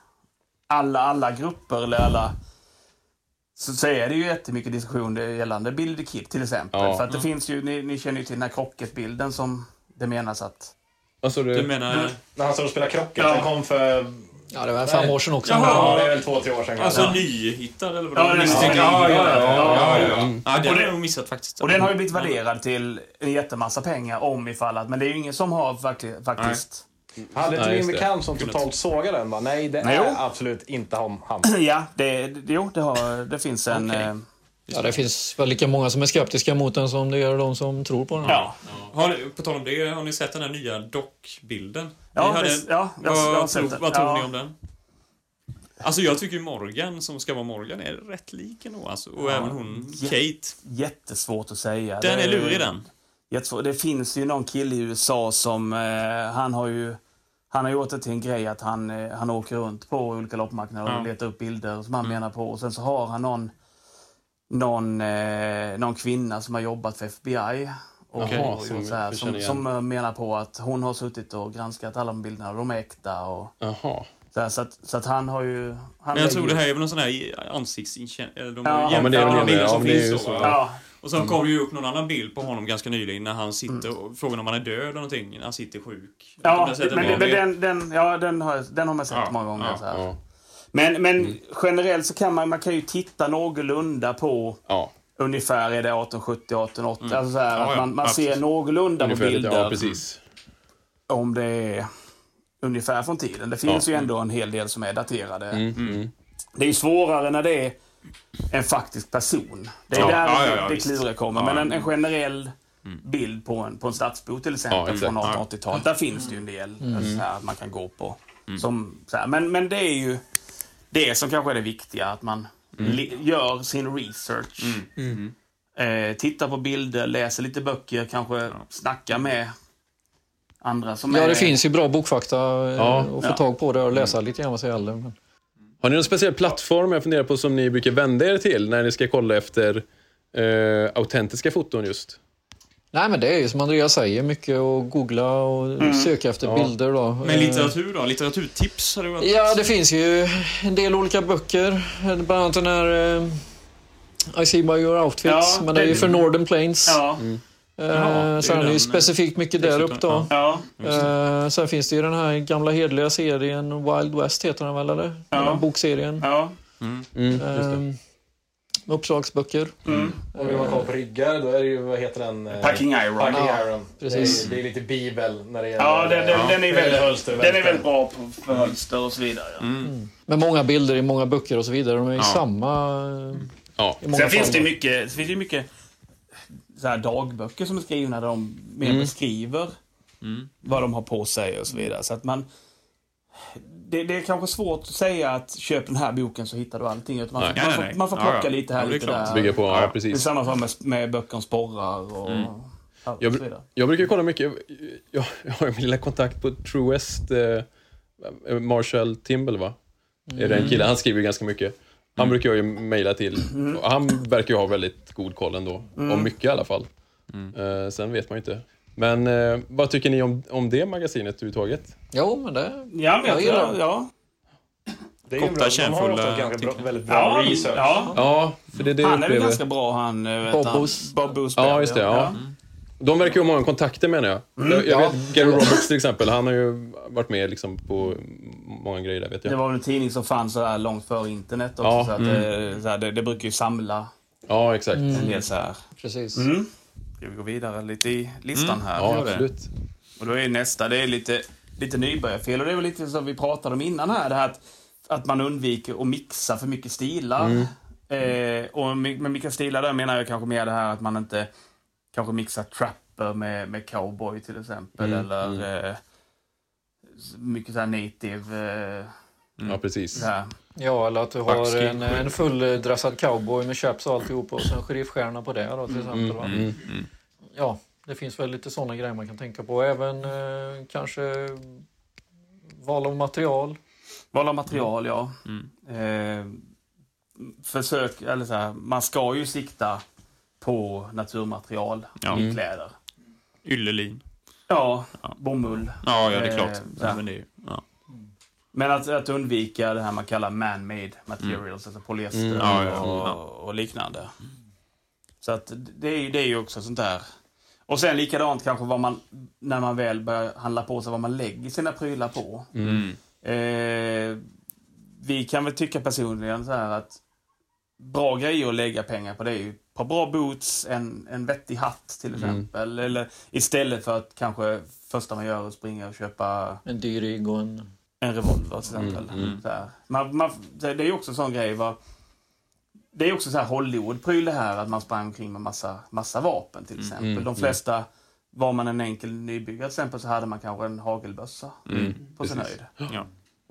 alla, alla grupper eller alla... Så, så är det ju jättemycket diskussion gällande Kid till exempel. Ja. För att det finns ju, ni, ni känner ju till den här krocketbilden som det menas att... Alltså, det, Du menar... När han står och spelar krocket. Ja. Den kom för... Ja, det var fem år sedan också. Jaha. Ja, det är väl två, tre år sedan. Alltså kanske. nyhittad eller vadå? Ja, den- Misstänker ja, ja, ja, ja, ja, ja. Mm. Ja, den Och har det- jag missat faktiskt. Och den har ju blivit värderad till en jättemassa pengar om ifall att... Men det är ju ingen som har fakti- faktiskt... Hade inte bekant som totalt sågade den? Bara, Nej, det Nej, är jo. absolut inte han. han. Ja, det, det, jo, det, har, det finns en... Okej. eh, Ja, det finns väl lika många som är skeptiska mot den som det är de som tror på den. Ja. Har ni, på tal om det, har ni sett den här nya dockbilden? Ja, hade, visst, ja, jag- vad, jag har sett tror, den. vad tror Ja. ni om den? Alltså jag tycker Morgan, som ska vara Morgan, är rätt lik ändå alltså. Och Ja, även hon, Kate. Jättesvårt att säga. Den Det- är lurig den. jättesvårt. Det finns ju någon kille i USA som, eh, han har ju han har gjort det till en grej att han, eh, han åker runt på olika loppmarknader och Ja. letar upp bilder som han menar på. Och sen så har han någon, någon, eh, någon kvinna som har jobbat för FBI. Och, Okej. och, Som så här, som, som menar på att hon har suttit och granskat alla de bilderna och de är äkta. Och, Jaha. så, här, så, att, så att han har ju... Han Men jag tror lägger- det här är väl någon sån här ansiktsinkänning... De Ja. har Ja, men det är väl det, är ju så. Ja, Och sen kom det ju upp någon annan bild på honom ganska nyligen när han sitter och frågan om han är död eller någonting, när han sitter sjuk. Ja, men, men den, den, ja, den, har, jag- den har man sett Ja, många gånger. ja, så här. Ja. Men, men generellt så kan man, man kan ju titta någorlunda på Ja. ungefär är det 1870, 1880. Alltså så här, Ja, att man, man ser någorlunda på Ungefär lite, bilder ja, precis. om det är ungefär från tiden. Det finns ju ändå en hel del som är daterade. Mm, mm. Det är ju svårare när det är en faktisk person. Det är Ja, där ja, det, ja, ja, det visst. kluriga kommer. Ja, men en, ja. en generell bild på en, på en stadsbo till Ja, exempel från 1880-talet. Där finns det ju en del Mm. så här, man kan gå på. Som, så här, men, men det är ju det som kanske är det viktiga, att man Mm. li- gör sin research. Eh, tittar på bilder, läser lite böcker, kanske snackar med andra som Ja, är... det finns ju bra bokfakta eh, Ja. att få Ja. tag på det och läsa lite grann vad säger Alle. Men... Har ni någon speciell plattform jag funderar på som ni brukar vända er till när ni ska kolla efter eh, autentiska foton just? Nej, men det är ju som Andreas säger, mycket att googla och Mm. söka efter Ja. bilder. Då. Men litteratur då? Litteraturtips hade varit... Ja, det finns ju en del olika böcker. Bland annat den här eh, I see by your outfits. Ja, men det är ju för Northern Plains. Ja. Eh, Jaha, det så är det ju eh, specifikt mycket där uppe då. Ja. Eh, sen finns det ju den här gamla hedliga serien Wild West heter den väl eller? Ja. Den här bokserien. Ja. Mm. Eh, uppslagsböcker. Mm. Om vi var kvar på ryggar, då är det ju, vad heter den? Eh, Packing Iron. Packing Ja, Iron. precis. Det är, det är lite bibel när det gäller... Ja, den, den, den, är väldigt, hölster, den är väldigt väldigt bra på för hölster och så vidare. Ja. Med många bilder i många böcker och så vidare. De är ju Ja. samma eh, Ja. i många Sen finns det mycket, finns det mycket så här dagböcker som är skrivna där de mer Mm. beskriver vad de har på sig och så vidare. Så att man... Det, det är kanske svårt att säga att köp den här boken så hittar du allting. Utan man, Nej. man, Nej, får, nej, man får plocka ja. lite här, Ja, är lite där. Bygga på, ja, Det är precis. samma sak med, med böcker om sporrar och, ja, och Jag, så br- vidare. jag brukar kolla mycket, jag, jag har min lilla kontakt på True West, eh, Marshall Timble va? Är det en kille, han skriver ganska mycket. Han brukar jag ju mejla till. Och han verkar ju ha väldigt god koll ändå. Om mycket i alla fall. Eh, sen vet man ju inte. Men eh, vad tycker ni om, om det magasinet överhuvudtaget? Jo, men det... Ja, men jag, gillar ja, det. ja. Det är ju Korta, bra. De har kärnfulla väldigt bra Ja, research. ja. Ja, för det är det Han är väl ganska bra han, eh, vet Bob han. Boos. Bob Boos Ja, just det. Ja. De verkar ju ha många kontakter menar jag. Jag, jag Ja. vet, Gary Roberts till exempel, han har ju varit med liksom på många grejer där vet Det jag. var väl en tidning som fanns så här långt före internet också. Ja, så att, det, så här, det, det brukar ju samla Ja, exakt. en del så här. Precis. Mm. Ska vi gå vidare lite i listan här? Ja, det. absolut. Och då är nästa, det är lite, lite nybörjarfel. Och det är väl lite som vi pratade om innan här, det här att, att man undviker att mixa för mycket stilar. Eh, och med med mycket stilar där menar jag kanske mer det här att man inte kanske mixar trapper med, med cowboy till exempel. Mm, Eller eh, mycket så här native. Eh, Ja, precis. här. Ja, eller att du har en, en fulldressad cowboy med chaps och alltihopa och sen sheriffstjärna på det då, till exempel. va? Mm. Ja, det finns väl lite sådana grejer man kan tänka på. Även eh, kanske val av material. Val av material, ja. Mm. Eh, försök, eller så här, man ska ju sikta på naturmaterial Ja. i kläder. Yllelin. Ja, Ja. bomull. Ja, ja, det är Eh, klart. Ja, men det ja. Men att, att undvika det här man kallar man-made materials, alltså polyester Mm. Och, och liknande. Så att det är, ju- det är också sånt där. Och sen likadant kanske vad man, när man väl börjar handla på sig, vad man lägger sina prylar på. Mm. Eh, vi kan väl tycka personligen så här att bra grejer att lägga pengar på det är ju par bra boots, en, en vettig hatt till exempel. Eller istället för att kanske första man gör är att springa och köpa En dyr rigg och en... en revolver till exempel. Mm, mm. Så här. Man, man, det är ju också en sån grej. Va? Det är också så här Hollywood-pryl det här att man sprang omkring med massa, massa vapen till exempel. mm, De flesta, var man en enkel nybyggare till exempel så hade man kanske en hagelbössa Mm, på sin höjd. Ja.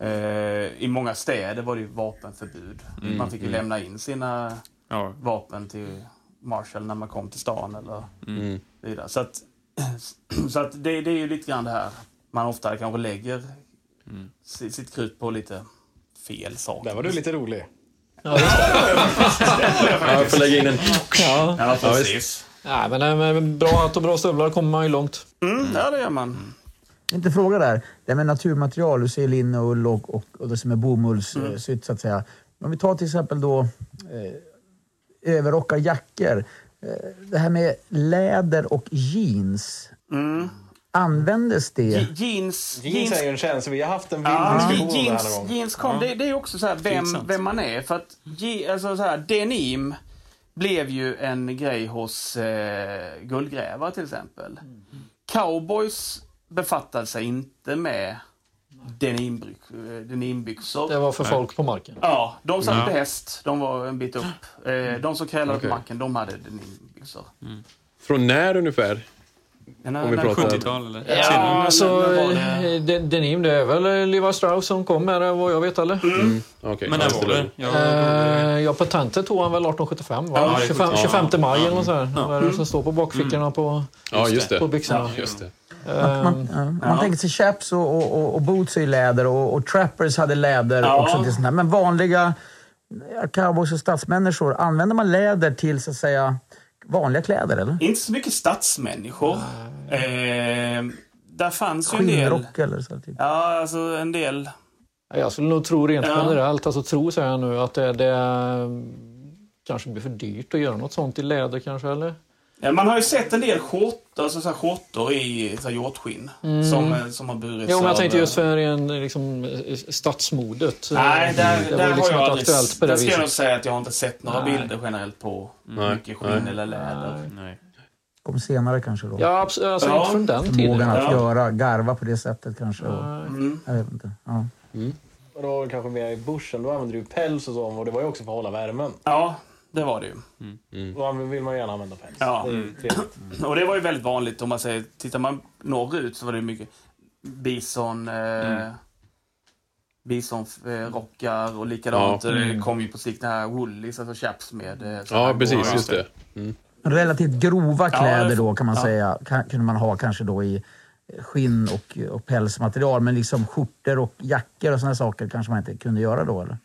Eh, I många städer var det ju vapenförbud. Mm, man fick ju mm. lämna in sina Ja. vapen till Marshall när man kom till stan eller Mm. vidare. Så att, så att det, det är ju lite grann det här man ofta kanske lägger Mm. si- sitt krut på lite fel saker. Där var du lite rolig. Ja, just det. Ja, jag får lägga in en... Ja. Ja, Ja, precis. Nej, men eh, med bra hatt och bra stövlar kommer man ju långt. Mm, ja, det gör man. Inte fråga där. Det med naturmaterial, du säger linne och ull och, och, och det som är bomullssytt så att säga. Om vi tar till exempel då eh, överrockar, jackor. Eh, det här med läder och jeans. Mm. Användes det? Je- Jeans, Jeans är ju en känsla. Vi har haft en vild Ja, diskussion här jeans, någon gång. jeans kom. Det, det är också så här vem, vem man är. För att je, alltså så här, denim blev ju en grej hos eh, guldgrävare till exempel. Cowboys befattade sig inte med denimbyx, eh, denimbyxor. Det var för folk på marken. Ja, de satt Ja. på häst. De var en bit upp. Eh, de som krälade Okej. på marken, de hade denimbyxor. Från när ungefär? när- Om vi pratar... 70-tal eller? Ja, Sen- alltså, eh, de- Denim, det är väl Levi Strauss som kom med det vad jag vet eller? Mm. Okej, Men ja, när var det? Eh, ja, patentet tog han väl 1875 va? Ja, det är 25, 70. 25 maj eller något sånt där. Vad är det som står på bakfickorna på, Ja, just det. på byxorna? Just det. Eh, Man, ja, man tänker sig chaps och, och, och, och boots ju läder och, och trappers hade läder Ja. också. Till sånt här. Men vanliga ja, cowboys och stadsmänniskor, använder man läder till så att säga vanliga kläder eller? Inte så mycket stadsmänniskor. Eh, där fanns ju en del... Skinnrock eller så? Typ. Ja, alltså en del... Jag skulle nog tro rent Ja. generellt, alltså tro säger jag nu, att det, det kanske blir för dyrt att göra något sånt i läder kanske eller? Man har ju sett en del skjortor, alltså så här skjortor i så här hjortskinn. Mm. Som, eh, som har burits Jo, men jag tänkte eh, just för en, liksom, eh, stadsmodet. Nej, där, det där var liksom har jag inte aldrig... aktuellt på det Där ska jag nog viset. säga att jag har inte sett några Nej. bilder generellt på Nej. mycket skinn Nej. eller läder. Nej. Kom senare kanske då. Ja, absolut. Alltså, Ja. inte från den tiden. Förmågan att Ja. göra, garva på det sättet kanske. Och, Mm. jag vet inte. Ja. Och då kanske mer i bushen, då använde du päls och så, och det var ju också för att hålla värmen. Ja, det var det ju. Då vill man ju gärna använda päls. Ja. Det trevligt. Och det var ju väldigt vanligt om man säger, tittar man norrut så var det ju mycket bison, eh, bisonrockar och likadant. Ja. Det kom ju på sikt den här woolies, alltså chaps med... eh, Ja, precis. Just det. Relativt grova Ja, kläder det- då kan man ja. säga. Kunde man ha kanske då i skinn och, och pälsmaterial. Men liksom skjortor och jackor och sådana saker kanske man inte kunde göra då eller?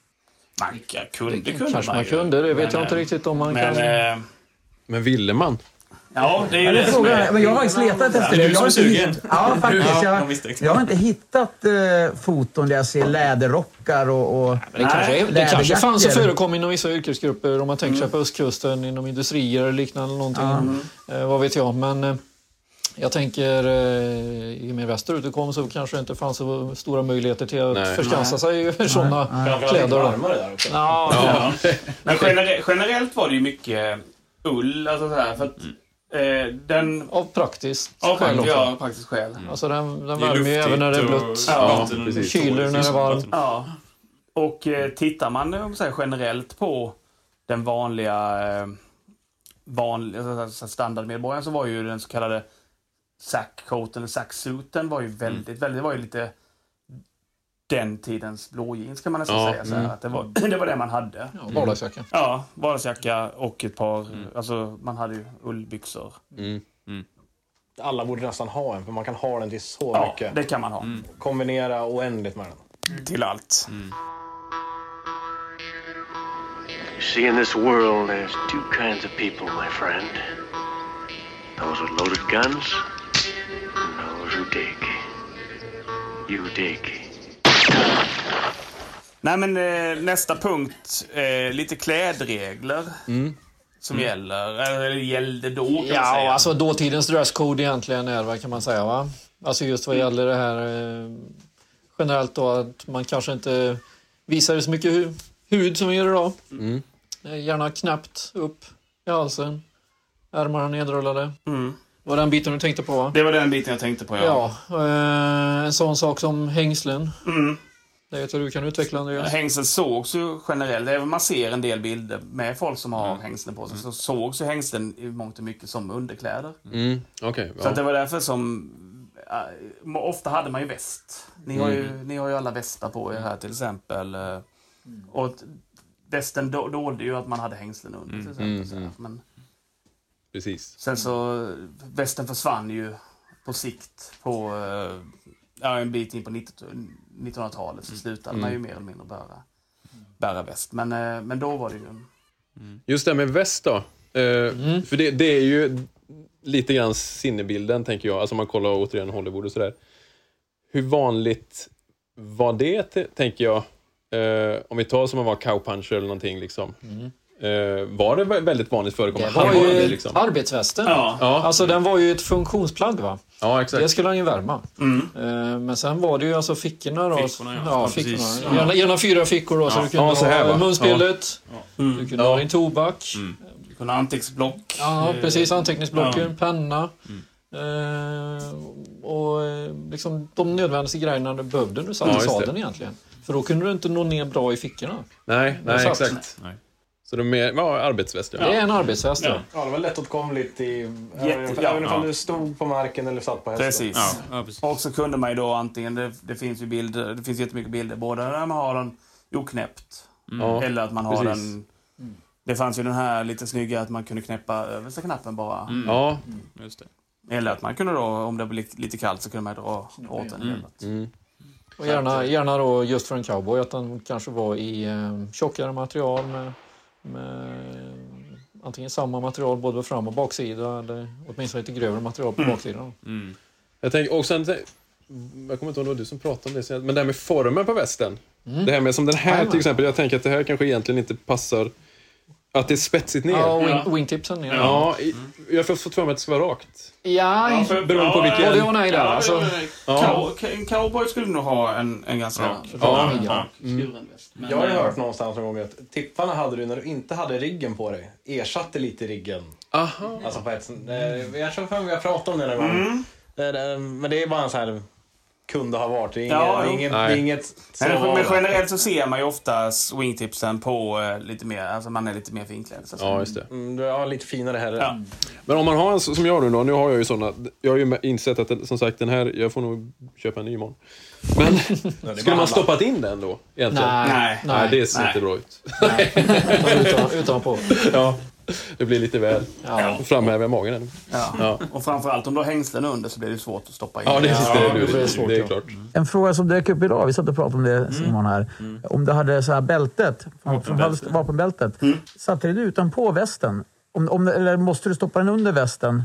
Man kunde, det kunde Kanske man kunde, det vet Men, jag inte eh, riktigt om man Men, kan. eh, Men ville man? ja, det är ju Ja, det det som frågan, är... men jag har faktiskt letat efter det. du Jag har som är inte sugen. hitt- Ja, faktiskt. Ja, Jag, jag har inte hittat eh, foton där jag ser läderrockar och... och Men det kanske, det kanske fanns och förekom inom vissa yrkesgrupper om man tänker sig på östkusten inom industrier eller liknande. Någonting. Eh, vad vet jag. Men eh, jag tänker eh, ju mer västerut du kom så kanske det inte fanns så stora möjligheter till att Nej. förskansa sig i sådana Framförallt kläder. varmare där också. Ja, Ja. Men gener generellt var det ju mycket ull, alltså så här, för att eh, den... Av praktiskt Ja, skäl praktiskt, också. ja, praktiskt skäl. Alltså den, den värmer ju även när det är och- blött. Ja, precis. Kyler när det är varmt. Ja. Och eh, tittar man om säger, generellt på den vanliga eh, vanliga alltså, så här standardmedborgaren så var ju den så kallade sackcoaten, eller sacksuiten var ju väldigt, väldigt, det var ju lite den tidens blå jeans kan man nästan Ja, säga. Så mm. att det, var, det var det man hade. Ja, vardagsjacka. Ja, vardagsjacka och ett par, alltså man hade ju ullbyxor. Mm. Alla borde nästan ha en, för man kan ha den till så Ja, mycket. det kan man ha. Kombinera oändligt med den. Till allt. You see, in this world, there's two kinds of people, my friend. Those with loaded guns, dig. You dig. Nej men eh, nästa punkt, eh, lite klädregler. Som gäller, eller gällde då kan man Ja, säga. alltså dåtidens dresscode egentligen är vad kan man säga va? Alltså just vad gäller det här eh, generellt då att man kanske inte visar så mycket hu hud som vi gör idag. Mm. Eh, Gärna knäppt upp i halsen. Ärmarna nedrullade. Mm. Var den biten du tänkte på va? Det var den biten jag tänkte på, ja. Ja, eh, en sån sak som hängslen. Mm. Det vet jag du kan utveckla Andreas. Hängslen sågs ju generellt, man ser en del bilder med folk som har hängslen på sig, så sågs ju hängslen i mångt och mycket som underkläder. Mm. Okej. Så att det ja. var därför som... äh, ofta hade man ju väst. Ni har ju, ni har ju alla västar på er här till exempel. äh, Och t- västen do- dolde ju att man hade hängslen under till exempel. Mm, så här. mm. Men Precis. sen så, västen försvann ju på sikt på äh, ja, en bit in på 90 1900-talet så slutade man ju mer eller mindre bära, bära väst. Men, äh, men då var det ju... Just det med väst då. Eh, Mm. För det, det är ju lite grann sinnebilden, tänker jag. Alltså man kollar återigen Hollywood och sådär. Hur vanligt var det, tänker jag? Eh, om vi tar som att vara cowpuncher eller någonting. Liksom. Eh, var det vä- väldigt vanligt Det förekommande? var Hade ju det, liksom? arbetsvästen. Ja. Ja. Alltså den var ju ett funktionsplagg va? Ja, exakt. Det skulle han ju värma. Mm. Eh, Men sen var det ju alltså fickorna då. Fickorna, ja. ja Ja, fickorna. precis. Gärna, gärna fyra fickor då så Ja. du kunde Ja, så här, ha va? munspelet. Mm. Du kunde Ja. ha din tobak. Du kunde ha anteckningsblock. Ja, Eh, precis. Anteckningsblocken, Ja. penna. Eh, och eh, liksom de nödvändigaste grejerna du behövde när du satt Ja, i det. sadeln egentligen. För då kunde du inte nå ner bra i fickorna. Nej, nej exakt. Nej. Så de är ja, arbetsvästar. Det är en arbetsväst, ja. Ja, det var lättåtkomligt i... Jätte- ja, även ifall ja. du stod på marken eller satt på hästen. Precis. Och så kunde man ju då antingen, det, det finns ju bilder, det finns jättemycket bilder, både där man har den oknäppt, Mm. eller att man har Precis. den... Det fanns ju den här lite snygga att man kunde knäppa översta knappen bara. Mm. Ja. Just det. Eller att man kunde då, om det blev lite kallt, så kunde man dra åt den. Mm. Och gärna, gärna då just för en cowboy att den kanske var i eh, tjockare material med, med antingen samma material både fram och baksida eller åtminstone lite grövre material på Mm. baksidan. Jag tänker, och sen, jag kommer inte ihåg om det var du som pratade om det, senast, men det här med formen på västen. Det här med som den här till exempel, jag tänker att det här kanske egentligen inte passar, att det är spetsigt ner. Ja, wing, wingtipsen ner. Ja, i, jag har fått för mig att det ska vara rakt. Ja, Beroende på vilken... Både ja och nej där. Ja, alltså. Cow, en cowboy skulle nog ha en, en ganska... Ja. Ja. Ja. Men, Jag har eh, hört någonstans någon gång att tipparna hade du när du inte hade riggen på dig. Ersatte lite riggen. Aha. Alltså på ett, eh, jag tror fan vi har pratat om det någon gång. Mm. Det, men det är bara en sån här kunde ha varit. Det är inget, Ja, det är jo. inget, det Nej. är inget Men, så- men generellt så ser man ju ofta wingtipsen på eh, lite mer, alltså man är lite mer finklädd. Så. Ja, just det. Mm, du har lite finare här. Ja. Men om man har en som jag nu då, nu har jag ju såna, jag har ju insett att som sagt den här, jag får nog köpa en ny imorgon. Men skulle man stoppat in den då? Egentligen? Nej, Nej. Nej, det ser Nej. inte bra ut. Utan, utanpå. Ja, det blir lite väl. Ja. Framhäva magen ännu. Ja. Ja. Och framförallt om du har hängslen under så blir det svårt att stoppa in. Ja, det, Ja, det, det det, det, det är klart. En fråga som dök upp idag, vi satt och pratade om det Simon här. Om du hade så här bältet, från, från vapenbältet, satte du utanpå västen? Om, om, eller måste du stoppa den under västen?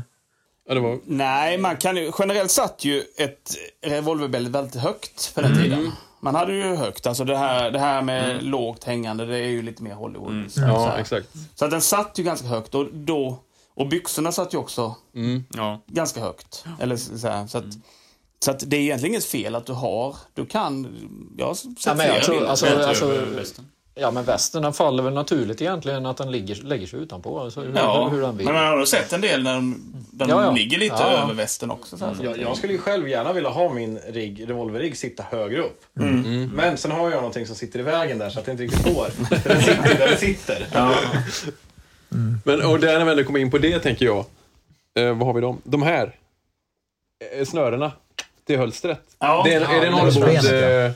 Ja, det var... Nej, man kan ju, generellt satt ju ett revolverbälte väldigt högt på den tiden. Man hade ju högt, alltså det här, det här med lågt hängande, det är ju lite mer Hollywood. Så, så Ja, här. exakt. så att den satt ju ganska högt och då, och byxorna satt ju också Ja. ganska högt. Eller så, så, här, så, att, så att det är egentligen inget fel att du har, du kan, jag har sett Ja, men jag flera tror, alltså, alltså. Ja, men västen den faller väl naturligt egentligen att den ligger, lägger sig utanpå. Alltså, hur, Ja, hur den vill. men man har sett en del när de, de Ja, ja. ligger lite Ja, över västen också. Så så Jag, jag skulle ju själv gärna vilja ha min rigg, revolverrigg sitta högre upp. Mm. Men sen har jag någonting som sitter i vägen där så att det inte riktigt går. Den sitter där den sitter. Men och där när vi ändå kommer in på det tänker jag. Eh, vad har vi dem? De här. Eh, snörena. Till hölstret. Ja. det är, är det en Ja,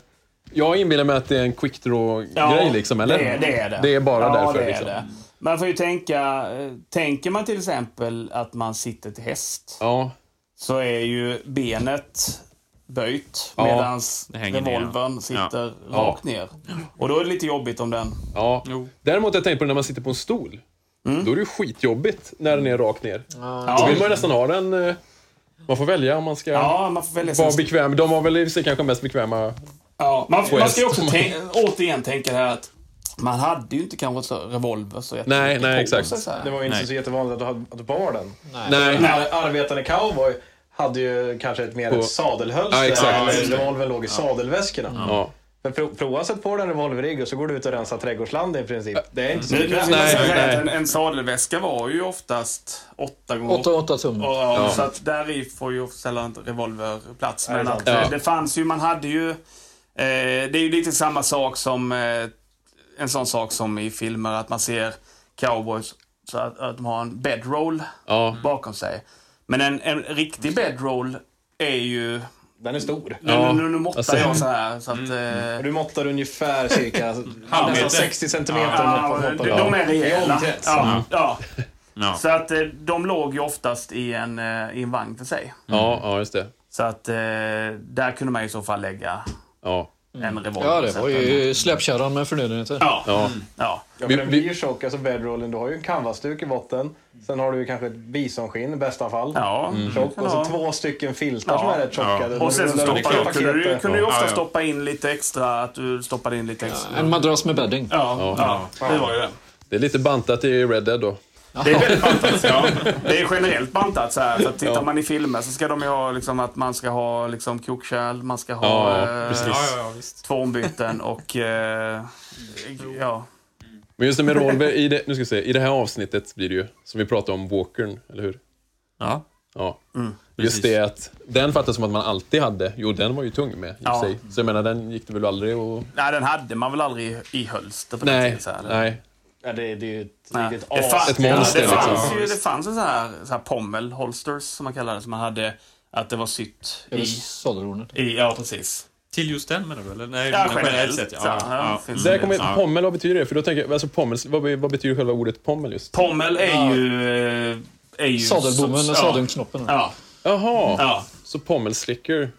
Ja. Jag inbillar mig att det är en quick draw-grej liksom, eller? Det är det. Är det. Det är bara ja, därför det är liksom. det. Man får ju tänka, eh, tänker man till exempel att man sitter till häst, Ja, så är ju benet böjt Ja, medan revolvern sitter Ja. rakt ner. Och då är det lite jobbigt om den... ja. Jo. Däremot har jag tänkt på det när man sitter på en stol. Då är det ju skitjobbigt när den är rakt ner. Då Ja, vill man ju nästan ha den... Eh, man får välja om man ska ja man får välja vara bekväm. De var väl i sig kanske mest bekväma. Ja, man, man ska ju också tänka, återigen tänka här att man hade ju inte kanske så revolver så Nej, nej, exakt. sig. Det var ju inte Nej. så jättevanligt att du, hade, att du bar den. Nej. En ar- arbetande cowboy hade ju kanske ett mer På- ett sadelhölster. Ja, exakt. revolvern låg i sadelväskorna. Ja. Men pro, prova sätt på den revolverrigg och så går du ut och rensar trädgårdsland i princip. Det är inte så man Nej, nej. att en, en sadelväska var ju oftast 8 gånger 8, 8 tum. Och, ja, Ja. Så att där i får ju sällan en revolver plats. Nej, Men att, Ja. det fanns ju, man hade ju... Eh, det är ju lite samma sak som eh, en sån sak som i filmer att man ser cowboys så att, att de har en bedroll Ja. bakom sig. Men en, en riktig bedroll är ju... Den är stor. Nu, Ja. nu, nu måttar Alltså- jag så här så att... Eh, Och du måttar ungefär cirka Halvmeter. nästan 60 centimeter. ja, de, de är rejäla. Ja, ja. Ja. Så att eh, de låg ju oftast i en, eh, i en vagn för sig. Ja, ja, just det. Så att eh, där kunde man i så fall lägga Ja. en revolver. Ja, det var ju släpkärran med förnödenheter. Ja. Ja. Ja. Ja, Vi- för ju tjock, alltså bedrollen. Du har ju en canvasduk i botten. Sen har du ju kanske ett bisonskinn i bästa fall. Ja. Tjock. Och så Ja. två stycken filtar Ja. som är rätt tjocka. Och sen så kunde du, kunde du ofta Ja, ja. stoppa in lite extra, att du stoppade in lite extra. En madrass med bedding. Ja, ja, det var ju det. Det är lite bantat i Red Dead då. Det är väldigt bantat. Ja. Det är generellt bantat så här. Så att tittar man i filmer så ska de ju ha liksom att man ska ha liksom kokkärl, man ska ha Ja, eh. Ja, ja, ja, visst. två ombyten och eh, ja. Men just det med revolver, i det, nu ska vi se, i det här avsnittet blir det ju, som vi pratade om, Walkern, eller hur? Ja. Ja. Mm. Just Precis. det att den fattas som att man alltid hade. Jo, den var ju tung med i och Ja. för sig. Så jag menar, den gick det väl aldrig att... Nej, den hade man väl aldrig i, i hölster på den Nej, tiden. Så här. nej. Ja, det, det är ju ett Nej, riktigt det, fanns, Ett monster, det, fanns liksom. ju, det fanns ju så här, så här pommel holsters som man kallar det, som man hade att det var sytt i... sadelhornet. i ja, precis. Till just den menar du? Eller? Nej, Ja, generellt, sett. Ja, så, ja, ja, ja. Där kommer Ja. pommel, vad betyder det? För då tänker jag, alltså pommel, vad, vad betyder själva ordet pommel just? Pommel är ju... eh, Är ju Sadelbommen och sadelknoppen. Ja. Jaha, Ja. så pommelslicker.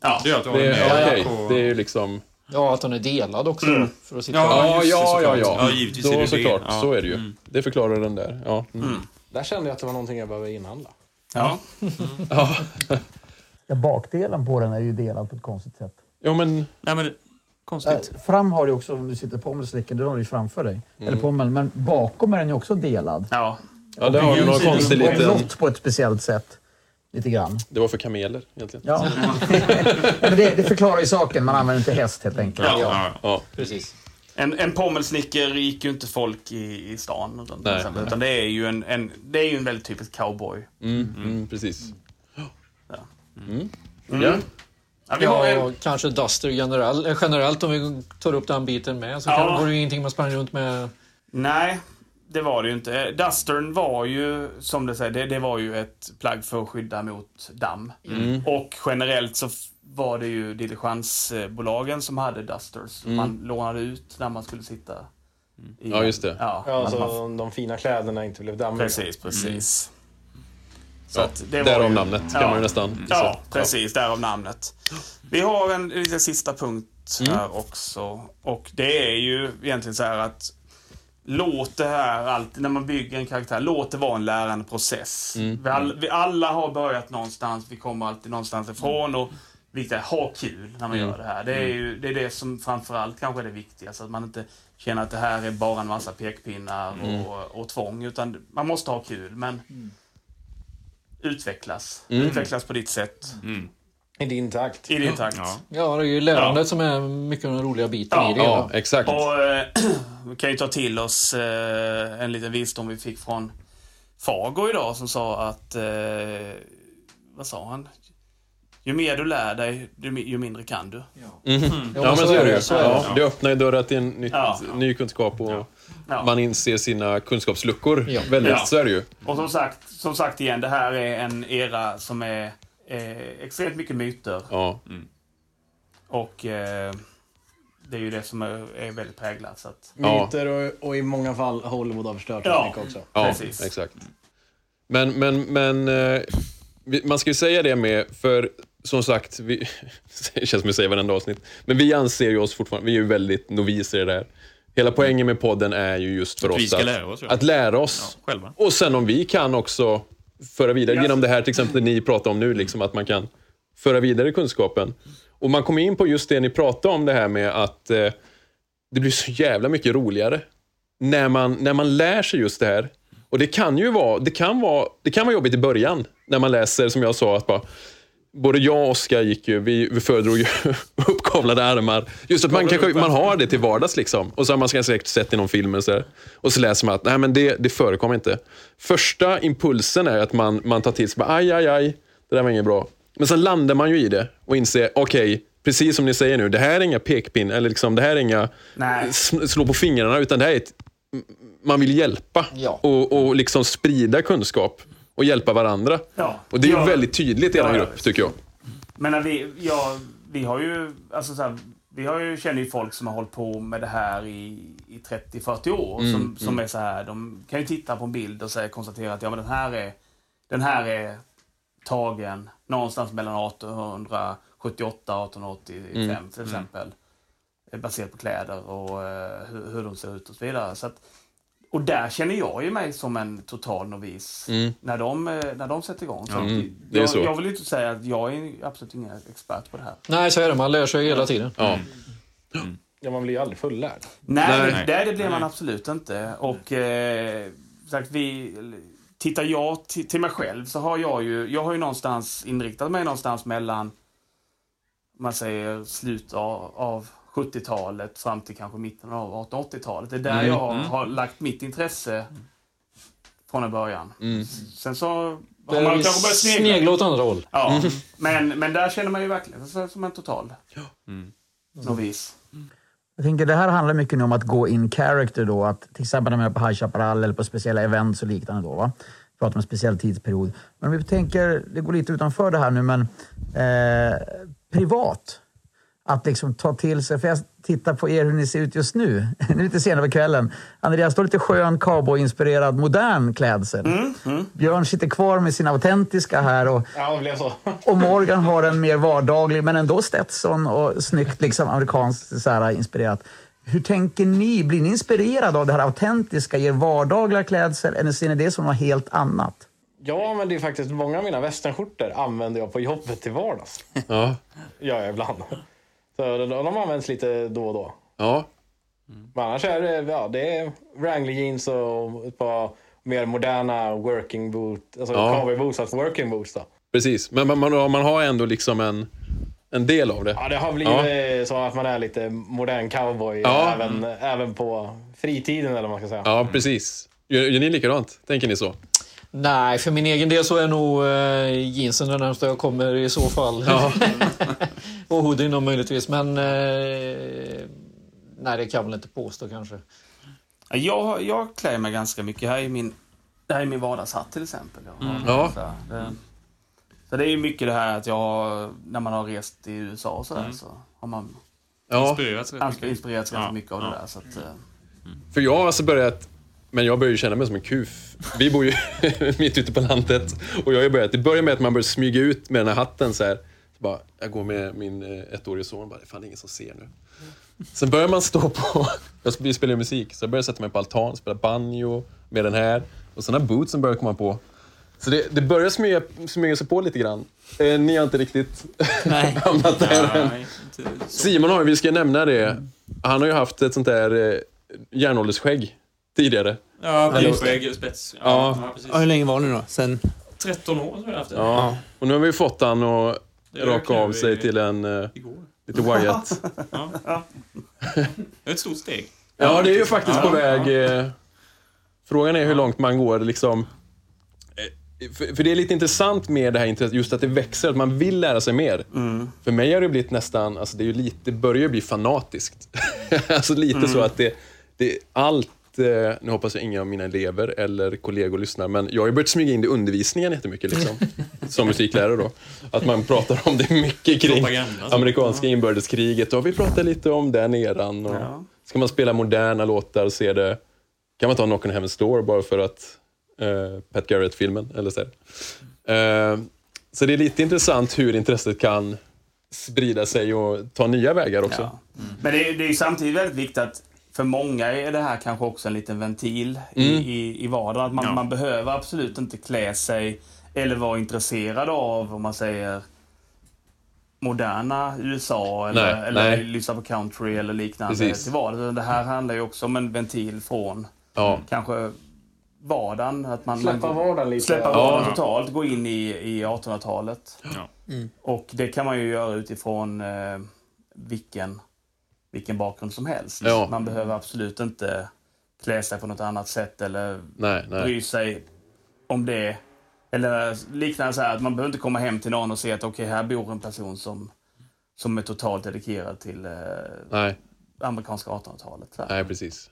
Ja. Det är att du har Det, en är- på... det är ju liksom... Ja, att den är delad också. Mm. För att sitta Ja, Ja, det, ja, ja, ja. Ja, givetvis är Då det det. såklart, Ja. så är det ju. Mm. Det förklarar den där. Ja. Mm. Där kände jag att det var någonting jag behöver inhandla. Ja. Ja. Ja, bakdelen på den är ju delad på ett konstigt sätt. ja, men... Nej, men konstigt. Äh, fram har du också, om du sitter pommelslicken, då har du ju framför dig. Mm. Eller pommel, men bakom är den ju också delad. Ja. Ja, där har någon konstig liten... På ett speciellt sätt. Lite grann. Det var för kameler egentligen. Ja. men det, det förklarar ju saken. Man använder inte häst helt enkelt. Ja. Ja. Ja. Precis. En, en pommelsnicker gick ju inte folk i, i stan till Nej. exempel, utan det är ju en, en, det är ju en väldigt typisk cowboy. Mm, mm, precis. Mm. Ja. Ja, vi har en, Ja, kanske Duster generell, eh, generellt om vi tar upp den biten med. Så Ja. kan, var det ju ingenting man sprang runt med. nej, det var det ju inte. Dustern var ju, som det säger, det, det var ju ett plagg för att skydda mot damm. Mm. Och generellt så var det ju diligensbolagen som hade Dusters. Mm. Man lånade ut när man skulle sitta. I Ja, just det. Ja, Ja, att så man, de fina kläderna inte blev dammiga. precis, precis. Så Ja, att det var därav ju- namnet kan Ja. man ju nästan. Ja, precis. Därav namnet. Vi har en liten sista punkt Mm. här också. Och det är ju egentligen så här att Låt det här, alltid, när man bygger en karaktär, låt det vara en lärande process. Mm. Vi, all, vi alla har börjat någonstans, vi kommer alltid någonstans ifrån och viktigt är ha kul när man Mm. gör det här. Det är ju det, är det som framförallt kanske är det viktigaste. Att man inte känner att det här är bara en massa pekpinnar Mm. och, och tvång. Utan man måste ha kul, men utvecklas. Mm. Utvecklas på ditt sätt. I din takt. I din takt. Ja. Ja, det är ju lärandet som är mycket av den roliga biten Ja, i det. Ja, hela. exakt. Och eh, vi kan ju ta till oss eh, en liten visdom vi fick från Fago idag som sa att, eh, vad sa han? Ju mer du lär dig, ju, mi- ju mindre kan du. Ja, Ja, men så är det ju. Ja, det öppnar ju dörrar till en nytt, Ja. ny kunskap och Ja. man inser sina kunskapsluckor. Ja. Väldigt, Ja. så är det ju. Och som sagt, som sagt igen, det här är en era som är eh, extremt mycket myter. Ja. Och eh, det är ju det som är, är väldigt präglat. Så att. Myter och, och i många fall Hollywood har förstört Ja. mycket också. Ja, Precis. exakt. Men, men, men eh, man ska ju säga det med, för som sagt, vi, det känns som vi säger varenda avsnitt, men vi anser ju oss fortfarande, vi är ju väldigt noviser i det här. Hela poängen med podden är ju just för Att oss vi ska att, lära oss, ja. att lära oss. Ja, själva. Och sen om vi kan också föra vidare, Ja. genom det här till exempel ni pratar om nu, liksom, att man kan föra vidare kunskapen. Och man kommer in på just det ni pratade om, det här med att eh, det blir så jävla mycket roligare när man, när man lär sig just det här. Och det kan ju vara, det kan vara, det kan vara jobbigt i början när man läser, som jag sa, att bara, både jag och Oskar gick ju, vi, vi föredrog ju uppkavlade armar. Just att man, kanske, man har det till vardags liksom. Och så har man säkert sett i någon film eller så. Och så läser man att nej, men det, det förekommer inte. Första impulsen är att man, man tar till sig, aj, aj, aj, det där var inget bra. Men sen landar man ju i det och inser, okej, precis som ni säger nu, det här är inga pekpinn, eller liksom, det här är inga Nej. slå på fingrarna, utan det här är ett, man vill hjälpa Ja. och, och liksom sprida kunskap och hjälpa varandra. Ja. Och det är Ja. väldigt tydligt i er Ja, ja, grupp, tycker jag. Men när vi, ja, vi har ju, alltså så här, vi har ju, känner ju folk som har hållit på med det här i, i 30-40 år. Mm, som, som mm. är så här, de kan ju titta på en bild och säga, konstatera att ja, men den här är, den här är tagen någonstans mellan 1878 och 1885 Mm, till mm. exempel. Baserat på kläder och eh, hur, hur de ser ut och så vidare. Så att, och där känner jag ju mig som en total novis Mm. när, de, eh, när de sätter igång. Så mm, det är jag, så. jag vill inte säga att jag är absolut ingen expert på det här. Nej, så är det. Man lär sig hela tiden. Ja. Ja, man blir ju aldrig fullärd. Nej, Nej. Det, det, blir man absolut inte. Och eh, sagt, vi, tittar jag till, mig själv så har jag ju, jag har ju någonstans inriktat mig någonstans mellan, man säger slut av, av 70-talet fram till kanske mitten av 1880-talet. Det är där Mm. jag har, Mm. har lagt mitt intresse från en början. Mm. Sen så har man kanske börjat snegla. snegla åt andra håll. Ja, Mm. men, men där känner man ju verkligen som en total Mm. novis. Jag tänker det här handlar mycket nu om att gå in character då. Att till exempel när man är på High Chaparral eller på speciella events och liknande då. Va? Pratar om en speciell tidsperiod. Men om vi tänker, det går lite utanför det här nu, men eh, privat. Att liksom ta till sig, för jag tittar på er hur ni ser ut just nu. Nu är det lite senare på kvällen. Andreas, har lite skön cowboyinspirerad modern klädsel. Björn sitter kvar med sin autentiska här. Och, Ja, det blev så. och Morgan har en mer vardaglig, men ändå Stetson och snyggt liksom amerikanskt så här, inspirerat. Hur tänker ni? Blir ni inspirerade av det här autentiska, er vardagliga klädsel, eller ser ni det som något helt annat? Ja, men det är faktiskt många av mina västernskjortor använder jag på jobbet till vardags. Ja. Gör jag ibland. Så de, de används lite då och då. Ja. Men annars är det, ja, det är Wrangler jeans och ett par mer moderna working boot, alltså Ja. cowboy boots, alltså working boots då. Precis, men man, man, man har ändå liksom en, en del av det. Ja, det har blivit så att man är lite modern cowboy Ja. även, även på fritiden eller vad man ska säga. Ja, precis. Gör, gör ni likadant? Tänker ni så? Nej, för min egen del så är nog eh, jeansen det närmsta jag kommer i så fall. Ja. och hoodien då möjligtvis, men... Eh, nej, det kan jag väl inte påstå kanske. Ja, Jag, jag klär mig ganska mycket. Här är min, det här är min vardagshatt till exempel. Mm. Ja. Så, det, så det är ju mycket det här att jag när man har rest i USA och sådär Mm. så har man Ja. Inspirerats rätt mycket. inspirerats ganska Ja, mycket av ja. det där. Så att, eh, För jag har alltså börjat, men jag börjar ju känna mig som en kuf. Vi bor ju mitt ute på landet och jag har börjat, det börjar med att man börjar smyga ut med den här hatten så här. Så bara, jag går med min eh, ettårige son och bara, det är fan ingen som ser nu. Sen börjar man stå på, jag vi spelar ju musik, så jag börjar sätta mig på altan, spela banjo med den här. Och sen har bootsen börjat komma på. Så det, det börjar smyga, smyga sig på lite grann. Eh, ni har inte riktigt hamnat där än. Simon har ju, vi ska nämna det, han har ju haft ett sånt där eh, järnåldersskägg tidigare. Ja, bilskägg, spets. Ja, Ja. ja, precis. Ja, hur länge var det då? Sen... 13 år tror jag haft det. Ja. Och nu har vi fått han att raka av vi sig till en eh, igår. lite Wyatt. Ja. Det är ett stort steg. Ja, det är ju faktiskt Ja, på väg. ja. eh, Frågan är hur långt man går liksom. eh, För, för det är lite intressant med det här intresset, just att det växer, att man vill lära sig mer. För mig har det blivit nästan, alltså det, är ju lite, det börjar ju bli fanatiskt. alltså lite Mm. så att det, det allt, eh, nu hoppas jag inga av mina elever eller kollegor lyssnar, men jag har ju börjat smyga in det i undervisningen jättemycket liksom. som musiklärare då. Att man pratar om det mycket kring Propaganda, amerikanska inbördeskriget och vi pratar lite om den eran. Och Ja. Ska man spela moderna låtar så är det, kan man ta Knock on Heaven's Door bara för att eh, Pat Garrett-filmen, eller så. Eh, så det är lite intressant hur intresset kan sprida sig och ta nya vägar också. Ja. Men det är, det är ju samtidigt väldigt viktigt att för många är det här kanske också en liten ventil Mm. i, i, i vardagen. Att man, Ja. man behöver absolut inte klä sig eller vara intresserad av, om man säger, moderna USA eller, Nej, eller nej. lyssna på country eller liknande Precis. till vardagen. Det här handlar ju också om en ventil från Ja. kanske vardagen. Att man, Släppa man, vardagen lite. Släppa Ja. vardagen totalt, gå in i, i 1800-talet. Ja. Och det kan man ju göra utifrån eh, vilken, vilken bakgrund som helst. Ja. Man behöver absolut inte klä sig på något annat sätt eller Nej, nej. bry sig om det. Eller liknande så här att man behöver inte komma hem till någon och se att okej, här bor en person som, som är totalt dedikerad till eh, Nej, amerikanska 1800-talet. så här. nej, precis.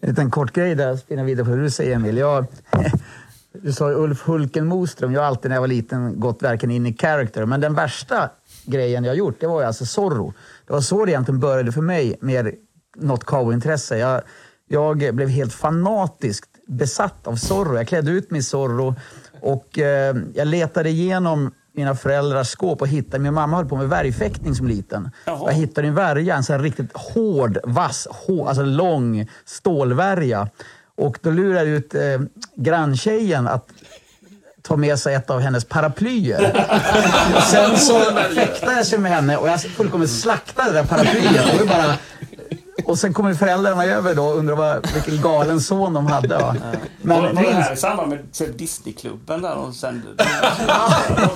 En liten kort grej där, spinna vidare på det du säger Emil. Jag, du sa ju Ulf Hulken Moström. Jag har alltid när jag var liten gått verkligen in i character. Men den värsta grejen jag gjort, det var ju alltså Zorro. Det var så det egentligen började för mig med något cowboyintresse. Jag, jag blev helt fanatiskt besatt av Zorro. Jag klädde ut mig i Zorro och eh, jag letade igenom mina föräldrars skåp och hittade, min mamma höll på med värjfäktning som liten. Jaha. Jag hittade en värja, en sån här riktigt hård, vass, hår, alltså lång stålvärja. Och då lurade jag ut eh, granntjejen att ta med sig ett av hennes paraplyer. Sen så fäktade jag sig med henne och jag fullkomligt slaktade det där paraplyet. Det var bara och sen kommer föräldrarna över då och undrar vad, vilken galen son de hade. Va? Men, Men, var det men, här i samband med så Disneyklubben där de sände? De,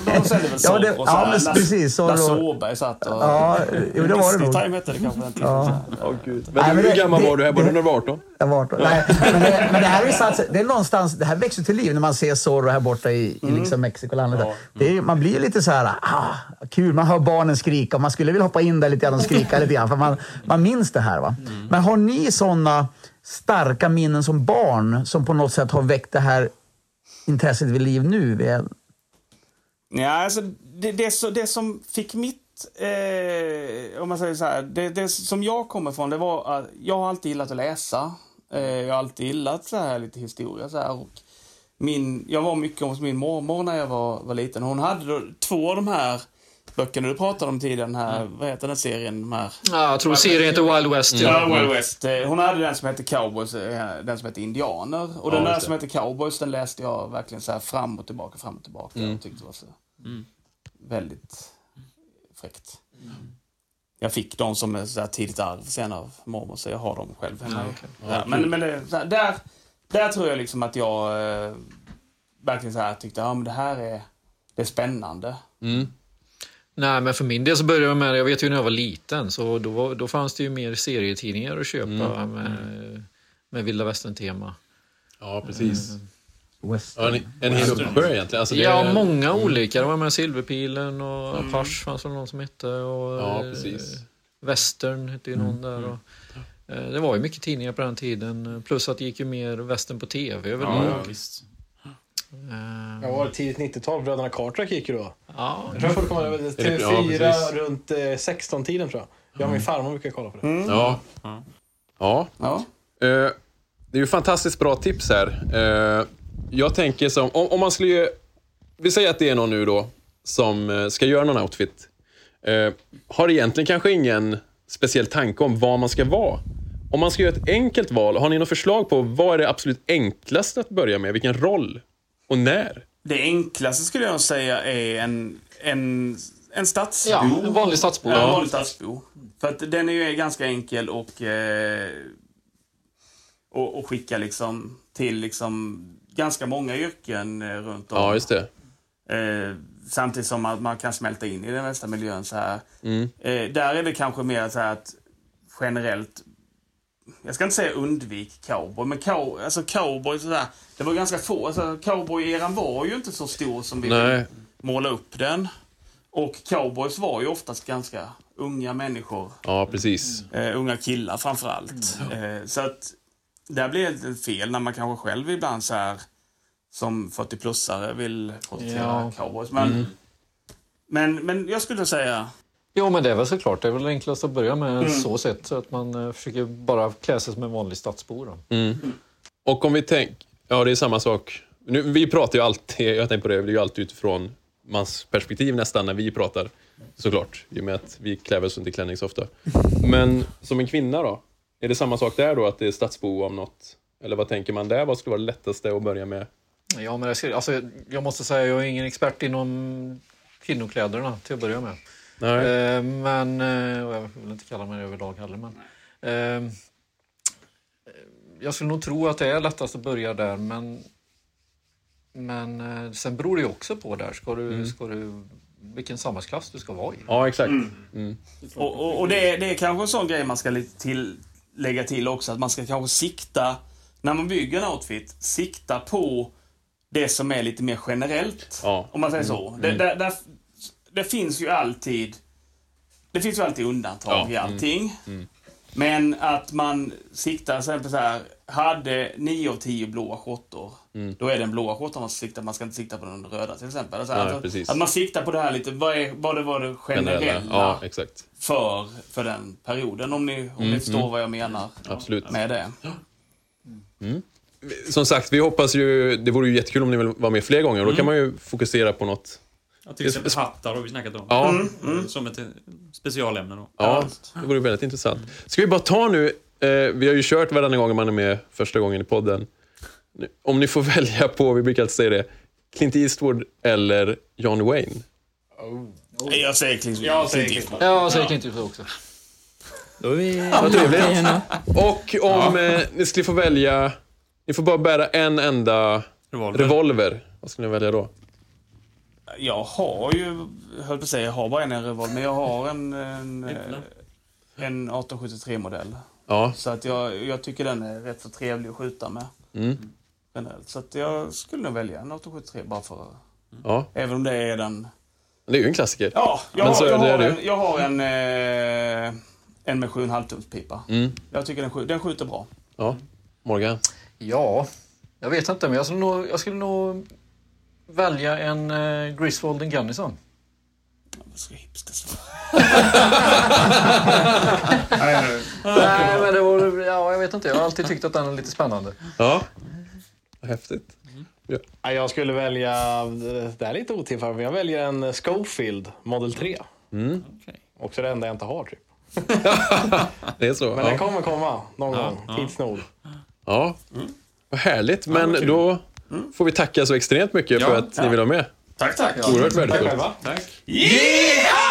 de, de sände väl Ja, det- så ja, men precis. Lasse Åberg satt och... Ja, jo, det var det nog. Disney-time hette det kanske den tiden. Ja. Åh, gud. Nej, Men men hur det- gammal det- var du här? Var du när du var 18? Jag var 18. Nej, men, det, men det här är satt, det är någonstans, det här växer till liv när man ser Zorro här borta i, i liksom Mexikolandet. Det är, man blir lite så här, ah, kul, man hör barnen skrika och man skulle vilja hoppa in där lite grann och skrika lite grann för man, man minns det här. Va? Mm. Men har ni sådana starka minnen som barn som på något sätt har väckt det här intresset vid liv nu? Ja, alltså det, det, så- det som fick mitt, eh, om man säger så här, det, det som jag kommer ifrån, det var att jag har alltid gillat att läsa. Eh, jag har alltid gillat så här lite historia så här. Och min, jag var mycket hos min mormor när jag var, var liten. Hon hade då två av de här böckerna du pratade om tidigare, den här, vad heter den serien? De här, Ja, jag tror serien heter Wild West. Ja, Wild West. Eh, Hon hade den som hette Cowboys, eh, den som hette Indianer. Och den Ja, där just som hette Cowboys, den läste jag verkligen så här fram och tillbaka, fram och tillbaka. Mm. Och tyckte det var så väldigt fräckt. Jag fick dem som ett så tidigt arv sen av mormor, så jag har dem själv hemma. Ja, okej. Ja, men men det, här, där, där tror jag liksom att jag eh, verkligen så här tyckte, ja men det här är, det är spännande. Mm. Nej, men för min del så började jag med, jag vet ju när jag var liten, så då, då fanns det ju mer serietidningar att köpa Mm. med, med vilda västern-tema. Ja, precis. Mm. Ja, en, en hel uppbör egentligen. Alltså, det ja, är- många Mm. olika. Det var med Silverpilen och Apache fanns det någon som hette. Och, Ja, eh, precis. Western hette ju någon där. Och, eh, det var ju mycket tidningar på den tiden. Plus att det gick ju mer western på tv överlag. Ja, visst. Eh, Jag var tidigt 90-tal, Bröderna Cartwright gick ju då. Ja. Jag tror över Ja, TV4 precis. runt eh, 16-tiden tror jag. Jag och min farmor brukar kolla på det. Ja. Ja. Ja. Eh, det är ju fantastiskt bra tips här. Eh, jag tänker som, om, om man skulle ju, vi säger att det är någon nu då som eh, ska göra någon outfit. Eh, har egentligen kanske ingen speciell tanke om vad man ska vara. Om man ska göra ett enkelt val, har ni något förslag på vad är det absolut enklaste att börja med? Vilken roll? Och när? Det enklaste skulle jag säga är en, en, en stadsbo. Ja, en vanlig stadsbo. Ja, en vanlig stadsbo. För att den är ju ganska enkel och, eh, och, och skicka liksom till liksom ganska många yrken eh, runt om. Ja, just det. Eh, samtidigt som man, man kan smälta in i den nästa miljön så här. Mm. Eh, där är det kanske mer så här att generellt, jag ska inte säga undvik cowboy, men cow, alltså cowboy sådär, det var ganska få, alltså cowboy-eran var ju inte så stor som vi Nej. vill måla upp den. Och cowboys var ju oftast ganska unga människor. Ja, precis. Eh, unga killar framförallt. Eh, så att där blir det fel när man kanske själv ibland så här som 40-plussare vill porträttera Ja. cowboys. Men, Mm. men, men jag skulle säga Jo, men det är väl såklart. Det är väl enklast att börja med Mm. så sätt. Så att man eh, försöker bara klä sig som en vanlig stadsbo. Då. Mm. Och om vi tänker, ja det är samma sak. Nu, vi pratar ju alltid, jag tänker på det, det är ju alltid utifrån mans perspektiv nästan när vi pratar. Såklart, i och med att vi klär oss inte i klänning så ofta. Men som en kvinna då? Är det samma sak där då, att det är stadsbo om något? Eller vad tänker man där? Vad skulle vara det lättaste att börja med? Ja, men jag, alltså, jag måste säga jag är ingen expert inom kvinnokläderna till att börja med. Nej. Eh, men, eh, och jag vill inte kalla mig det överlag heller. Men, eh, jag skulle nog tro att det är lättast att börja där, men, men eh, sen beror det ju också på där. Ska du, Mm. ska du, vilken samhällsklass du ska vara i. Ja, exakt. Mm. Mm. Och, och, och det, är, det är kanske en sån grej man ska lite till, lägga till också, att man ska kanske sikta, när man bygger en outfit, sikta på det som är lite mer generellt. Ja. Om man säger så. Mm. Det, Mm. där, där, det finns ju alltid det finns ju alltid undantag Ja, i mm. allting. Mm. Men att man siktar till exempel så här, hade 9 av 10 blåa skjortor, Mm. då är den blåa skjortan man ska sikta Man ska inte sikta på den röda till exempel. Alltså, Nej, att, precis. att man siktar på det här lite, vad, är, vad det var det generella, Generella. Ja, för, för den perioden. Om ni, om Mm, ni förstår mm. vad jag menar Absolut. med det. Mm. Som sagt, vi hoppas ju, det vore ju jättekul om ni vill vara med fler gånger. Då Mm. kan man ju fokusera på något. Ja, till exempel hattar har vi snackat om. Ja. Mm, Som ett eh, specialämne då. Ja, det vore väldigt intressant. Ska vi bara ta nu, eh, vi har ju kört varannan gång man är med första gången i podden. Om ni får välja på, vi brukar alltid säga det, Clint Eastwood eller John Wayne? Jag säger Clint Jag säger Clint Ja, jag säger Clint Eastwood också. Då är vi... Vad trevligt. Ja. Och om eh, ni skulle få välja, ni får bara bära en enda Revolver. revolver. Vad skulle ni välja då? Jag har ju, höll på att säga, jag har bara en revolver, men jag har en, en, eh, en 1873-modell. Ja. Så att jag, jag tycker den är rätt så trevlig att skjuta med. Mm. Generellt. Så att jag skulle nog välja en 1873 bara för... Ja. Även om det är den... Det är ju en klassiker. Ja, jag, Men så har, jag, är det har, en, jag har en, eh, en med 7,5 tums pipa. Mm. Jag tycker den, skj- den skjuter bra. Ja. Morgan? Ja, jag vet inte, men jag skulle nog, jag skulle nog välja en uh, Griswold and Gunnison. Så hipster Nej, men det var, ja, jag vet inte. Jag har alltid tyckt att den är lite spännande. Ja. Häftigt. Ja. Ja, Jag skulle välja, det här är lite otippat, men jag väljer en Schofield Model 3. Mm. Också det enda jag inte har typ. Det är så? Men ja. den kommer komma någon Ja, gång, ja. tids nog. Ja. Vad härligt. Men vad då får vi tacka så extremt mycket Ja. för att ni vill vara med. Tack, tack. Oerhört Tack värdefullt. själva. Tack. Yeah!